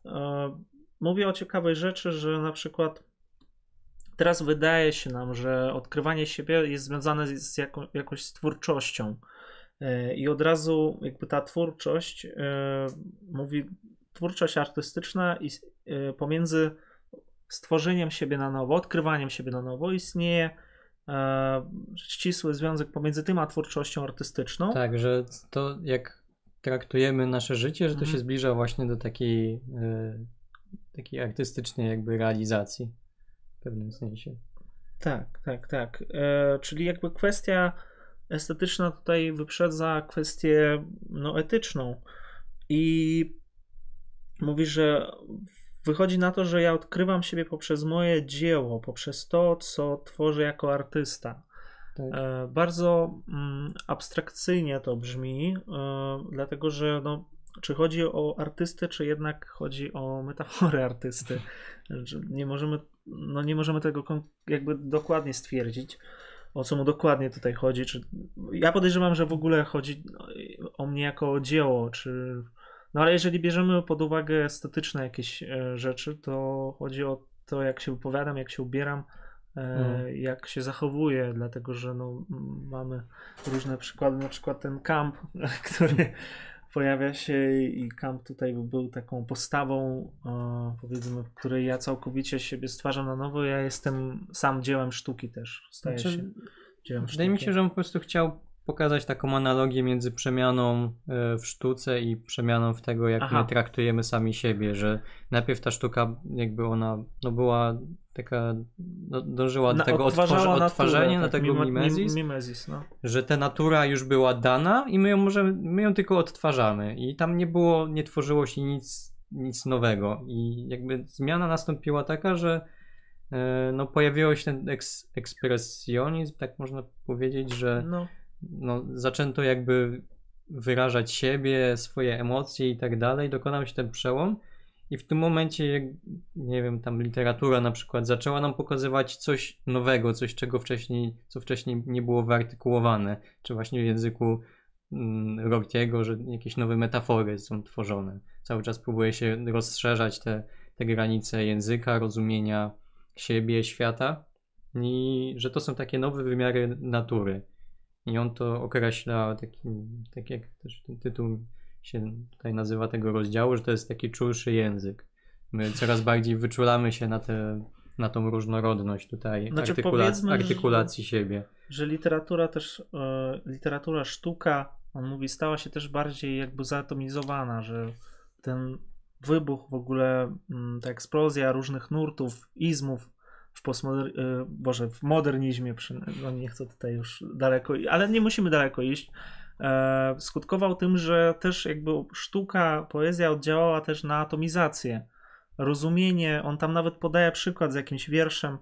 E, Mówię o ciekawej rzeczy, że na przykład teraz wydaje się nam, że odkrywanie siebie jest związane z, jako, jakoś z twórczością. E, I od razu jakby ta twórczość e, mówi twórczość artystyczna i e, pomiędzy stworzeniem siebie na nowo, odkrywaniem siebie na nowo istnieje ścisły związek pomiędzy tym a twórczością artystyczną. Tak, że to jak traktujemy nasze życie, że to Mhm. się zbliża właśnie do takiej, takiej artystycznej jakby realizacji w pewnym sensie. Tak, tak, tak. E, czyli jakby kwestia estetyczna tutaj wyprzedza kwestię no, etyczną. I mówi, że wychodzi na to, że ja odkrywam siebie poprzez moje dzieło, poprzez to, co tworzę jako artysta. Tak. E, bardzo mm, abstrakcyjnie to brzmi, e, dlatego że no, czy chodzi o artystę, czy jednak chodzi o metaforę artysty. Nie możemy, no nie możemy tego jakby dokładnie stwierdzić, o co mu dokładnie tutaj chodzi. Czy... Ja podejrzewam, że w ogóle chodzi o mnie jako o dzieło, czy... No ale jeżeli bierzemy pod uwagę estetyczne jakieś e, rzeczy, to chodzi o to, jak się wypowiadam, jak się ubieram, mm. jak się zachowuję, dlatego że no, mamy różne przykłady, na przykład ten kamp, który pojawia się i Camp tutaj był taką postawą, powiedzmy, w której ja całkowicie siebie stwarzam na nowo. Ja jestem sam dziełem sztuki też. Staję znaczy, się dziełem sztuki. Wydaje mi się, że on po prostu chciał pokazać taką analogię między przemianą e, w sztuce i przemianą w tego, jak Aha. my traktujemy sami siebie, że najpierw ta sztuka jakby ona no była taka, no, dążyła do tego odtwarza, odtwarzania, na tak, tego mimezis, mimezis no. że ta natura już była dana i my ją możemy, my ją tylko odtwarzamy. I tam nie było, nie tworzyło się nic, nic nowego. I jakby zmiana nastąpiła taka, że e, no pojawiło się ten eks, ekspresjonizm, tak można powiedzieć, że no. No, zaczęto jakby wyrażać siebie, swoje emocje i tak dalej, dokonał się ten przełom i w tym momencie, nie wiem, tam literatura na przykład zaczęła nam pokazywać coś nowego, coś czego wcześniej, co wcześniej nie było wyartykułowane, czy właśnie w języku mm, Rortiego, że jakieś nowe metafory są tworzone. Cały czas próbuje się rozszerzać te, te granice języka, rozumienia siebie, świata i że to są takie nowe wymiary natury. I on to określa takim, tak jak też ten tytuł się tutaj nazywa tego rozdziału, że to jest taki czulszy język. My coraz bardziej wyczulamy się na, te, na tą różnorodność tutaj znaczy, artykulacji, artykulacji że, siebie. Że literatura też, e, literatura sztuka, on mówi, stała się też bardziej jakby zaatomizowana, że ten wybuch w ogóle, mm, ta eksplozja różnych nurtów, izmów w postmoder... E, Boże, w modernizmie, przy... no nie chcę tutaj już daleko, ale nie musimy daleko iść, skutkował tym, że też jakby sztuka, poezja oddziałała też na atomizację. Rozumienie, on tam nawet podaje przykład z jakimś wierszem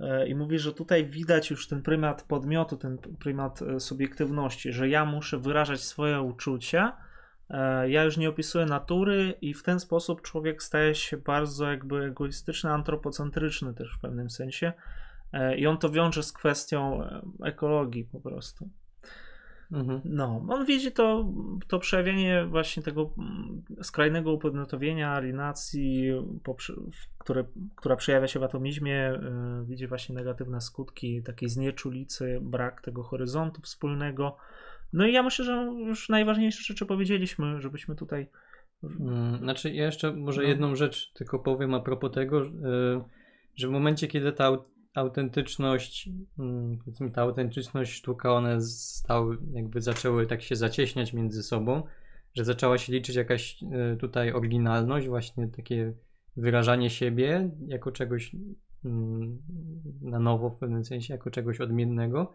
e, i mówi, że tutaj widać już ten prymat podmiotu, ten prymat e, subiektywności, że ja muszę wyrażać swoje uczucia, e, ja już nie opisuję natury i w ten sposób człowiek staje się bardzo jakby egoistyczny, antropocentryczny też w pewnym sensie. E, I on to wiąże z kwestią e, ekologii po prostu. Mhm. No, on widzi to, to przejawienie właśnie tego mm, skrajnego upodmiotowienia, alienacji, które, która przejawia się w atomizmie, yy, widzi właśnie negatywne skutki takiej znieczulicy, brak tego horyzontu wspólnego. No i ja myślę, że już najważniejsze rzeczy powiedzieliśmy, żebyśmy tutaj. Hmm, znaczy, ja jeszcze może no. jedną rzecz tylko powiem a propos tego, że w momencie, kiedy ta autentyczność, mm, powiedzmy ta autentyczność sztuka, one stały, jakby zaczęły tak się zacieśniać między sobą, że zaczęła się liczyć jakaś e, tutaj oryginalność, właśnie takie wyrażanie siebie jako czegoś mm, na nowo w pewnym sensie, jako czegoś odmiennego,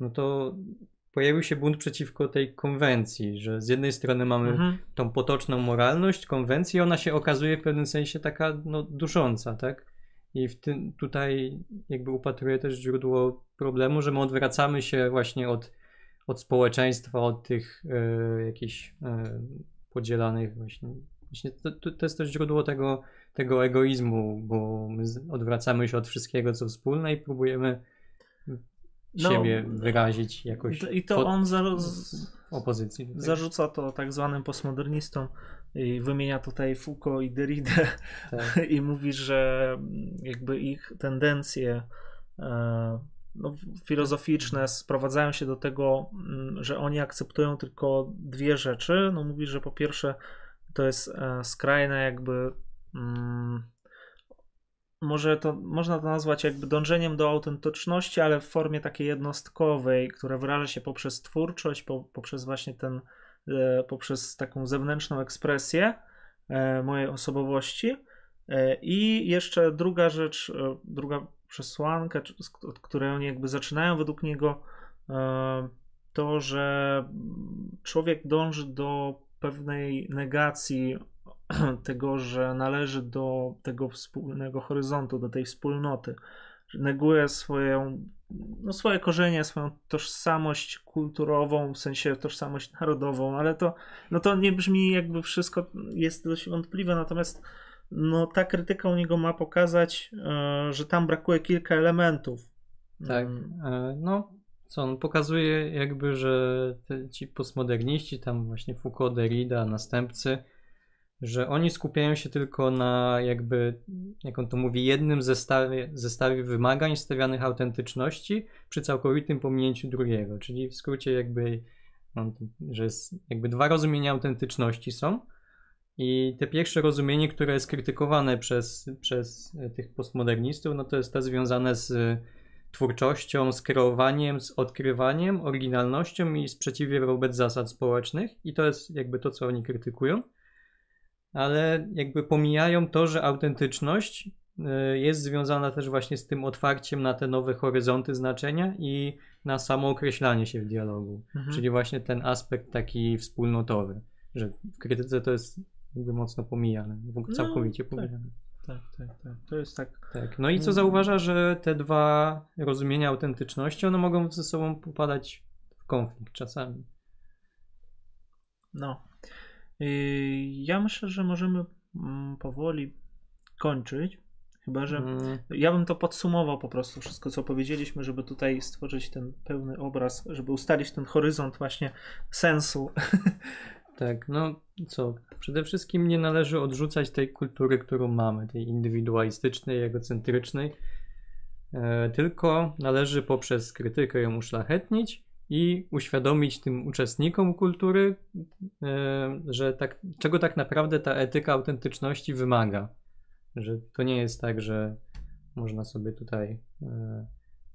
no to pojawił się bunt przeciwko tej konwencji, że z jednej strony mamy mhm. tą potoczną moralność, konwencję, ona się okazuje w pewnym sensie taka no, dusząca, tak? I w tym tutaj jakby upatruję też źródło problemu, że my odwracamy się właśnie od, od społeczeństwa, od tych e, jakichś e, podzielanych właśnie. Właśnie to, to jest też źródło tego, tego egoizmu, bo my odwracamy się od wszystkiego, co wspólne i próbujemy no, siebie wyrazić jakoś. I to on za, opozycji. Tutaj. Zarzuca to tak zwanym postmodernistom i wymienia tutaj Foucault i Derrida tak. i mówi, że jakby ich tendencje e, no, filozoficzne sprowadzają się do tego, mm, że oni akceptują tylko dwie rzeczy. No mówi, że po pierwsze to jest e, skrajne jakby mm, może to można to nazwać jakby dążeniem do autentyczności, ale w formie takiej jednostkowej, która wyraża się poprzez twórczość, po, poprzez właśnie ten, e, poprzez taką zewnętrzną ekspresję e, mojej osobowości. E, I jeszcze druga rzecz, druga przesłanka, od której oni jakby zaczynają według niego, to, że człowiek dąży do pewnej negacji tego, że należy do tego wspólnego horyzontu, do tej wspólnoty, neguje swoją, no swoje korzenie, swoją tożsamość kulturową, w sensie tożsamość narodową, ale to, no to nie brzmi jakby wszystko jest dość wątpliwe, natomiast no ta krytyka u niego ma pokazać, e, że tam brakuje kilka elementów. Tak, Mm, e, no co on pokazuje jakby, że te, ci postmoderniści, tam właśnie Foucault, Derrida, następcy, że oni skupiają się tylko na jakby, jak on to mówi, jednym zestawie, zestawie wymagań stawianych autentyczności przy całkowitym pominięciu drugiego, czyli w skrócie jakby, no, że jest jakby dwa rozumienia autentyczności są i te pierwsze rozumienie, które jest krytykowane przez, przez tych postmodernistów, no to jest to związane z twórczością, z kreowaniem, z odkrywaniem, oryginalnością i sprzeciwie wobec zasad społecznych. I to jest jakby to, co oni krytykują ale jakby pomijają to, że autentyczność y, jest związana też właśnie z tym otwarciem na te nowe horyzonty znaczenia i na samo określanie się w dialogu. Mhm. Czyli właśnie ten aspekt taki wspólnotowy, że w krytyce to jest jakby mocno pomijane, w ogóle No, całkowicie tak. pomijane. Tak, tak, tak. To jest tak. Tak. No i co zauważa, że te dwa rozumienia autentyczności, one mogą ze sobą popadać w konflikt czasami. No. Yy, Ja myślę, że możemy mm, powoli kończyć. Chyba, że Mm, ja bym to podsumował po prostu wszystko, co powiedzieliśmy, żeby tutaj stworzyć ten pełny obraz, żeby ustalić ten horyzont właśnie sensu. Tak, no co? Przede wszystkim nie należy odrzucać tej kultury, którą mamy, tej indywidualistycznej, egocentrycznej, e, tylko należy poprzez krytykę ją uszlachetnić i uświadomić tym uczestnikom kultury, e, że tak, czego tak naprawdę ta etyka autentyczności wymaga. Że to nie jest tak, że można sobie tutaj e,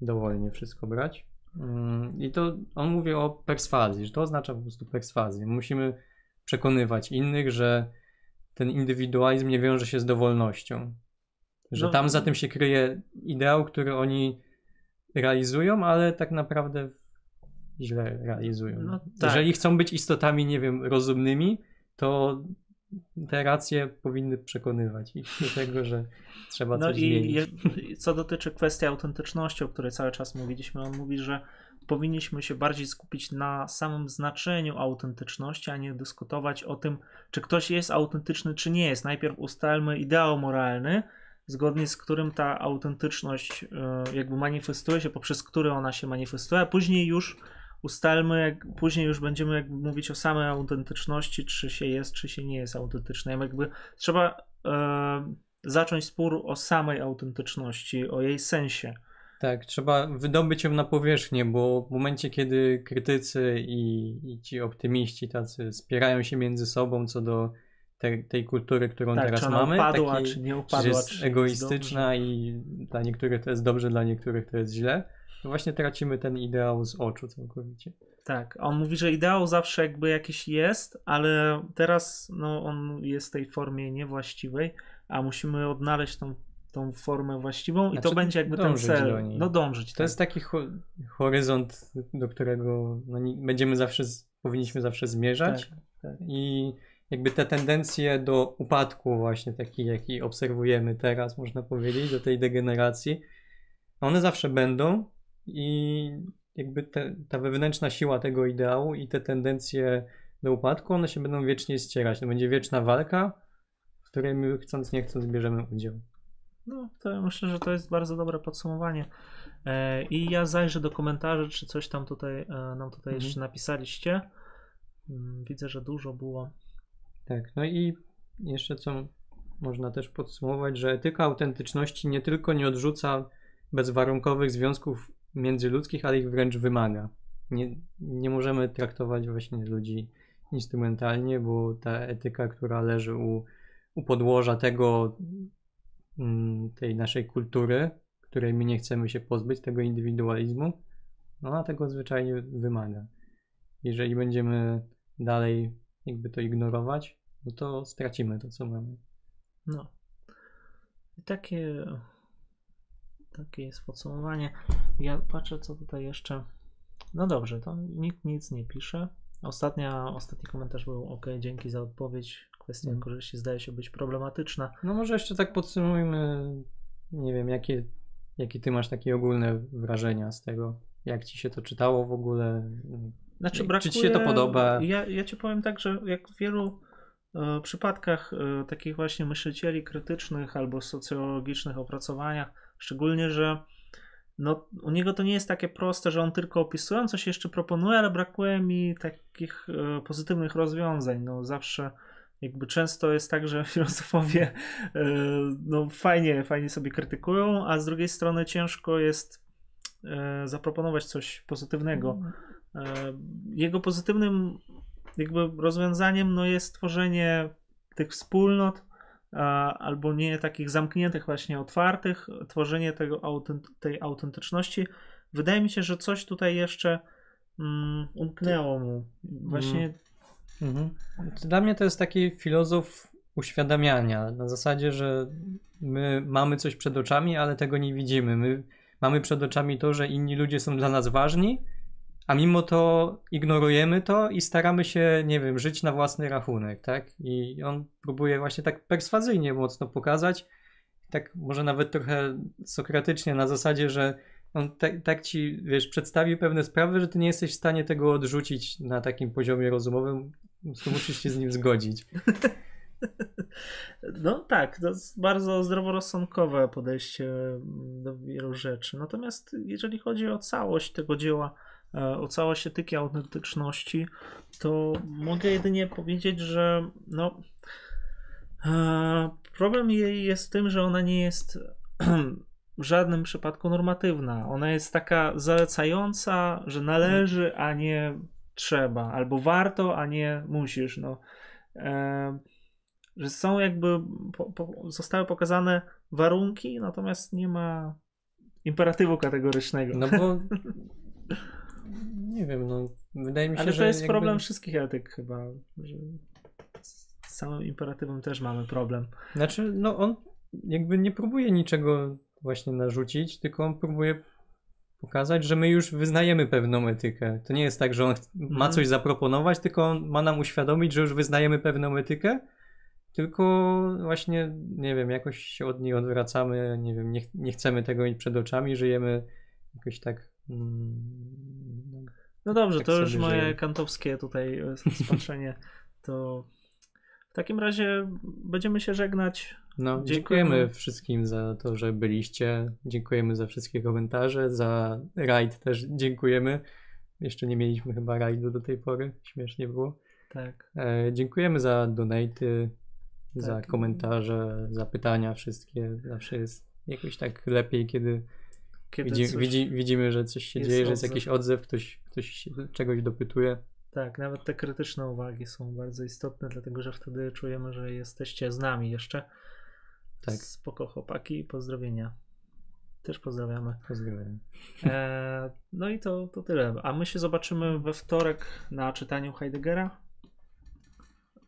dowolnie wszystko brać. Mm, I to on mówi o perswazji, że to oznacza po prostu perswazję. Musimy przekonywać innych, że ten indywidualizm nie wiąże się z dowolnością. Że No. tam za tym się kryje ideał, który oni realizują, ale tak naprawdę źle realizują. No tak. Jeżeli chcą być istotami, nie wiem, rozumnymi, to te racje powinny przekonywać ich do tego, że trzeba No coś i zmienić. je, co dotyczy kwestii autentyczności, o której cały czas mówiliśmy, on mówi, że powinniśmy się bardziej skupić na samym znaczeniu autentyczności, a nie dyskutować o tym, czy ktoś jest autentyczny, czy nie jest. Najpierw ustalmy ideał moralny, zgodnie z którym ta autentyczność e, jakby manifestuje się, poprzez który ona się manifestuje, a później już ustalmy, jak, później już będziemy jakby mówić o samej autentyczności, czy się jest, czy się nie jest autentycznym. Jakby trzeba e, zacząć spór o samej autentyczności, o jej sensie. Tak, trzeba wydobyć ją na powierzchnię, bo w momencie, kiedy krytycy i, i ci optymiści tacy spierają się między sobą co do te, tej kultury, którą tak, teraz czy mamy, upadła, takiej, czy nie upadła, jest czy egoistyczna jest i dla niektórych to jest dobrze, dla niektórych to jest źle, to właśnie tracimy ten ideał z oczu całkowicie. Tak, on mówi, że ideał zawsze jakby jakiś jest, ale teraz no, on jest w tej formie niewłaściwej, a musimy odnaleźć tą, tą formę właściwą i to Znaczy, będzie jakby ten cel. No dążyć. To jest taki ho- horyzont, do którego no, nie- będziemy zawsze, z- powinniśmy zawsze zmierzać. Tak, tak. I jakby te tendencje do upadku, właśnie taki, jaki obserwujemy teraz, można powiedzieć, do tej degeneracji, one zawsze będą i jakby te, ta wewnętrzna siła tego ideału i te tendencje do upadku, one się będą wiecznie ścierać. To będzie wieczna walka, w której my chcąc nie chcąc bierzemy udział. No, to ja myślę, że to jest bardzo dobre podsumowanie. E, I ja zajrzę do komentarzy, czy coś tam tutaj e, nam tutaj Mhm. jeszcze napisaliście. Mm, Widzę, że dużo było. Tak, no i jeszcze co można też podsumować, że etyka autentyczności nie tylko nie odrzuca bezwarunkowych związków międzyludzkich, ale ich wręcz wymaga. Nie, nie możemy traktować właśnie ludzi instrumentalnie, bo ta etyka, która leży u, u podłoża tego, mm, tej naszej kultury, której my nie chcemy się pozbyć, tego indywidualizmu, no ona tego zwyczajnie wymaga. Jeżeli będziemy dalej jakby to ignorować, no to stracimy to, co mamy. No. I takie, takie jest podsumowanie. Ja patrzę, co tutaj jeszcze. No dobrze, to nikt nic nie pisze. Ostatnia, ostatni komentarz był ok, dzięki za odpowiedź. Kwestia Mm. korzyści zdaje się być problematyczna. No może jeszcze tak podsumujmy, nie wiem, jakie jakie ty masz takie ogólne wrażenia z tego? Jak ci się to czytało w ogóle? Znaczy, brakuje, Czy ci się to podoba? Ja, ja ci powiem tak, że jak w wielu e, przypadkach e, takich właśnie myślicieli krytycznych albo socjologicznych opracowaniach, szczególnie, że no, u niego to nie jest takie proste, że on tylko opisując coś jeszcze proponuje, ale brakuje mi takich e, pozytywnych rozwiązań. No, zawsze jakby często jest tak, że filozofowie e, no, fajnie, fajnie sobie krytykują, a z drugiej strony ciężko jest e, zaproponować coś pozytywnego. E, jego pozytywnym jakby rozwiązaniem no, jest tworzenie tych wspólnot, albo nie takich zamkniętych, właśnie otwartych, tworzenie tego, tej autentyczności. Wydaje mi się, że coś tutaj jeszcze mm, umknęło mu. Właśnie. Mhm. Dla mnie to jest taki filozof uświadamiania. Na zasadzie, że my mamy coś przed oczami, ale tego nie widzimy. My mamy przed oczami to, że inni ludzie są dla nas ważni, a mimo to ignorujemy to i staramy się, nie wiem, żyć na własny rachunek, tak? I on próbuje właśnie tak perswazyjnie mocno pokazać, tak może nawet trochę sokratycznie na zasadzie, że on tak, tak ci, wiesz, przedstawi pewne sprawy, że ty nie jesteś w stanie tego odrzucić na takim poziomie rozumowym, to musisz się z nim zgodzić. No tak, to jest bardzo zdroworozsądkowe podejście do wielu rzeczy. Natomiast jeżeli chodzi o całość tego dzieła, E, o całość etyki autentyczności, to mogę jedynie powiedzieć, że no, e, problem jej jest w tym, że ona nie jest w żadnym przypadku normatywna. Ona jest taka zalecająca, że należy, a nie trzeba, albo warto, a nie musisz. No. E, że są jakby, po, po, zostały pokazane warunki, natomiast nie ma imperatywu kategorycznego. No bo Nie wiem, no wydaje mi się, Ale że. to jest jakby... problem wszystkich etyk chyba. Że z samym imperatywem też mamy problem. Znaczy, no on jakby nie próbuje niczego właśnie narzucić, tylko on próbuje pokazać, że my już wyznajemy pewną etykę. To nie jest tak, że on ma mhm. coś zaproponować, tylko on ma nam uświadomić, że już wyznajemy pewną etykę, tylko właśnie, nie wiem, jakoś się od niej odwracamy, nie wiem, nie, nie chcemy tego mieć przed oczami, żyjemy jakoś tak no dobrze, tak to już moje żyję. kantowskie tutaj e, spatrzenie. To w takim razie będziemy się żegnać. No, dziękujemy. dziękujemy wszystkim za to, że byliście. Dziękujemy za wszystkie komentarze, za rajd też dziękujemy. Jeszcze nie mieliśmy chyba rajdu do tej pory, śmiesznie było. Tak. E, dziękujemy za donaty, tak. za komentarze, za pytania wszystkie. Zawsze jest jakoś tak lepiej, kiedy kiedy Widzi, widzi, widzimy, że coś się dzieje, że jest jakiś odzew, ktoś, ktoś czegoś dopytuje. Tak, nawet te krytyczne uwagi są bardzo istotne, dlatego że wtedy czujemy, że jesteście z nami jeszcze. Tak. Spoko chłopaki, pozdrowienia. Też pozdrawiamy. Pozdrawiam. E, no i to, to tyle. A my się zobaczymy we wtorek na czytaniu Heideggera.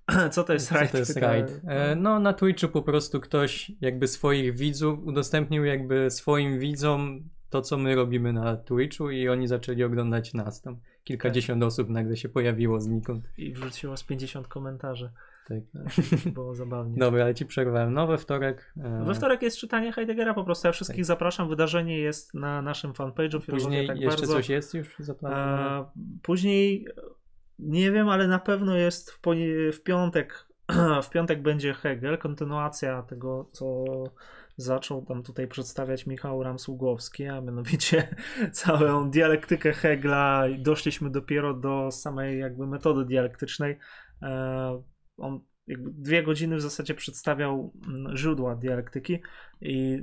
Co to jest raid? Co to jest raid? E, no na Twitchu po prostu ktoś jakby swoich widzów udostępnił jakby swoim widzom to, co my robimy na Twitchu i oni zaczęli oglądać nas tam. Kilkadziesiąt tak. osób nagle się pojawiło znikąd. I wrzuciło z 50 komentarzy. Tak. Było zabawnie. Dobra, ale ci przerwałem. No we wtorek. E... We wtorek jest czytanie Heideggera po prostu. Ja wszystkich tak. zapraszam. Wydarzenie jest na naszym fanpage'u. Później tak jeszcze bardzo... coś jest już zaplanowane? Później nie wiem, ale na pewno jest w, w piątek. w piątek będzie Hegel, kontynuacja tego, co zaczął tam tutaj przedstawiać Michał Ramsługowski, a mianowicie całą dialektykę Hegla i doszliśmy dopiero do samej jakby metody dialektycznej. E, on jakby dwie godziny w zasadzie przedstawiał mm, źródła dialektyki i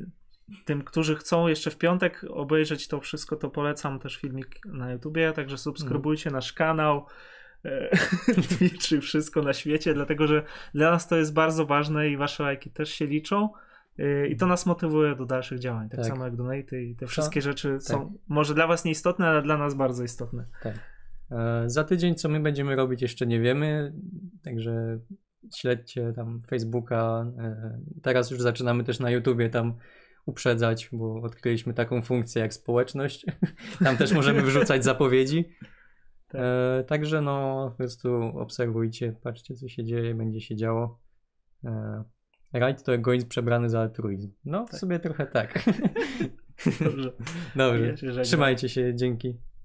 tym, którzy chcą jeszcze w piątek obejrzeć to wszystko, to polecam też filmik na YouTubie, także subskrybujcie mm. nasz kanał. E, Twitch i wszystko na świecie, dlatego że dla nas to jest bardzo ważne i wasze lajki też się liczą. Y, I to nas motywuje do dalszych działań, tak, tak. samo jak donaty i te wszystkie to, rzeczy tak. są może dla was nieistotne, ale dla nas bardzo istotne. Tak. E, za tydzień co my będziemy robić jeszcze nie wiemy, także śledźcie tam Facebooka. E, teraz już zaczynamy też na YouTubie tam uprzedzać, bo odkryliśmy taką funkcję jak społeczność. tam też możemy wrzucać zapowiedzi. Tak. E, także no po prostu obserwujcie, patrzcie co się dzieje, będzie się działo. Rajd to egoizm przebrany za altruizm. No, tak. w sobie trochę tak. Dobrze. Dobrze. Trzymajcie się, dzięki.